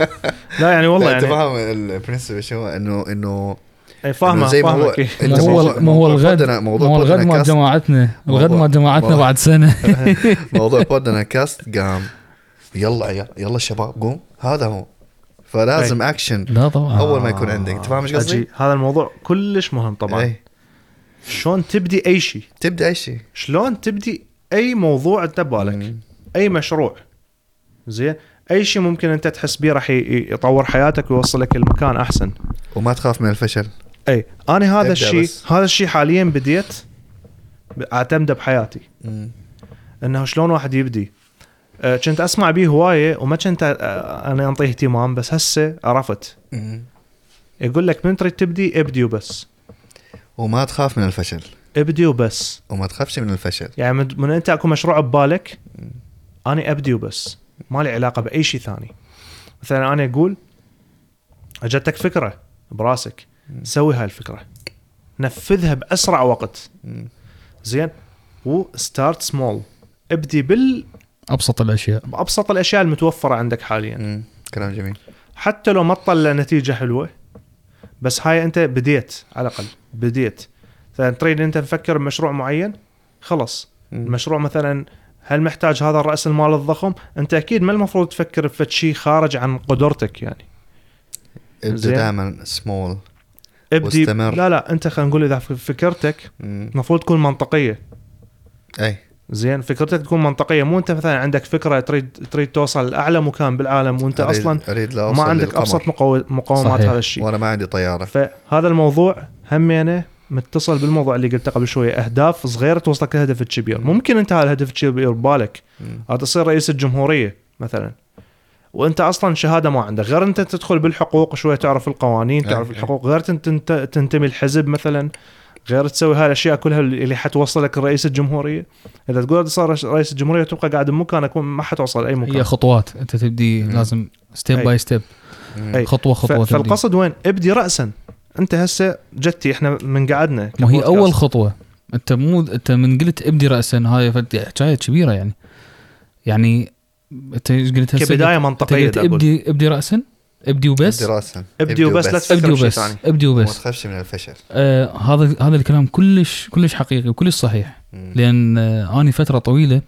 (laughs) لا يعني والله لا أنت يعني فاهم البرنسبل شو هو؟ انه إنه فاهمة إنه زي ما هو ما هو موضوع- ما هو الغد ما هو الغد كاست- جماعتنا. الغد مال جماعتنا بعد سنة. (laughs) موضوع بودنا كاست قام يلا يلا يلا شباب قوم. هذا هو. فلازم اكشن لا طبعا. أول ما يكون عندك. أنت فاهم إيش قصدي؟ هذا الموضوع كلش مهم طبعا. اي شلون تبدي أي شيء؟ تبدأ أي شيء. شلون تبدي أي موضوع أنت ببالك. أي مشروع. زين؟ أي شيء ممكن أنت تحس بيه راح يطور حياتك ويوصلك لمكان أحسن. وما تخاف من الفشل. اي أنا هذا الشيء. هذا الشيء حاليا بديت أعتمده بحياتي. مم. إنه شلون واحد يبدي. أه، كنت أسمع بيه هواية وما كنت أه، أنا أنطيه اهتمام بس هسه عرفت. مم. يقول لك من تريد تبدي؟ ابدي وبس. وما تخاف من الفشل. ابدي وبس. وما تخافش من الفشل. يعني من, من أنت أكو مشروع ببالك أنا ابدي وبس. ما لي علاقة بأي شيء ثاني. مثلا أنا أقول أجتك فكرة براسك. سوي هاي الفكرة نفذها بأسرع وقت. زين؟ و start small ابدي بال أبسط الأشياء. بأبسط الأشياء المتوفرة عندك حاليا. مم. كلام جميل. حتى لو ما تطلع نتيجة حلوة بس هاي أنت بديت على الأقل بديت. تريد أنت تفكر بمشروع معين؟ خلص مم. المشروع مثلا هل محتاج هذا الرأس المال الضخم؟ أنت أكيد ما المفروض تفكر بفد شيء خارج عن قدرتك يعني. ابدأ. دائما سمول ابدي واستمر. لا لا انت خلينا نقول إذا فكرتك المفروض تكون منطقية. أي. زين فكرتك تكون منطقية. مو انت مثلا عندك فكرة تريد تريد توصل لأعلى مكان بالعالم وانت أريد- أصلا أريد لا ما عندك للقمر. أبسط مقو- مقومات صحيح. هذا الشيء. وأنا ما عندي طيارة. فهذا الموضوع همينة متصل بالموضوع اللي قلته قبل شوية. أهداف صغيرة توصلك لهدف الكبير ممكن أنت هذا الهدف الكبير ببالك تصير رئيس الجمهورية مثلا. وانت أصلا شهادة ما عندك. غير انت تدخل بالحقوق شوية تعرف القوانين أي، تعرف أي. الحقوق. غير تنت- تنت- تنتمي الحزب مثلا. غير تسوي هاي الاشياء كلها اللي حتوصلك رئيس الجمهورية. إذا تقول صار رئيس الجمهورية تبقى قاعد بمكانك ما حتوصل أي مكان. هي خطوات. أنت تبدي مم. لازم step. by step. خطوة ف- خطوة فالقصد وين؟ ابدي راسا. أنت هسه حتى إحنا من قعدنا ما هي. أول خطوة. أنت مو أنت من قلت ابدي راسا. هاي حكايه كبيرة يعني. يعني انت قلت هسه كبداية منطقية. ابدي ابدي راسا؟ ابدي وبس؟ دراسه ابدي وبس لا تفكر ابدي وبس. ثاني. ابدي وبس. تخافش من الفشل. آه هذا هذا الكلام كلش كلش حقيقي وكلش صحيح. مم. لأن آه أني فترة طويلة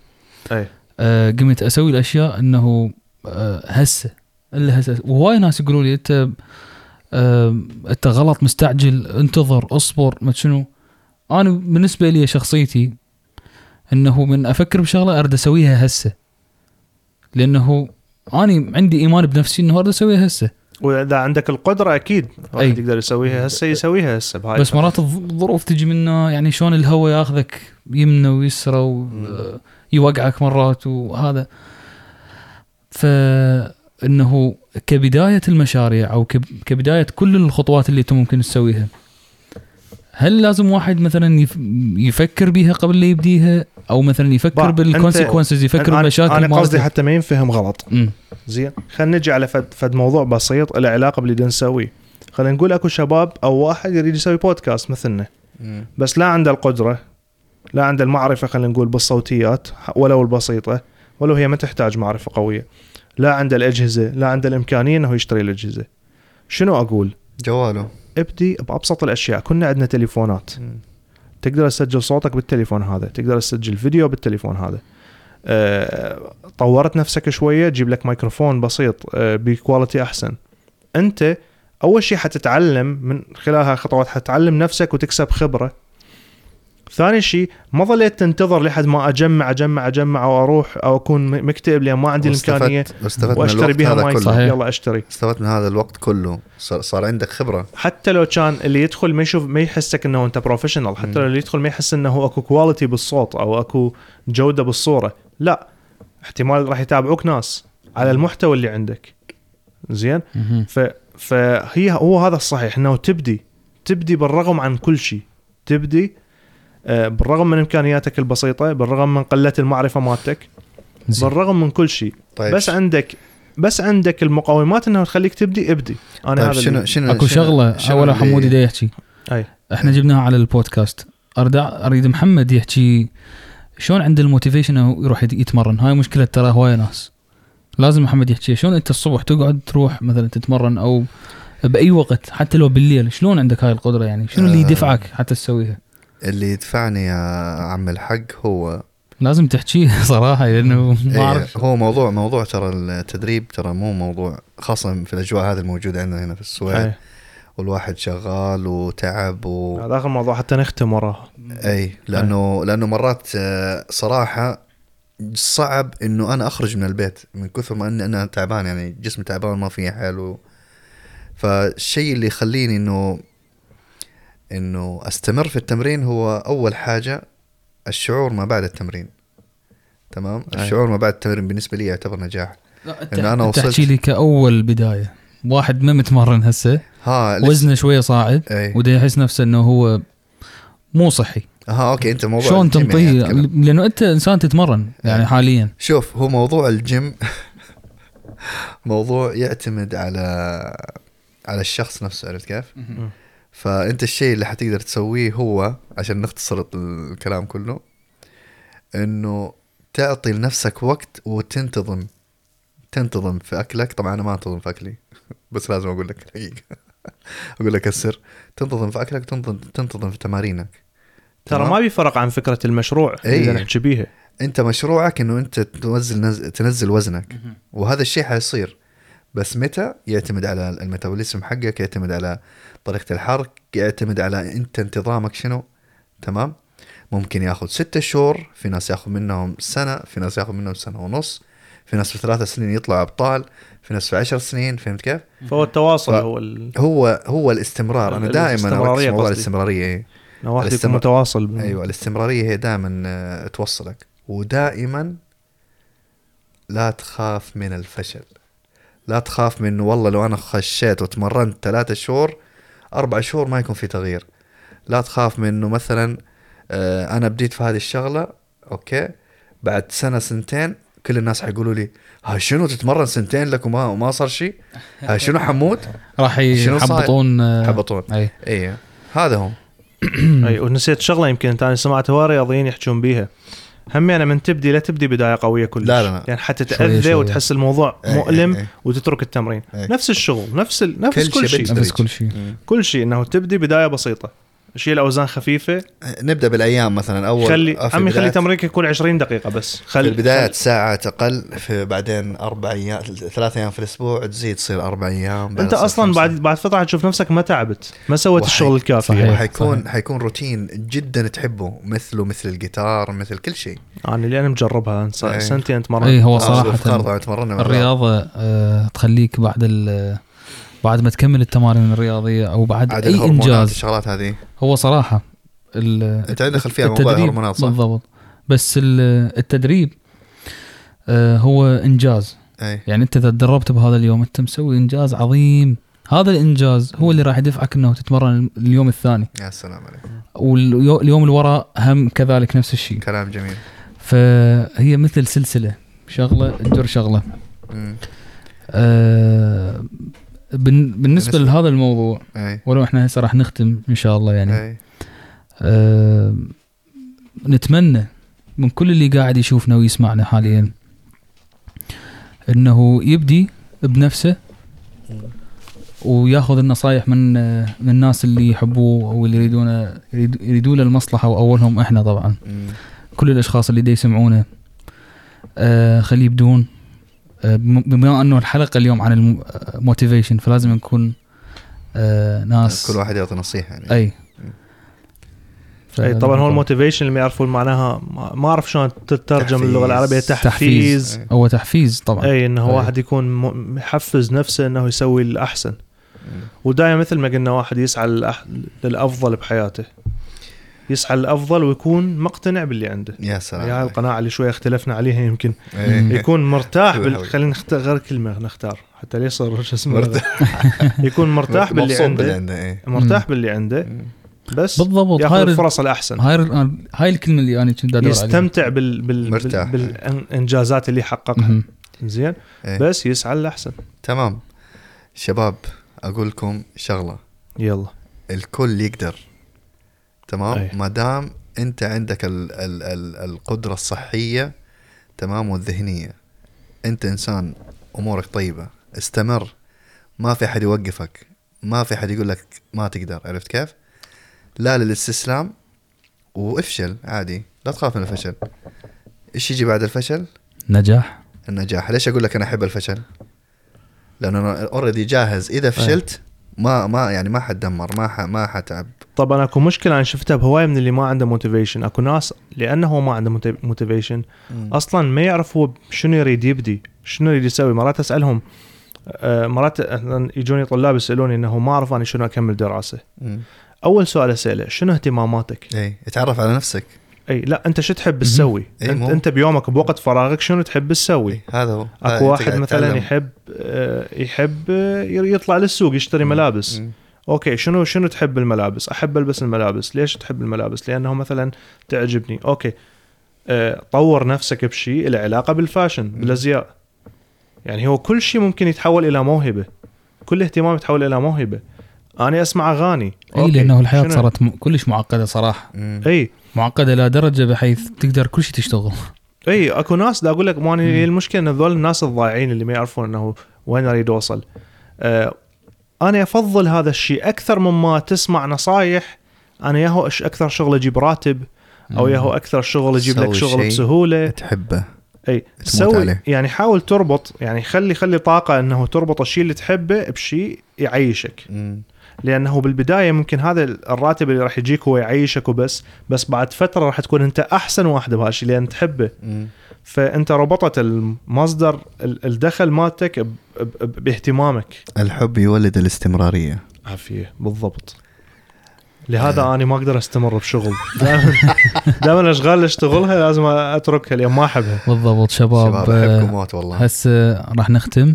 أي. آه قمت أسوي الأشياء إنه آه هسه. إلا هسه. وهواي ناس يقولوا لي أنت آه أنت غلط مستعجل انتظر اصبر ما شنو. أنا بالنسبة لي شخصيتي إنه من أفكر بشغلة أريد أسويها هسه. لأنه اني عندي إيمان بنفسي إنه أريد أسويها هسه وإذا عندك القدرة أكيد. واحد يقدر يسويها هسه يسويها هسه بهاي بس. مرات الظ- الظروف تجي منه يعني شلون الهواء ياخذك يمنى ويسرى ويوقعك مرات وهذا فإنه كبداية المشاريع أو كب- كبداية كل الخطوات اللي أنت ممكن تسويها هل لازم واحد مثلا يف- يفكر بيها قبل لا يبديها أو مثلا يفكر با، بال consequences يفكر أنا- بالمشاكل أنا قصدي؟ حتى ما ينفهم غلط. زين خلينا نجي على فد, فد موضوع بسيط له علاقة باللي نسويه. خلينا نقول أكو شباب أو واحد يريد يسوي بودكاست مثلنا. مم. بس لا عنده القدرة لا عنده المعرفة خلينا نقول بالصوتيات ولو البسيطة ولو هي ما تحتاج معرفة قوية. لا عنده الأجهزة لا عنده الإمكانية إنه يشتري الأجهزة. شنو أقول؟ جواله. ابدي بأبسط الأشياء. كنا عندنا تليفونات. مم. تقدر تسجل صوتك بالتليفون هذا تقدر تسجل فيديو بالتليفون هذا. أه طورت نفسك شوية جيب لك ميكروفون بسيط ب quality أحسن. أنت أول شيء حتتعلم من خلال هاي الخطوات حتعلم نفسك وتكسب خبرة. ثاني شيء ما ظليت تنتظر لحد ما أجمع أجمع أجمع أو أروح أو أكون مكتئب لأن ما عندي الإمكانية واستفدت وأشتري بها ماي صحيح. يلا أشتري. استفدت من هذا الوقت كله. صار, عندك خبرة. حتى لو كان اللي يدخل ما يشوف ما يحسك إنه أنت professional حتى. لو اللي يدخل ما يحس إنه أكو quality بالصوت أو أكو جودة بالصورة. لا. احتمال راح يتابعوك ناس على المحتوى اللي عندك. زين. ف فهي هو هذا الصحيح إنه تبدي. تبدي بالرغم عن كل شيء. تبدي بالرغم من إمكانياتك البسيطة بالرغم من قلة المعرفة مالتك زين. بالرغم من كل شيء طيب. بس عندك بس عندك المقومات انه تخليك تبدي ابدي. أنا طيب هذا شنو شنو أكو شنو- شغلة شنو اول اللي- حمودي دا يحكي. أي. إحنا جبناها على البودكاست. اريد أريد محمد يحكي شلون عنده ال motivation انه يروح يت- يتمرن. هاي مشكلة ترى هواية ناس. لازم محمد يحكي. شلون أنت الصبح تقعد تروح مثلا تتمرن أو بأي وقت حتى لو بالليل شلون عندك هاي القدرة يعني؟ شنو اللي آه. يدفعك حتى تسويها؟ اللي يدفعني يا عم الحق هو لازم تحكيه (laughs) صراحة لأنه ما إيه أعرف. هو موضوع موضوع ترى التدريب ترى مو موضوع خاصة في الأجواء هذه الموجودة عندنا هنا في السويد. والواحد شغال وتعب و... هذا آخر موضوع حتى نختم وراه. اي لأنه لأنه مرات آه، صراحة صعب إنه أنا أخرج من البيت من كثر ما اني أنا تعبان يعني جسمي تعبان ما فيه حيل فالشيء اللي يخليني إنه إنه أستمر في التمرين هو أول حاجة الشعور ما بعد التمرين. تمام؟ أي. الشعور ما بعد التمرين بالنسبة لي يعتبر نجاح. إن أنا وصلت- تحكي لي كأول بداية. واحد ما متمرن هسه ها وزنه شوية صاعد أي. وده يحس نفسه إنه هو مو صحي. ها okay أنت موضوع شلون تنطيه؟ يعني. لأنه أنت إنسان تتمرن يعني أي. حاليا. شوف هو موضوع الجيم (laughs) موضوع يعتمد على على الشخص نفسه عرفت كيف؟ فأنت الشيء اللي حتقدر تسويه هو عشان نختصر الكلام كله إنه تعطي لنفسك وقت وتنتظم. تنتظم في أكلك. طبعا أنا ما أنتظم في أكلي (laughs) بس لازم أقول لك الحقيقة. (laughs) أقول لك السر. تنتظم في أكلك وتنتظم تنتظم في تمارينك. ترى؟ ما بيفرق عن فكرة المشروع إيه. اللي نحكي بيها أنت مشروعك إنه أنت تنزل نز... تنزل وزنك. وهذا الشيء حيصير. بس متى؟ يعتمد على الميتابوليزم حقك يعتمد على طريقة الحرق يعتمد على أنت انتظامك شنو تمام؟ ممكن ياخذ ستة شهور في ناس ياخذ منهم سنة في ناس ياخذ منهم سنة ونص في ناس في ثلاثة سنين يطلعوا أبطال في ناس في عشر سنين فهمت كيف؟ فهو التواصل ف- هو ال... هو هو الاستمرار. أنا دائما الاستمرارية موضوع. الاستمرارية إيه. واحد يكون الاستمر- متواصل بال- أيوه الاستمرارية هي دائما توصلك. ودائما لا تخاف من الفشل. لا تخاف من والله لو أنا خشيت وتمرنت ثلاثة شهور أربع شهور ما يكون في تغيير. لا تخاف من إنه مثلا آه، أنا بديت في هذه الشغلة okay بعد سنة سنتين كل الناس حيقولوا لي هاي شنو تتمرن سنتين لك وما وما صار شيء هاي شنو حمود راح؟ يحبطون آه، حبطون أي. إيه هذا هو. أي ونسيت شغلة يمكن انت أنا سمعت هواي رياضيين يحجون بيها. هم يعني من تبدي لا تبدي بداية قوية كلش لا، لا، لا. يعني حتى تاذى. وتحس الموضوع إيه، مؤلم إيه، إيه. وتترك التمرين إيه. نفس الشغل نفس ال... نفس كل كل, شيء. نفس كل شيء. كل شيء إنه تبدي بداية بسيطة شيل أوزان خفيفة نبدأ بالأيام مثلا أول خلي عمي خلي تمرينك يكون 20 دقيقة بس في خلي البداية ساعة أقل في بعدين أربع أيام ثلاث أيام في الأسبوع تزيد تصير أربع أيام بعدين أنت أصلا خمسة. بعد بعد فتره حتشوف نفسك ما تعبت ما سويت وحي- الشغل الكافي صحيح. يعني. وحيكون صحيح. حيكون روتين جدا تحبه مثله مثل الجيتار مثل كل شيء أنا اللي أنا مجربها إيه. سنتين اتمرن اي هو آه، صراحة. الرياضة آه، تخليك بعد ال بعد ما تكمل التمارين الرياضية أو بعد أي إنجاز. الشغلات هذه. هو صراحة أنت عندك خلفية عن موضوع الهرمونات صح؟ بالضبط. بس ال- التدريب آه، هو إنجاز. أي. يعني أنت إذا تدربت بهذا اليوم أنت مسوي إنجاز عظيم. هذا الإنجاز هو اللي راح يدفعك إنه تتمرن اليوم الثاني. يا سلام عليك واليوم اللي وراء هم كذلك نفس الشيء. كلام جميل. فهي مثل سلسلة شغلة تجر شغلة. آه بالنسبة بالنسبة- لهذا الموضوع أي. ولو إحنا هسه راح نختم إن شاء الله يعني. أي. آه نتمنى من كل اللي قاعد يشوفنا ويسمعنا حاليا إنه يبدي بنفسه وياخذ النصايح من من الناس اللي يحبوه واللي يريدون يريد- يريدون له المصلحه واولهم إحنا طبعا. مم. كل الأشخاص اللي دي يسمعونا آه خليه يبدون. بما أنه الحلقة اليوم عن ال motivation فلازم نكون آه ناس كل واحد يعطي نصيحة يعني أي أي طبعا هو ال motivation اللي ما يعرفون معناها ما ما أعرف شلون تترجم. اللغة العربية تحفيز. تحفيز. هو تحفيز طبعا أي إنه أي. واحد يكون يحفز نفسه إنه يسوي الأحسن. ودائما مثل ما قلنا واحد يسعى للأح... للأفضل بحياته يسعى للافضل ويكون مقتنع باللي عنده يا سلام هاي عليك. القناعة اللي شوي اختلفنا عليها يمكن أي. (laughs) يكون مرتاح بال... خلينا نختار غير كلمة نختار حتى لا يصير شو اسمه مرتاح. (laughs) يكون مرتاح (laughs) باللي عنده إيه. مرتاح باللي عنده. بس بالضبط ياخذ هاي الفرص الأحسن هاي ال- هاي الكلمة اللي أنا كنت ادور عليها يستمتع بال... بال... مرتاح. بال... بالإنجازات اللي حققها. زين إيه. بس يسعى للاحسن تمام شباب أقول لكم شغلة يلا الكل يقدر تمام؟ أي. ما دام أنت عندك ال ال ال القدرة الصحية تمام والذهنية. أنت إنسان أمورك طيبة. استمر. ما في أحد يوقفك. ما في أحد يقول لك ما تقدر. عرفت كيف؟ لا للاستسلام وافشل عادي. لا تخاف من الفشل. إيش يجي بعد الفشل؟ نجاح. النجاح. ليش أقول لك أنا أحب الفشل؟ لأنه أنا already جاهز. إذا فشلت ما ما يعني ما حتدمر ما ح ما حتعب. طبعا أكو مشكلة أنا شفتها بهوايه من اللي ما عنده motivation أكو ناس لأنه هو ما عنده motivation أصلا ما يعرف هو شنو يريد يبدي شنو يريد يسوي. مرات أسألهم آه، مرات يجوني طلاب يسألوني إنه ما اعرف أنا شنو أكمل دراسة. مم. أول سؤال أسأله شنو اهتماماتك؟ اي اتعرف على نفسك. أي لا أنت شو تحب تسوي؟ أنت, أنت بيومك بوقت فراغك شنو تحب تسوي؟ هذا هو. أكو واحد مثلا. يحب آه، يحب آه، يطلع للسوق يشتري ملابس. مم. okay شنو شنو تحب الملابس؟ أحب ألبس الملابس. ليش تحب الملابس؟ لأنه مثلا تعجبني. okay أه طور نفسك بشيء له علاقة بال fashion بالأزياء. يعني هو كل شيء ممكن يتحول إلى موهبة. كل اهتمام يتحول إلى موهبة. أنا أسمع أغاني. إي لأنه الحياة؟ صارت م- كلش معقدة صراحة. مم. إي. معقدة إلى درجة بحيث تقدر كل شيء تشتغل. إي أكو ناس دا أقول لك ماني هي المشكلة إن هذول الناس الضايعين اللي ما يعرفون إنه وين اريد اوصل آه أنا أفضل هذا الشيء أكثر مما تسمع نصايح أنا ياهو أكثر شغل أجيب راتب أو ياهو أكثر شغل يجيب لك شغل شيء. بسهولة. تحبه. إي سوي عليه. يعني حاول تربط يعني خلي خلي طاقة إنه تربط الشيء اللي تحبه بشيء يعيشك. مم. لأنه بالبداية ممكن هذا الراتب اللي راح يجيك هو يعيشك وبس بس بعد فترة راح تكون أنت أحسن واحد بهالشيء لأن تحبه. مم. فأنت ربطت المصدر ال- الدخل مالتك باهتمامك. الحب يولد الاستمرارية. عافية بالضبط. لهذا أنا ما أقدر أستمر بشغل. دائما (laughs) دائما الاشغال اللي أشتغلها لازم أتركها لأن ما أحبها. بالضبط شباب, شباب آه، أحبكم موت والله. هسه راح نختم.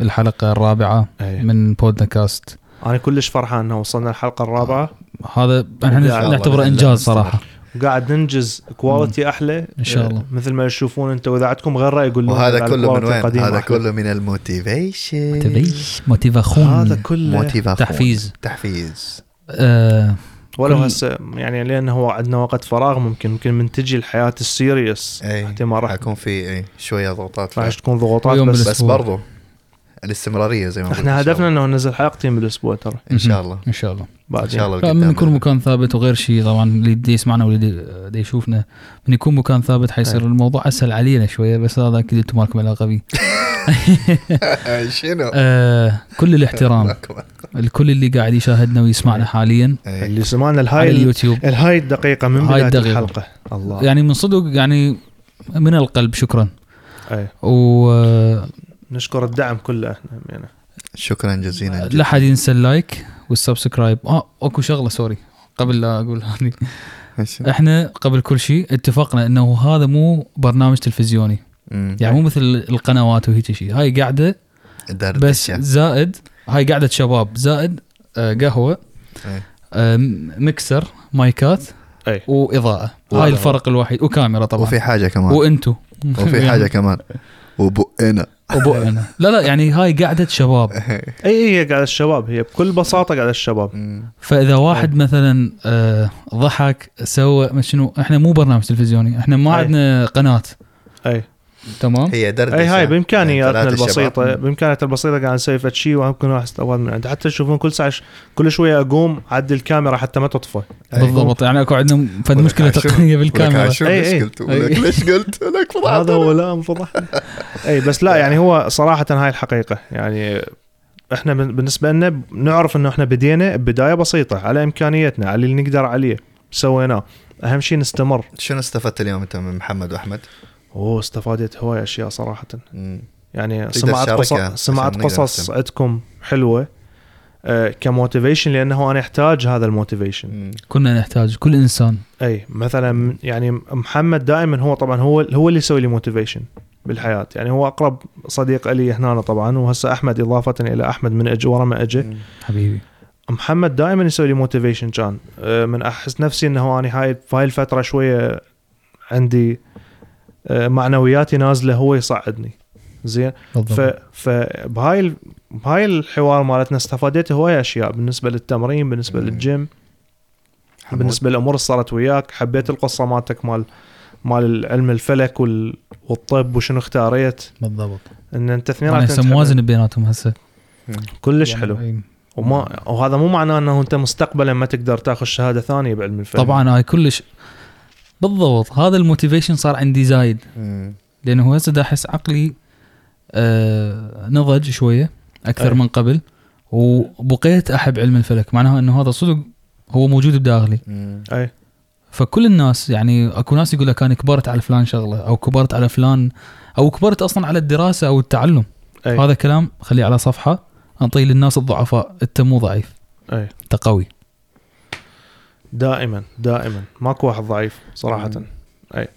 الحلقة الرابعة أي. من بودكاست أنا كلش فرحان إنه وصلنا الحلقة الرابعة. هذا إحنا نعتبره إنجاز صراحة. وقاعد ننجز quality أحلى. إن شاء الله. آه، مثل ما تشوفون أنتم واذا عندكم غير رأي قول لنا وهذا كله من وين؟ هذا أحلى. كله من ال motivation. motivatio- motivation هذا كله motivation تحفيز. تحفيز. آه ولو هسه يعني لأنه هو عندنا وقت فراغ ممكن ممكن من تجي الحياة ال serious. إي احتمال راح حيكون في إي شوية ضغوطات. راح تكون ضغوطات بس بس بالأسبوع. الاستمرارية زي ما إحنا هدفنا. إنه ننزل حلقتين بالأسبوع ترى. إن شاء الله. إن شاء الله. إن بعدين شاء الله لقدام. يكون مكان ثابت وغير شيء طبعا اللي دي يسمعنا واللي دي- دي يشوفنا من يكون مكان ثابت حيصير أي. الموضوع أسهل علينا شوية بس هذا أكيد أنتم مالكم علاقة فيه (laughs) شنو؟ آه كل الاحترام. (laughs) الكل اللي قاعد يشاهدنا ويسمعنا حاليا. إي. اللي سمعنا على الهاي اليوتيوب. الهاي الدقيقة من بداية الدقيقة. الحلقة. الله. يعني من صدق يعني من القلب شكرا. اي ولا نشكر الدعم كله إحنا يعني. شكرا جزيلا جدا. حد ينسى ال like وال subscribe. آه أكو شغلة sorry قبل لا أقول هذه. إحنا قبل كل شيء اتفقنا إنه هذا مو برنامج تلفزيوني. مم. يعني مو مثل القنوات وهيك شيء. هاي قاعدة دردشة. بس زائد هاي قاعدة شباب. زائد آه، قهوة إي. آه، مكسر مايكات اي وإضاءة. هاي. الفرق الوحيد. وكاميرا طبعا. وفي حاجة كمان. وأنتو. وفي حاجة (laughs) كمان. وبقنا. وبؤنا (laughs) لا لا يعني هاي قاعدة شباب. اي (laughs) اي هي قاعد الشباب هي بكل بساطة قاعد الشباب. فإذا واحد مثلا آه، ضحك سوى شنو إحنا مو برنامج تلفزيوني إحنا ما. عندنا قناة. أي. تمام؟ هي دردشة. أي هاي بامكانياتنا يعني البسيطة شباب. بامكانياتنا البسيطة قاعد نسوي فد شيء وممكن واحد استفاد من عنده حتى تشوفون كل ساعة كل شوية أقوم عدل الكاميرا حتى ما تطفى. بالضبط. يعني أكو عندنا فد مشكلة تقنية بالكاميرا. أي- ليش. قلت؟ ليش قلت؟ لك (laughs) فضحت هذا هو لا انفضح أي بس لا يعني هو صراحة هاي الحقيقة. يعني إحنا بن- بالنسبة لنا نعرف إنه إحنا بدينا ببداية بسيطة على امكانياتنا على اللي نقدر عليه سويناه. أهم شيء نستمر. شنو استفدت اليوم أنت من محمد وأحمد؟ أوه استفادت هواي أشياء صراحة مم. يعني سمعت قصص سمعت قصص. عندكم حلوة آه ك motivation لأنه أنا أحتاج هذا ال motivation. كنا نحتاج كل إنسان أي مثلا يعني محمد دائما هو طبعا هو هو اللي يسوي لي motivation بالحياة يعني هو أقرب صديق لي هنا طبعا وهسه أحمد إضافة إلى أحمد من اجى ورا ما اجى مم. حبيبي محمد دائما يسوي لي motivation كان آه، من أحس نفسي إنه أنا هاي في هاي الفترة شوية عندي معنوياتي نازلة هو يصعدني زين ف فبهاي ال- بهاي الحوار مالتنا استفادت هواي أشياء بالنسبة للتمرين بالنسبة مم. للجيم حمود. بالنسبة للأمور اللي صارت وياك حبيت القصة مالتك مال مال علم الفلك وال... والطب وشنو اختاريت بالضبط إن أنت أنا اثنيناتهم هسه موازن بيناتهم هسه. كلش يعني حلو. وما وهذا مو معناه إنه أنت مستقبلا ما تقدر تاخذ شهادة ثانية بعلم الفلك طبعا هاي كلش بالضبط. هذا الموتيفيشن صار عندي زايد. لأنه هسه دا أحس عقلي آه نضج شوية أكثر أي. من قبل. وبقيت أحب علم الفلك. معناها إنه هذا صدق هو موجود بداخلي. أي. فكل الناس يعني أكو ناس يقول لك أنا كبرت على فلان شغلة أو كبرت على فلان أو كبرت أصلا على الدراسة أو التعلم. أي. هذا كلام خليه على صفحة. أنطيه للناس الضعفاء. أنت مو ضعيف. أي. أنت قوي. دائما دائما. ماكو واحد ضعيف صراحة. مم. أي.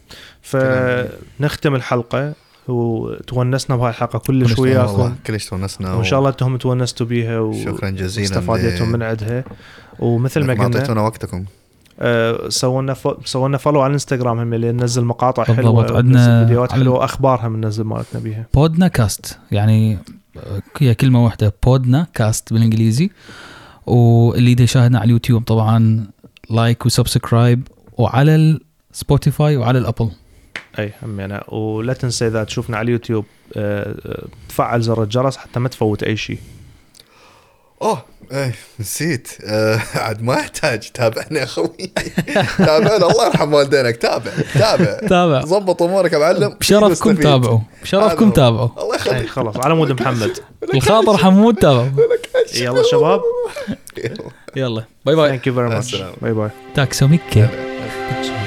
فنختم الحلقة. وتونسنا بهاي الحلقة كلش وياكم. كلش تونسنا وإن شاء الله أنتم تونستوا بيها و... شكرا جزيلا واستفادتوا من عندها. ومثل ما قلنا أعطيتونا وقتكم. سوونا fo... سوونا follow على الانستغرام هم اللي ننزل مقاطع بالضبط، حلوة عندنا فيديوهات حلوة وأخبارها بننزل مالتنا بيها. بودنا كاست يعني آه، هي كلمة واحدة. بودنا كاست بالإنجليزي. واللي يشاهدنا على اليوتيوب طبعا like و subscribe وعلى السبوتيفاي وعلى الابل أي همينة ولا تنسى إذا تشوفنا على اليوتيوب آه، آه، تفعل زر الجرس حتى ما تفوت أي شيء. أوه إيه نسيت. آه عاد ما يحتاج تابعنا يا أخوي. تابعنا الله يرحم والدينك تابع تابع. تابع. ضبط أمورك يا معلم. بشرفكم. تابعوا. بشرفكم. تابعوا. الله أي يخليك خلاص. على مود محمد. الخاطر حمود تابعوا يلا شباب. يلا bye bye thank you very مع much السلامة. bye bye tack så mycket يلا.